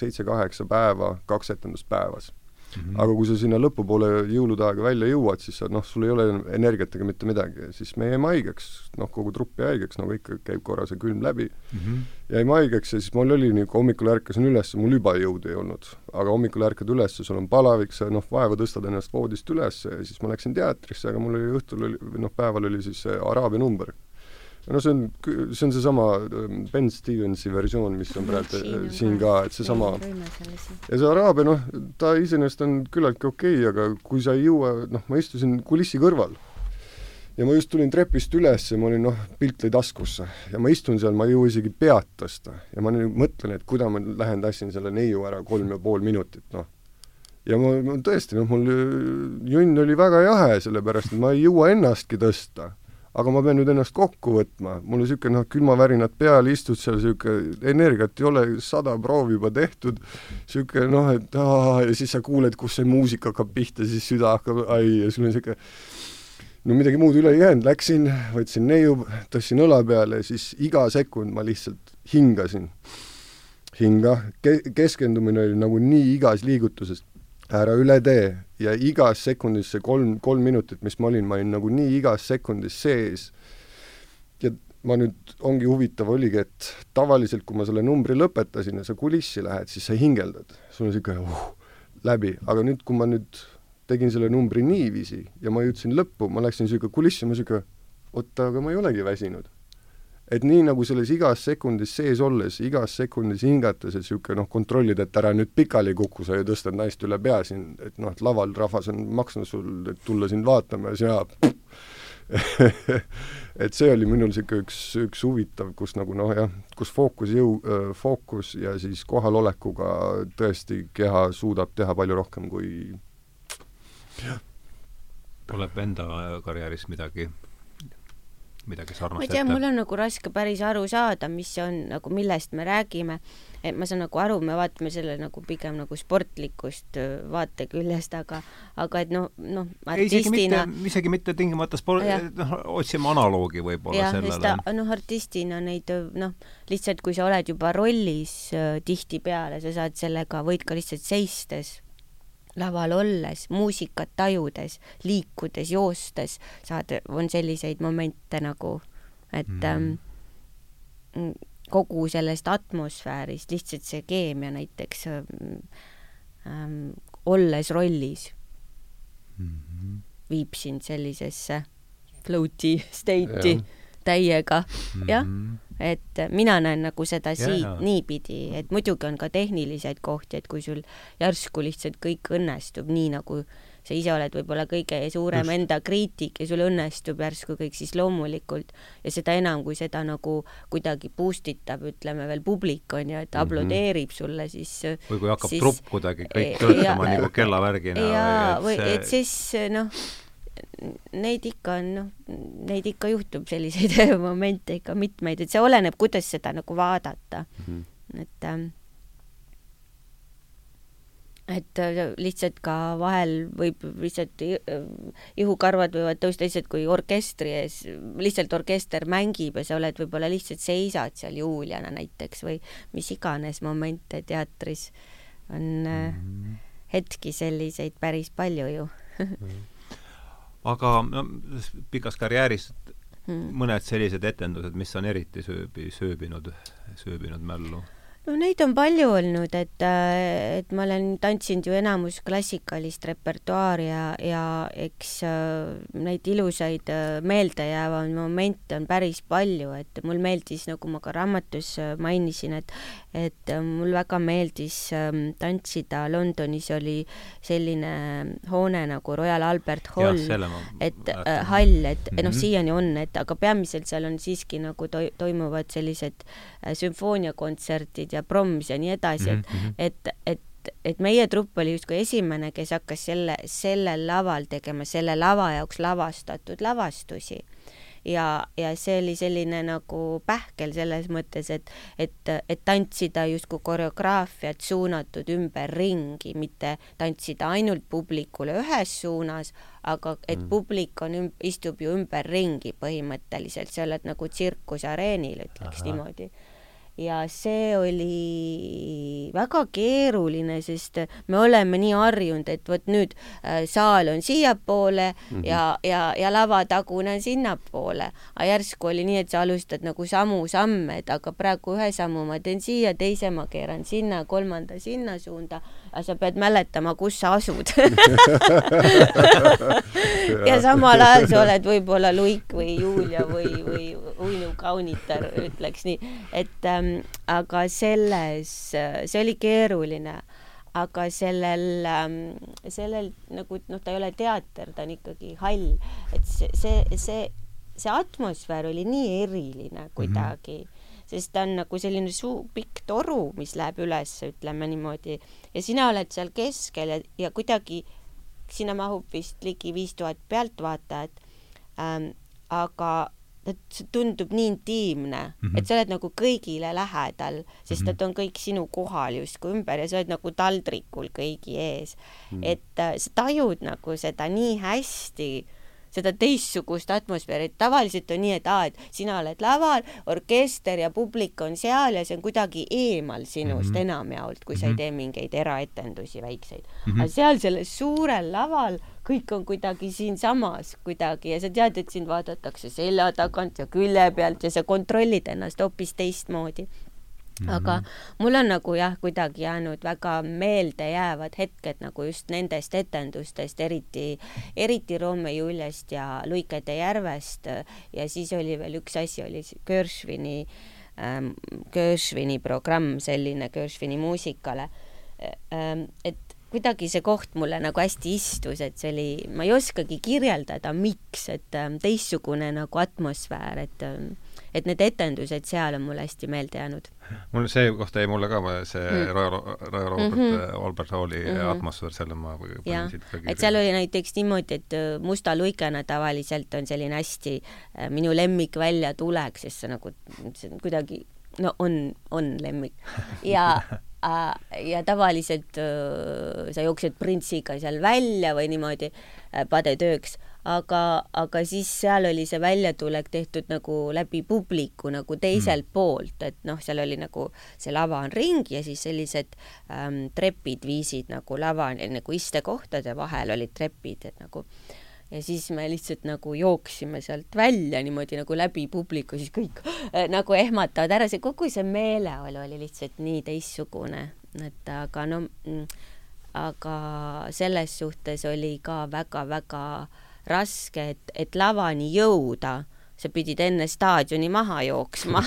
seitse-kaheksa päeva, kaks etendust päevas Mm -hmm. aga kui sa sinna lõpupoole jõulude aega välja jõuad, siis sa noh, sul ei ole energiat ega mitte midagi ja siis me jäime haigeks, noh, kogu trupp jäi haigeks, nagu ikka, käib korra see külm läbi mm. -hmm. jäime haigeks ja siis mul oli nii, kui hommikul ärkasin üles, mul juba jõudu ei olnud. aga hommikul ärkad üles, sul on palavik, sa noh, vaeva tõstad ennast voodist üles ja siis ma läksin teatrisse, aga mul oli õhtul oli, noh, päeval oli siis araabia number no see on, see on seesama ähm, Ben Stevensi versioon, mis on praegu äh, siin ka, et seesama ja see araabia, noh, ta iseenesest on küllaltki okei okay,, aga kui sa ei jõua, noh, ma istusin kulissi kõrval ja ma just tulin trepist üles ja ma olin noh, pilt lõi taskusse. Ja ma istun seal, ma ei jõua isegi pead tõsta. Ja ma nüüd mõtlen, et kuidas ma lähen tassin selle neiu ära kolm ja pool minutit, noh. ja ma, ma tõesti, noh, mul junn oli väga jahe, sellepärast et ma ei jõua ennastki tõsta aga ma pean nüüd ennast kokku võtma, mul on niisugune noh, külmavärinad peal, istud seal, niisugune energiat ei ole, sada proovi juba tehtud, niisugune noh, et aa, ja siis sa kuuled, kus see muusika hakkab pihta, siis süda hakkab, ai, ja sul on niisugune no midagi muud üle ei jäänud, läksin, võtsin neiu, tõstsin õla peale ja siis iga sekund ma lihtsalt hingasin. hinga, ke-, keskendumine oli nagu nii igas liigutuses, ära üle tee ja igas sekundis see kolm, kolm minutit, mis ma olin, ma olin nagu nii igas sekundis sees. ja ma nüüd, ongi huvitav oligi, et tavaliselt, kui ma selle numbri lõpetasin ja sa kulissi lähed, siis sa hingeldad, sul on niisugune uh, läbi, aga nüüd, kui ma nüüd tegin selle numbri niiviisi ja ma jõudsin lõppu, ma läksin niisugune kulissi, ma niisugune, oota, aga ma ei olegi väsinud et nii nagu selles igas sekundis sees olles, igas sekundis hingates, et niisugune noh, kontrollida, et ära nüüd pikali kuku, sa ju tõstad naist üle pea siin, et noh, et laval rahvas on maksnud sul, et tulla sind vaatama ja sina et see oli minul niisugune üks, üks huvitav, kus nagu noh jah, kus fookus jõu, fookus ja siis kohalolekuga tõesti keha suudab teha palju rohkem kui jah. tuleb enda karjääris midagi midagi sarnast ma ei tea, mul on nagu raske päris aru saada, mis on nagu, millest me räägime. et ma saan nagu aru, me vaatame selle nagu pigem nagu sportlikust vaateküljest, aga, aga et noh, noh, artistina. isegi mitte tingimata sport, noh, otsime analoogi võib-olla sellele. noh, artistina neid noh, lihtsalt kui sa oled juba rollis tihtipeale, sa saad sellega, võid ka lihtsalt seistes laval olles, muusikat tajudes, liikudes, joostes saad, on selliseid momente nagu, et mm. ähm, kogu sellest atmosfäärist, lihtsalt see keemia näiteks ähm, ähm, olles rollis mm -hmm. viib sind sellisesse float'i state'i täiega, jah mm -hmm et mina näen nagu seda siit yeah. niipidi, et muidugi on ka tehniliseid kohti, et kui sul järsku lihtsalt kõik õnnestub nii, nagu sa ise oled võib-olla kõige suurem Just. enda kriitik ja sul õnnestub järsku kõik, siis loomulikult ja seda enam, kui seda nagu kuidagi boost itab, ütleme veel publik on ju, et mhm. aplodeerib mm -hmm. sulle, siis või kui hakkab siis, trupp kuidagi kõik töötama nagu kellavärgina. jaa, või et siis noh neid ikka on, noh, neid ikka juhtub selliseid momente ikka mitmeid, et see oleneb, kuidas seda nagu vaadata mm. -hmm. et ähm, et äh, lihtsalt ka vahel võib lihtsalt äh, ihukarvad võivad tõusta lihtsalt, kui orkestri ees, lihtsalt orkester mängib ja sa oled võib-olla lihtsalt seisad seal Juliana näiteks või mis iganes momente teatris on mm -hmm. hetki selliseid päris palju ju mm. -hmm aga no, pikas karjääris hmm. mõned sellised etendused, mis on eriti sööbi, sööbinud, sööbinud mällu no neid on palju olnud, et, äh, et ma olen tantsinud ju enamus klassikalist repertuaari ja, ja eks äh, neid ilusaid äh, meeldejäävaid momente on päris palju, et mul meeldis, nagu ma ka raamatus mainisin, et et mul väga meeldis ähm, tantsida, Londonis oli selline hoone nagu Royal Albert Hall, et äh, hall, et mm -hmm. noh, mhm. siiani on, et aga peamiselt seal on siiski nagu to toimuvad sellised sümfooniakontserdid ja proms ja nii edasi mm, -hmm. et, et, et et meie trupp oli justkui esimene, kes hakkas selle, sellel laval tegema selle lava jaoks lavastatud lavastusi ja, ja see oli selline nagu pähkel selles mõttes, et, et, et tantsida justkui koreograafiat suunatud ümberringi, mitte tantsida ainult publikule ühes suunas, aga et mm. publik on, istub ju ümberringi põhimõtteliselt, sa oled nagu tsirkusareenil, ütleks Aha. niimoodi ja see oli väga keeruline, sest me oleme nii harjunud, et vot nüüd äh, saal on siiapoole mm -hmm. ja, ja, ja lavatagune on sinnapoole. aga järsku oli nii, et sa alustad nagu samu samme, et aga praegu ühe sammu ma teen siia, teise ma keeran sinna, kolmanda sinna suunda, aga sa pead mäletama, kus sa asud. Ja samal ajal sa oled võib-olla Luik või Julia või, või Uinu kaunitar, ütleks nii, et ähm, aga selles, see oli keeruline, aga sellel, sellel nagu noh, ta ei ole teater, ta on ikkagi hall, et see, see, see, see atmosfäär oli nii eriline kuidagi mm. -hmm sest ta on nagu selline suu-, pikk toru, mis läheb üles, ütleme niimoodi, ja sina oled seal keskel ja, ja kuidagi sinna mahub vist ligi viis tuhat pealtvaatajat ähm,, aga et see tundub nii intiimne mm, -hmm. et sa oled nagu kõigile lähedal, sest mm -hmm. nad on kõik sinu kohal justkui ümber ja sa oled nagu taldrikul kõigi ees mm. -hmm. et äh, sa tajud nagu seda nii hästi seda teistsugust atmosfääri, et tavaliselt on nii, et aa, et sina oled laval, orkester ja publik on seal ja see on kuidagi eemal sinust mm -hmm. enamjaolt, kui sa ei mhm. tee mingeid eraetendusi väikseid mm. -hmm. aga seal sellel suurel laval kõik on kuidagi siinsamas kuidagi ja sa tead, et sind vaadatakse selja tagant ja külje pealt ja sa kontrollid ennast hoopis teistmoodi Mm -hmm. aga mul on nagu jah, kuidagi jäänud väga meeldejäävad hetked nagu just nendest etendustest, eriti, eriti Roome Juliast ja Luikede järvest ja siis oli veel üks asi, oli Gershwini ähm,, Gershwini programm, selline Gershwini muusikale ähm,. et kuidagi see koht mulle nagu hästi istus, et see oli, ma ei oskagi kirjeldada, miks, et ähm, teistsugune nagu atmosfäär, et ähm, et need etendused seal on mulle hästi meelde jäänud. Mul see koht jäi mulle ka, see mm. Raja, Raja Robert mm, -hmm. Albert Halli mm -hmm. atmosfäär, selle ma jah, et seal oli näiteks niimoodi, et äh, Musta luikena tavaliselt on selline hästi äh, minu lemmik välja tuleks, sest see nagu, see on kuidagi no on, on lemmik ja äh, ja tavaliselt äh, sa jooksed printsiga seal välja või niimoodi äh, padetööks aga, aga siis seal oli see väljatulek tehtud nagu läbi publiku nagu teiselt mm. poolt, et noh, seal oli nagu see lava on ring ja siis sellised ähm, trepid viisid nagu lavani, nagu istekohtade vahel olid trepid, et nagu ja siis me lihtsalt nagu jooksime sealt välja niimoodi nagu läbi publiku, siis kõik äh, nagu ehmatavad ära, see kogu see meeleolu oli lihtsalt nii teistsugune, et aga no mm, aga selles suhtes oli ka väga-väga äh, raske, et, et lavani jõuda sa pidid enne staadioni maha jooksma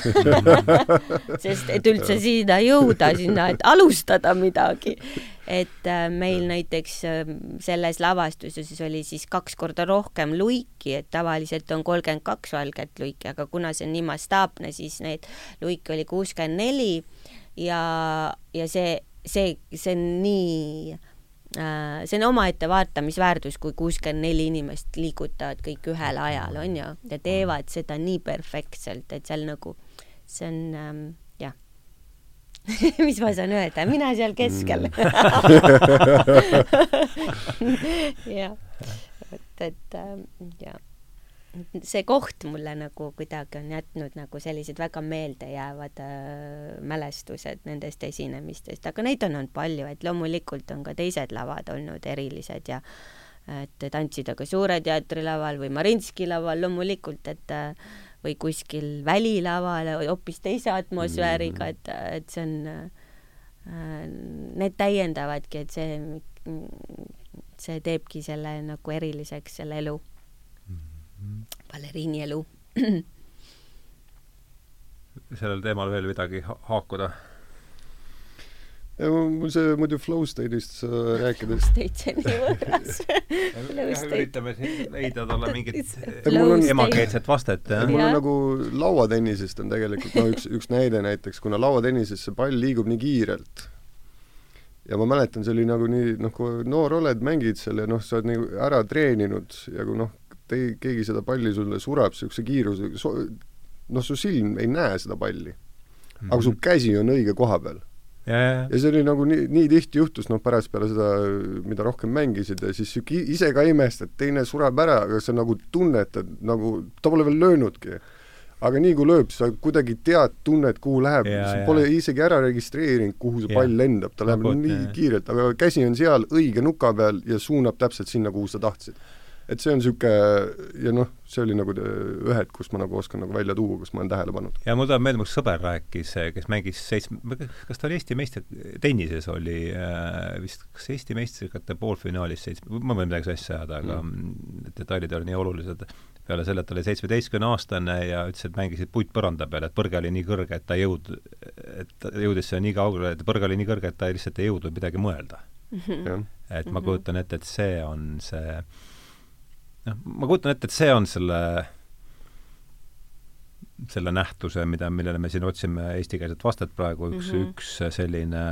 sest et üldse sinna jõuda, sinna, et alustada midagi. et äh, meil näiteks äh, selles lavastuses oli siis kaks korda rohkem luiki, et tavaliselt on kolmkümmend kaks valget luiki, aga kuna see on nii mastaapne, siis neid luike oli kuuskümmend neli ja, ja see, see, see on nii see on omaette vaatamisväärtus, kui kuuskümmend neli inimest liigutavad kõik ühel ajal, on ju, ja teevad seda nii perfektselt, et seal nagu, see on ähm, jah. Mis ma saan öelda, mina seal keskel. Jah, et, et ähm, jah see koht mulle nagu kuidagi on jätnud nagu sellised väga meeldejäävad äh, mälestused nendest esinemistest, aga neid on olnud palju, et loomulikult on ka teised lavad olnud erilised ja et tantsida ka Suure teatri laval või Marinski laval loomulikult, et äh, või kuskil välilaval hoopis teise atmosfääriga, mm. et, et see on äh,, need täiendavadki, et see, see teebki selle nagu eriliseks, selle elu baleriini elu. Sellel teemal veel midagi ha haakuda? mul see muidu flow state'ist rääkides. Flow state, see on nii võõras. Üritame siin leida talle mingit emakeelset vastet, jah. mul on nagu lauatennisest on tegelikult no üks, üks näide näiteks, kuna lauatennises see pall liigub nii kiirelt ja ma mäletan, see oli nagu nii, noh, kui noor oled, mängid seal ja noh, sa oled nagu ära treeninud ja kui noh, tei-, keegi seda palli sulle sureb niisuguse kiirusega, so-, noh, su silm ei näe seda palli. aga mm -hmm. su käsi on õige koha peal. Ja, ja see oli nagu nii, nii tihti juhtus, noh, pärast peale seda, mida rohkem mängisid ja siis ise ka imestad, teine sureb ära, aga sa nagu tunnetad nagu, ta pole veel löönudki. aga nii kui lööb, sa kuidagi tead, tunned, kuhu läheb, sa pole isegi ära registreerinud, kuhu see pall lendab, ta läheb Napot, nii jah. kiirelt, aga käsi on seal õige nuka peal ja suunab täpselt sinna, kuhu sa tahtsid et see on niisugune ja noh, see oli nagu ühed, kus ma nagu oskan nagu välja tuua, kus ma olen tähele pannud. ja mul tuleb meelde, mu sõber rääkis, kes mängis seitsme, kas ta oli Eesti meister, tennises oli äh, vist, kas Eesti meistrite poolfinaalis seitsme, ma võin midagi sassi ajada, aga mm. detailid ei ole nii olulised, peale selle, et ta oli seitsmeteistkümneaastane ja ütles, et mängisid puitpõranda peal, et põrge oli nii kõrge, et ta ei jõud-, et ta jõudis nii kaugele, et põrge oli nii kõrge, et ta lihtsalt ei jõudnud midagi mõelda mm. -hmm. et ma mhm. kujutan ette, et see on see noh, ma kujutan ette, et see on selle selle nähtuse, mida, millele me siin otsime eestikeelset vastet praegu, üks mm, -hmm. üks selline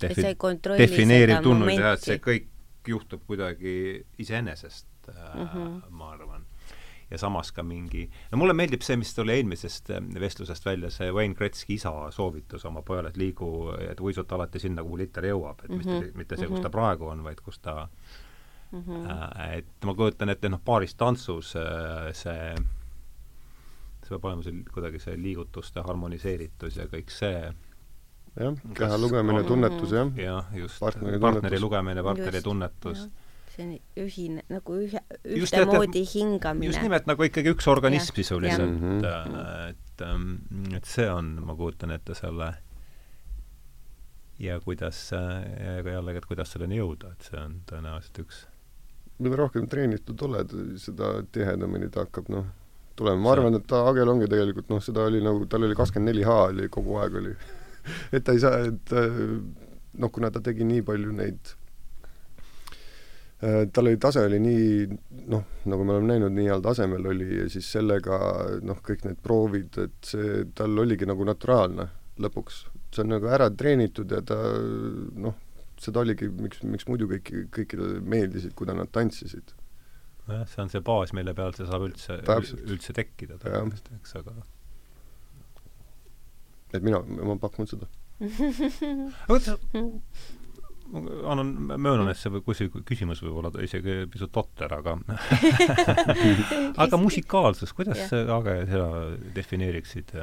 defi-, defineeriv tunnus jah, et see kõik juhtub kuidagi iseenesest mm, -hmm. ma arvan. ja samas ka mingi, no mulle meeldib see, mis tuli eelmisest äh, vestlusest välja, see Wayne Gretzky isa soovitus oma pojale, et liigu, et uisuta alati sinna, kuhu liter jõuab, et mm -hmm. mitte, mitte see, kus ta mhm. praegu on, vaid kus ta mm, -hmm. et ma kujutan ette, noh, paaris tantsus äh, see see peab olema see kuidagi see liigutuste harmoniseeritus ja kõik see jah, keha lugemine, tunnetus, jah. jah, just. partneri, partneri lugemine, partneri just, tunnetus. see on ühine, nagu ühe, ühtemoodi hingamine. just nimelt nagu ikkagi üks organism sisuliselt, mhm. äh, et, ähm, et see on, ma kujutan ette selle ja kuidas, ja jällegi, et kuidas selleni jõuda, et see on tõenäoliselt üks mida rohkem treenitud oled, seda tihedamini ta hakkab, noh, tulema, ma arvan, et Agel ongi tegelikult noh, seda oli nagu, tal oli kakskümmend neli H oli kogu aeg oli et ta ei saa, et äh, noh, kuna ta tegi nii palju neid äh, tal oli, tase oli nii noh, nagu me oleme näinud, nii heal tasemel oli ja siis sellega noh, kõik need proovid, et see, tal oligi nagu naturaalne lõpuks. see on nagu ära treenitud ja ta noh, seda oligi, miks, miks muidu kõik, kõikidele meeldisid, kui nad tantsisid. nojah, see on see baas, mille peal see saab üldse, üldse tekkida tõenäoliselt, eks, aga et mina, ma pakun seda annan, möönan, et see või kuskil küsimus võib olla isegi pisut totter, aga aga musikaalsus, kuidas sa, Age, seda defineeriksid?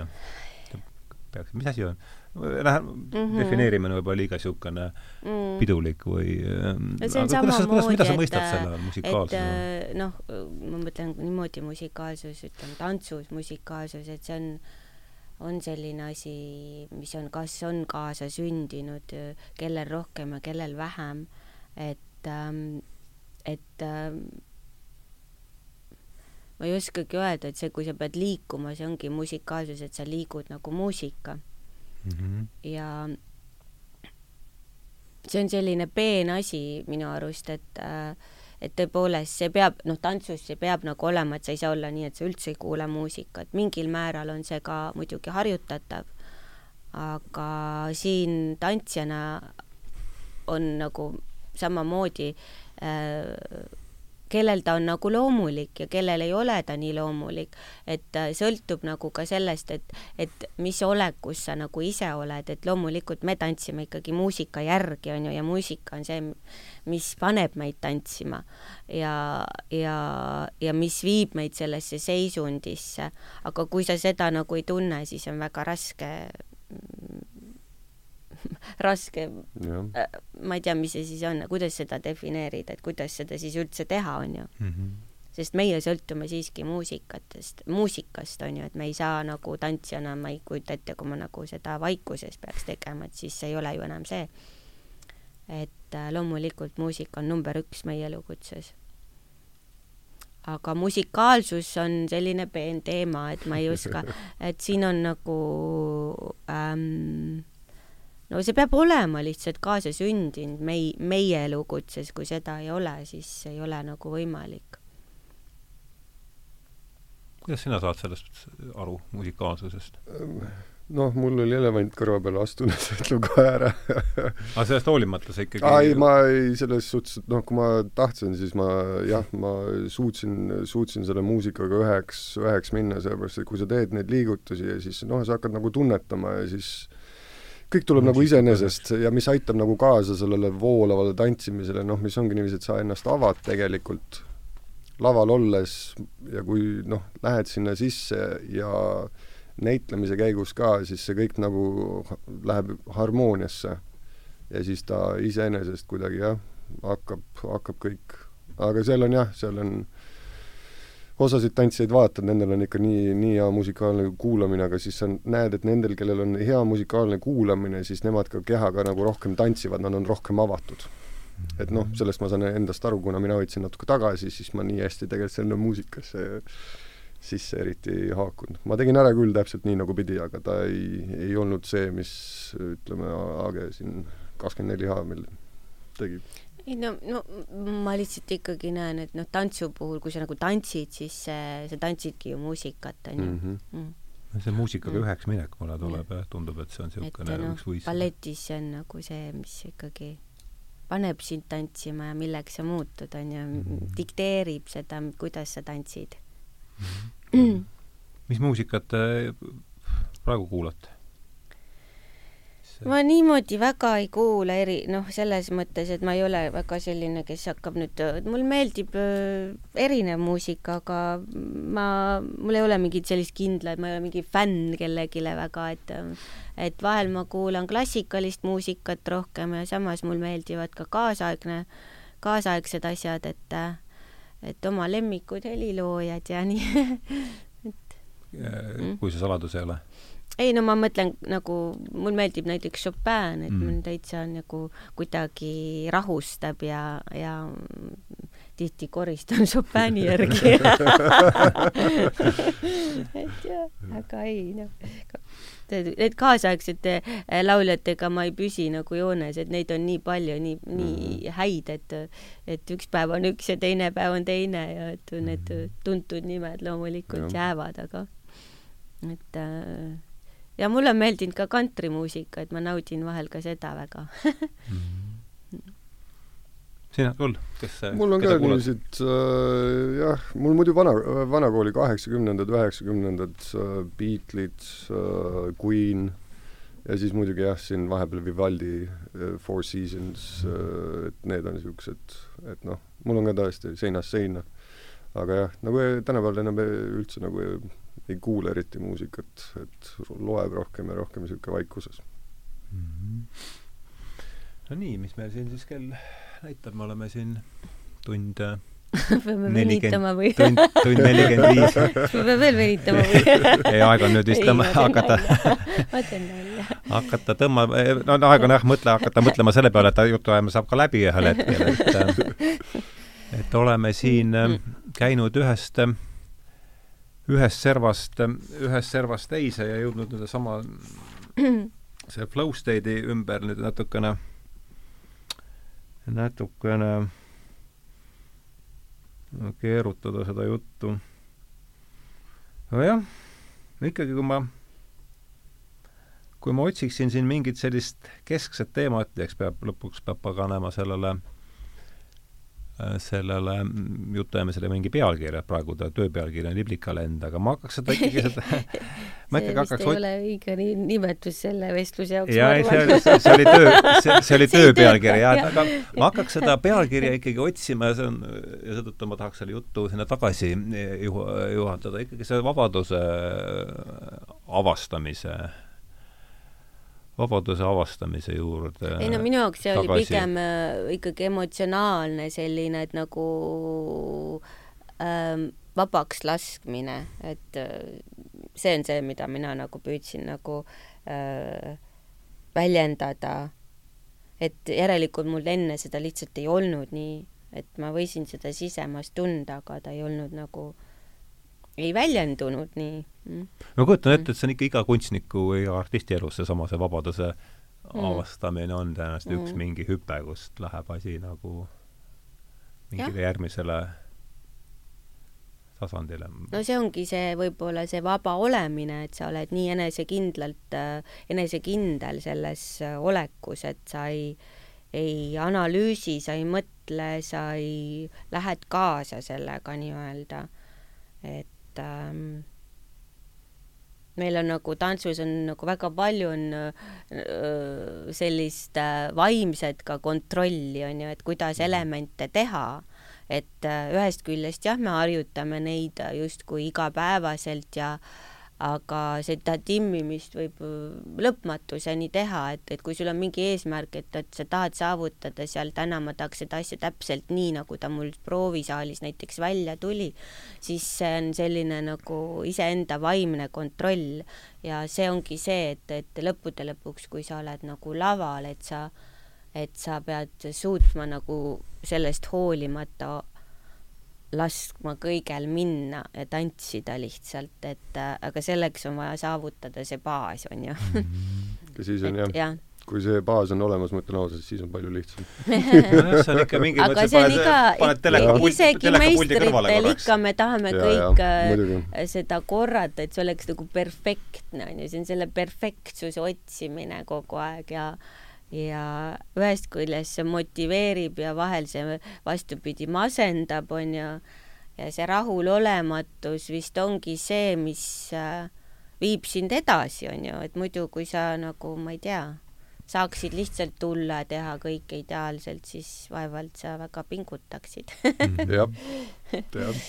peaks, mis asi on? Lähen mm, -hmm. defineerimine võib olla liiga niisugune mm. pidulik või ähm, see on samamoodi, all musikaalsuse äh, noh, ma mõtlen niimoodi musikaalsus, ütleme tantsus musikaalsus, et see on on selline asi, mis on, kas on kaasa sündinud, kellel rohkem ja kellel vähem, et ähm,, et ähm, ma ei oskagi öelda, et see, kui sa pead liikuma, see ongi musikaalsus, et sa liigud nagu muusika mm. -hmm. ja see on selline peen asi minu arust, et äh, et tõepoolest see peab, noh, tantsus see peab nagu olema, et sa ei saa olla nii, et sa üldse ei kuule muusikat, mingil määral on see ka muidugi harjutatav, aga siin tantsijana on nagu samamoodi äh, kellel ta on nagu loomulik ja kellel ei ole ta nii loomulik, et äh, sõltub nagu ka sellest, et, et mis olekus sa nagu ise oled, et loomulikult me tantsime ikkagi muusika järgi, on ju, ja muusika on see, mis paneb meid tantsima ja, ja, ja mis viib meid sellesse seisundisse. aga kui sa seda nagu ei tunne, siis on väga raske raske, äh, ma ei tea, mis see siis on, kuidas seda defineerida, et kuidas seda siis üldse teha, on ju mm. -hmm. sest meie sõltume siiski muusikatest, muusikast, on ju, et me ei saa nagu tantsijana, ma ei kujuta ette, kui ma nagu seda vaikuses peaks tegema, et siis see ei ole ju enam see. et äh, loomulikult muusika on number üks meie elukutses aga musikaalsus on selline peen teema, et ma ei oska, et siin on nagu ähm, no see peab olema lihtsalt kaasasündinud mei-, meie elukutses, kui seda ei ole, siis ei ole nagu võimalik. kuidas sina saad sellest aru, musikaalsusest? noh, mul oli elevant kõrva peale astunud, ütleme kohe ära aga sellest hoolimata sa ikkagi ei, ma ei, selles suhtes, et noh, kui ma tahtsin, siis ma jah, ma suutsin, suutsin selle muusikaga üheks, üheks minna, sellepärast et kui sa teed neid liigutusi ja siis noh, sa hakkad nagu tunnetama ja siis kõik tuleb nagu iseenesest ja mis aitab nagu kaasa sellele voolavale tantsimisele, noh, mis ongi niiviisi, et sa ennast avad tegelikult laval olles ja kui noh, lähed sinna sisse ja näitlemise käigus ka, siis see kõik nagu läheb harmooniasse. ja siis ta iseenesest kuidagi jah, hakkab, hakkab kõik, aga seal on jah, seal on osasid tantsijaid vaatad, nendel on ikka nii, nii hea musikaalne kuulamine, aga siis sa näed, et nendel, kellel on hea musikaalne kuulamine, siis nemad ka kehaga nagu rohkem tantsivad, nad on rohkem avatud. et noh, sellest ma saan endast aru, kuna mina hoidsin natuke tagasi, siis ma nii hästi tegelikult sinna muusikasse sisse eriti ei haakunud. ma tegin ära küll täpselt nii, nagu pidi, aga ta ei, ei olnud see, mis ütleme, Aage siin kakskümmend neli H meil tegi ei no, no ma lihtsalt ikkagi näen, et noh, tantsu puhul, kui sa nagu tantsid, siis see, sa tantsidki ju muusikat, on ju mhm. mm. -hmm. see muusikaga üheks minek mulle tuleb jah, tundub, et see on niisugune noh üks võis-. balletis see on nagu see, mis ikkagi paneb sind tantsima ja milleks sa muutud, on ju, Mhm. dikteerib seda, kuidas sa tantsid. mis muusikat praegu kuulate? Ma niimoodi väga ei kuula eri, noh, selles mõttes, et ma ei ole väga selline, kes hakkab nüüd, mul meeldib äh, erinev muusika, aga ma, mul ei ole mingit sellist kindlat, ma ei ole mingi fänn kellelegi väga, et et vahel ma kuulan klassikalist muusikat rohkem ja samas mul meeldivad ka kaasaegne, kaasaegsed asjad, et et oma lemmikud heliloojad ja nii kui see saladus ei ole? Ei no ma mõtlen nagu, mul meeldib näiteks Chopin, et Mm. mm. täitsa nagu kuidagi rahustab ja, ja tihti koristan Chopini järgi et jah, aga ei noh, need kaasaegsete äh, lauljatega ma ei püsi nagu joones, et neid on nii palju, nii, nii häid, et et üks päev on üks ja teine päev on teine ja et need tuntud nimed loomulikult Jah. jäävad, aga et äh, ja mulle on meeldinud ka kantrimuusika, et ma naudin vahel ka seda väga sina, Kull, kes mul on ka kuulad? niiviised äh, jah, mul muidu vana, vanakooli kaheksakümnendad, üheksakümnendad äh, Beatles äh,, Queen ja siis muidugi jah, siin vahepeal Vivaldi äh, Four Seasons äh,, et need on niisugused, et noh, mul on ka tõesti seinast seina. aga jah, nagu tänapäeval enam üldse nagu ei, kuule eriti muusikat, et loeb rohkem ja rohkem niisugune vaikuses. Mhm. no nii, mis meil siin siis kell näitab, me oleme siin tund, peame Nelikümmend- venitama või tund, tund nelikümmend viis. peame veel venitama või ei, aeg on nüüd vist tõmba- hakata, ma teen nalja hakata tõmbama, no no aeg on jah, mõtle, hakata mõtlema selle peale, et jutuajamine saab ka läbi ühel hetkel, et et oleme siin äh, käinud ühest, ühest servast, ühest servast teise ja jõudnud nüüd sama, see flow state'i ümber nüüd natukene, natukene keerutada seda juttu. nojah, ikkagi kui ma, kui ma otsiksin siin mingit sellist keskset teemat, eks peab, lõpuks peab paganama sellele sellele jutuajamisele mingi pealkirja, praegu ta töö pealkiri on Liblikalend, aga ma hakkaks seda ikkagi seda ma see ikkagi vist hakkaks ei ole õige ni- nimetus selle vestluse jaoks jaa, ei see oli, see see oli töö, see, see oli töö pealkiri jah, et aga ma hakkaks seda pealkirja ikkagi otsima ja see on, ja seetõttu ma tahaks selle jutu sinna tagasi juh-, juhatada, ikkagi see vabaduse avastamise, vabaduse avastamise juurde ei no minu jaoks see oli tagasi. pigem äh, ikkagi emotsionaalne selline, et nagu ähm, vabaks laskmine, et äh, see on see, mida mina nagu püüdsin nagu äh, väljendada. et järelikult mul enne seda lihtsalt ei olnud nii, et ma võisin seda sisemas tunda, aga ta ei olnud nagu, ei väljendunud nii mm. ma kujutan ette, et see on ikka iga kunstniku või iga artisti elus seesama, see vabaduse avastamine on tõenäoliselt mm. üks Mm. mingi hüpe, kust läheb asi nagu mingile järgmisele tasandile. no see ongi see võib-olla see vaba olemine, et sa oled nii enesekindlalt, enesekindel selles äh, olekus, et sa ei, ei analüüsi, sa ei mõtle, sa ei, lähed kaasa sellega nii-öelda. et ähm, meil on nagu tantsus on nagu väga palju on öö, sellist äh, vaimset ka kontrolli on ju, et kuidas elemente teha. Et äh, ühest küljest jah, me harjutame neid äh, justkui igapäevaselt ja aga seda timmimist võib äh, lõpmatuseni teha, et, et kui sul on mingi eesmärk, et, et sa tahad saavutada seal täna ma tahaks seda asja täpselt nii, nagu ta mul proovisaalis näiteks välja tuli, siis see on selline nagu iseenda vaimne kontroll. Ja see ongi see, et, et lõppude lõpuks, kui sa oled nagu laval, et sa et sa pead suutma nagu sellest hoolimata laskma kõigel minna ja tantsida lihtsalt, et äh, aga selleks on vaja saavutada see baas, on ju. ja siis on jah, jah, kui see baas on olemas, ma ütlen ausalt, siis on palju lihtsam nojah, see on ikka mingi aga see on iga, isegi meistritel ikka me tahame Ja, kõik ja, äh, muidugi. seda korrata, et see oleks nagu perfektne onju, see on selle perfektsuse otsimine kogu aeg ja ja ühest küljest see motiveerib ja vahel see vastupidi masendab onju ja see rahulolematus vist ongi see, mis äh, viib sind edasi onju, et muidu kui sa nagu ma ei tea, saaksid lihtsalt tulla teha kõike ideaalselt, siis vaevalt sa väga pingutaksid. Jah, jah.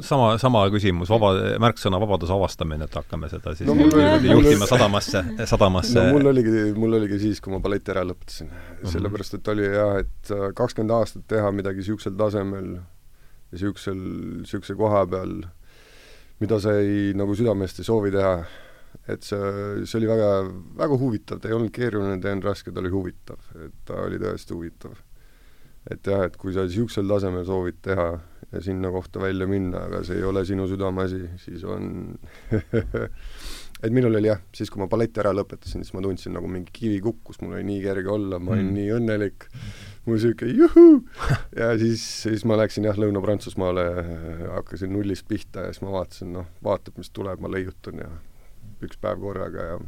Sama, sama küsimus, vaba, märksõna vabaduse avastamine, et hakkame seda siis No mul juhtima sadamasse, sadamasse no mul oligi, mul oligi siis, kui ma balleti ära lõpetasin. sellepärast, et oli jah, et äh, kakskümmend aastat teha midagi niisugusel tasemel ja niisugusel, niisuguse koha peal, mida sa ei, nagu südamest ei soovi teha, et see, see oli väga, väga huvitav, ta ei olnud keeruline, ta ei olnud raske, ta oli huvitav, et ta oli tõesti huvitav. Et jah, et kui sa niisugusel tasemel soovid teha ja sinna kohta välja minna, aga see ei ole sinu südameasi, siis on et minul oli jah, siis kui ma balleti ära lõpetasin, siis ma tundsin nagu mingi kivi kukkus, mul oli nii kerge olla, ma olin Mm. nii õnnelik, mul niisugune juhuu! ja siis, siis ma läksin jah, Lõuna-Prantsusmaale, hakkasin nullist pihta ja siis ma vaatasin, noh, vaatab, mis tuleb, ma leiutan ja üks päev korraga ja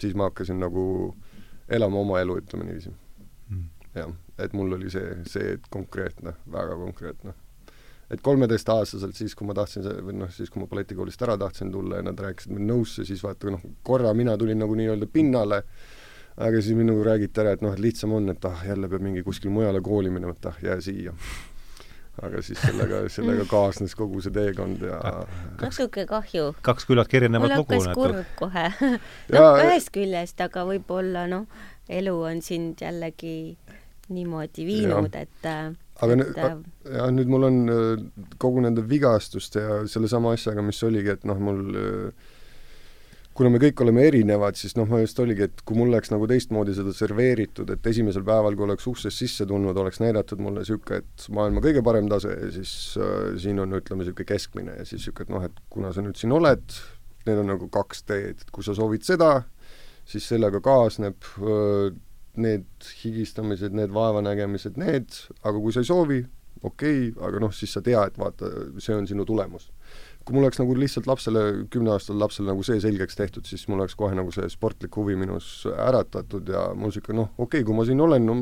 siis ma hakkasin nagu elama oma elu, ütleme niiviisi. Mm. jah, et mul oli see, see konkreetne, väga konkreetne. et kolmeteistaastaselt siis, kui ma tahtsin see, või noh, siis kui ma balletikoolist ära tahtsin tulla ja nad rääkisid mind nõusse, siis vaata noh, korra mina tulin nagu nii-öelda pinnale, aga siis minuga räägiti ära, et noh, et lihtsam on, et ah, jälle peab mingi kuskil mujale kooli minema, et ah, jää siia. aga siis sellega, sellega kaasnes kogu see teekond ja natuke kahju. kaks küllaltki erinevat mul lugu. hakkas kurb kohe noh, ühest küljest, aga võib-olla noh, elu on sind jällegi niimoodi viinud, et aga et, nüüd, jah, nüüd mul on äh, kogu nende vigastuste ja sellesama asjaga, mis oligi, et noh, mul äh, kuna me kõik oleme erinevad, siis noh, ma just oligi, et kui mul oleks nagu teistmoodi seda serveeritud, et esimesel päeval, kui oleks uksest sisse tulnud, oleks näidatud mulle niisugune, et maailma kõige parem tase ja siis äh, siin on, ütleme, niisugune keskmine ja siis niisugune, et noh, et kuna sa nüüd siin oled, need on nagu kaks teed, et kui sa soovid seda, siis sellega kaasneb öö, need higistamised, need vaevanägemised, need, aga kui sa ei soovi, okei okay,, aga noh, siis sa tead, et vaata, see on sinu tulemus. kui mul oleks nagu lihtsalt lapsele, kümneaastasele lapsele nagu see selgeks tehtud, siis mul oleks kohe nagu see sportlik huvi minus äratatud ja niisugune noh, okei okay,, kui ma siin olen, no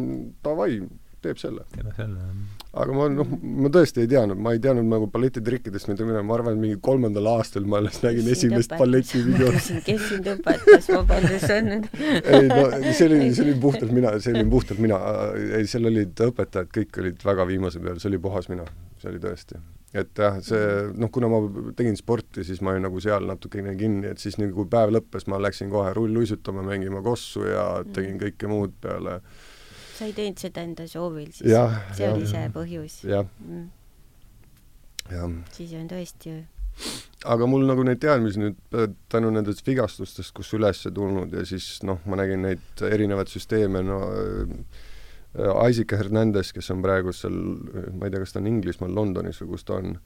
davai, teeb selle. selle, jah. aga ma noh, ma tõesti ei teadnud, ma ei teadnud nagu balletitrikkidest mitte midagi, ma arvan, et mingi kolmandal aastal ma alles nägin esimest balletivideot. Kes sind õpetas, vabandust, see on nüüd ei no see oli, see oli puhtalt mina, see oli puhtalt mina, ei seal olid õpetajad, kõik olid väga viimase peal, see oli puhas mina, see oli tõesti. et jah, see noh, kuna ma tegin sporti, siis ma olin nagu seal natukene kinni, et siis nii kui päev lõppes, ma läksin kohe rulluisutama, mängima kossu ja tegin kõike muud peale, sa ei teinud seda enda soovil, siis see jah. oli see põhjus jah, mm.. siis on tõesti aga mul nagu neid teadmisi nüüd äh, tänu nendest vigastustest, kus üles tulnud ja siis noh, ma nägin neid erinevaid süsteeme, no äh, Isaac Hernandez, kes on praegu seal, ma ei tea, kas ta on Inglismaal, Londonis või kus ta on,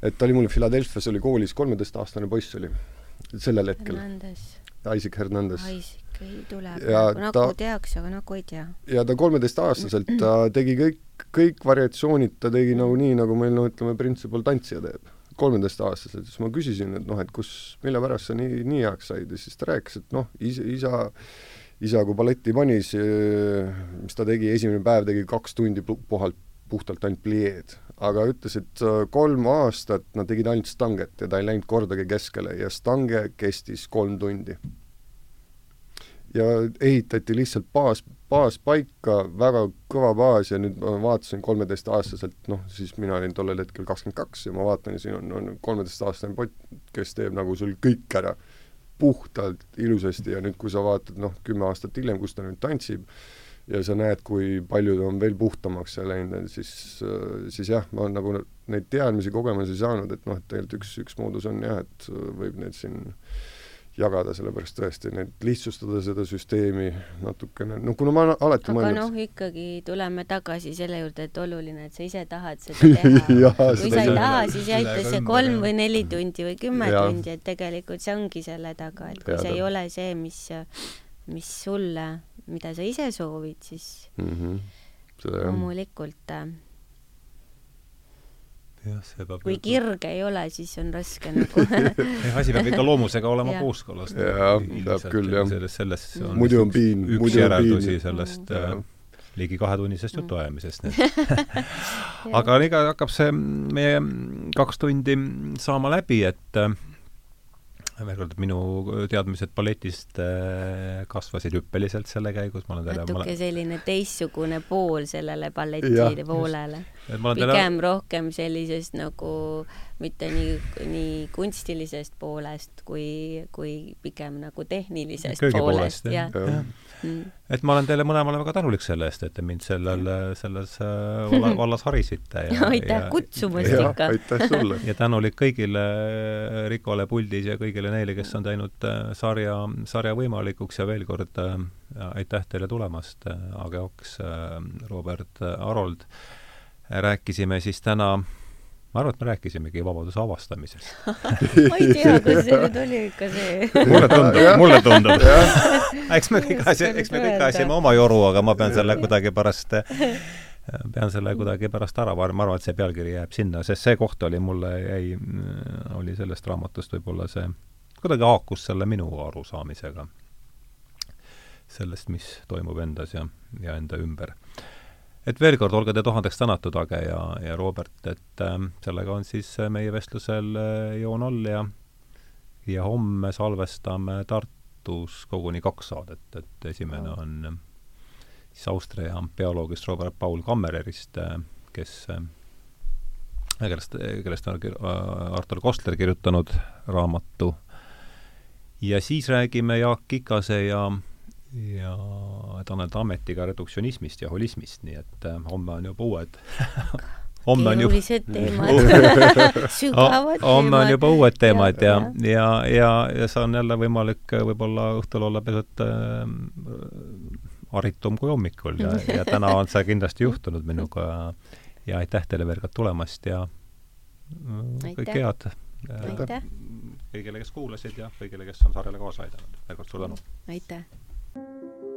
et ta oli mul Philadelphia's oli koolis, kolmeteistaastane poiss oli sellel hetkel, Hernandez, Isaac Hernandez. Isaac ei tule Ja praegu, nagu ta- teaks, aga nagu ei tea. ja ta kolmeteistaastaselt, ta tegi kõik, kõik variatsioonid ta tegi nagu nii, nagu meil no ütleme, printsipal tantsija teeb. kolmeteistaastaselt, siis ma küsisin, et noh, et kus, mille pärast sa nii, nii heaks said ja siis ta rääkis, et noh, isa, isa isa kui balletti pani, mis ta tegi, esimene päev tegi kaks tundi pu- puhalt, puhtalt ainult plieed. aga ütles, et äh, kolm aastat nad tegid ainult stanget ja ta ei läinud kordagi keskele ja stange kestis kolm tundi ja ehitati lihtsalt baas, baas paika, väga kõva baas ja nüüd ma vaatasin kolmeteistaastaselt, noh, siis mina olin tollel hetkel kakskümmend kaks ja ma vaatan ja siin on, on kolmeteistaastane pott, kes teeb nagu sul kõik ära. Puhtalt ilusasti ja nüüd, kui sa vaatad noh, kümme aastat hiljem, kus ta nüüd tantsib, ja sa näed, kui palju ta on veel puhtamaks läinud, siis, siis jah, ma nagu neid teadmisi, kogemusi saanud, et noh, et tegelikult üks, üks moodus on jah, et võib neid siin jagada, sellepärast tõesti, need lihtsustada seda süsteemi natukene, no kuna ma alati aga mõelnud noh, ikkagi tuleme tagasi selle juurde, et oluline, et sa ise tahad seda teha. Kui seda sa ei taha, siis ei aita see kolm või neli tundi või kümme Jaa. tundi, et tegelikult see ongi selle taga, et kui Jaa, see ei ta- ole see, mis mis sulle, mida sa ise soovid, siis mm. -hmm. loomulikult äh, jah, see peab kui kirge ei ole, siis on raske nagu jah, asi peab ikka loomusega olema Jah. kooskõlas. Jaa, peab küll, jah. selles, selles on muidu on piin, üks muidu on järeldusi piin. sellest Jaa. äh, ligi kahetunnisest jutuajamisest aga ega hakkab see meie kaks tundi saama läbi, et äh, veel kord, minu teadmised balletist äh, kasvasid hüppeliselt selle käigus, ma olen teile natuke selline teistsugune pool sellele balleti just. poolele. et ma olen teile pigem rohkem sellisest nagu mitte nii, nii kunstilisest poolest kui, kui pigem nagu tehnilisest köögi poolest, poolest, jah jah. jah. Mm. et ma olen teile mõlemale väga tänulik selle eest, et te mind sellel, selles äh, valla, vallas harisite ja aitäh kutsumast ikka! aitäh sulle! ja tänulik kõigile Rikole puldis ja kõigile neile, kes on teinud äh, sarja, sarja võimalikuks ja veel kord äh, aitäh teile tulemast, Age Oks, Robert Arold. rääkisime siis täna, ma arvan, et me rääkisimegi vabaduse avastamisest. ma ei tea, kas see nüüd oli ikka see mulle tundub, mulle tundub. eks me kõik oska eks me kõik asjame oma joru, aga ma pean selle kuidagi pärast pean selle kuidagi pärast ära varjama, ma arvan, et see pealkiri jääb sinna, sest see koht oli mulle, jäi, oli sellest raamatust võib-olla see, kuidagi haakus selle minu arusaamisega sellest, mis toimub endas ja, ja enda ümber. Et veel kord, olge te tuhandeks tänatud, Age ja, ja Robert, et äh, sellega on siis äh, meie vestlusel äh, joon all ja ja homme salvestame Tartus koguni kaks saadet, et esimene on äh, siis Austria bioloogist Robert Paul Kammererist, kes äh, kellest, kellest on äh, Artur Kostler kirjutanud raamatu. ja siis räägime Jaak Kikase ja ja Tanel Tammetiga reduktsionismist ja holismist, nii et äh, homme on juba uued. Homme on juba sügavad homme on juba uued teemad ja, jah. ja, ja, ja see on jälle võimalik äh, võib-olla õhtul olla pisut äh, haritum kui hommikul ja, ja täna on see kindlasti juhtunud minuga. Ja aitäh teile veel kord tulemast ja äh, kõike head. Aitäh. Kõigile, kes kuulasid ja kõigile, kes on sarjale kaasa aidanud. veel kord suur tänu! aitäh thank you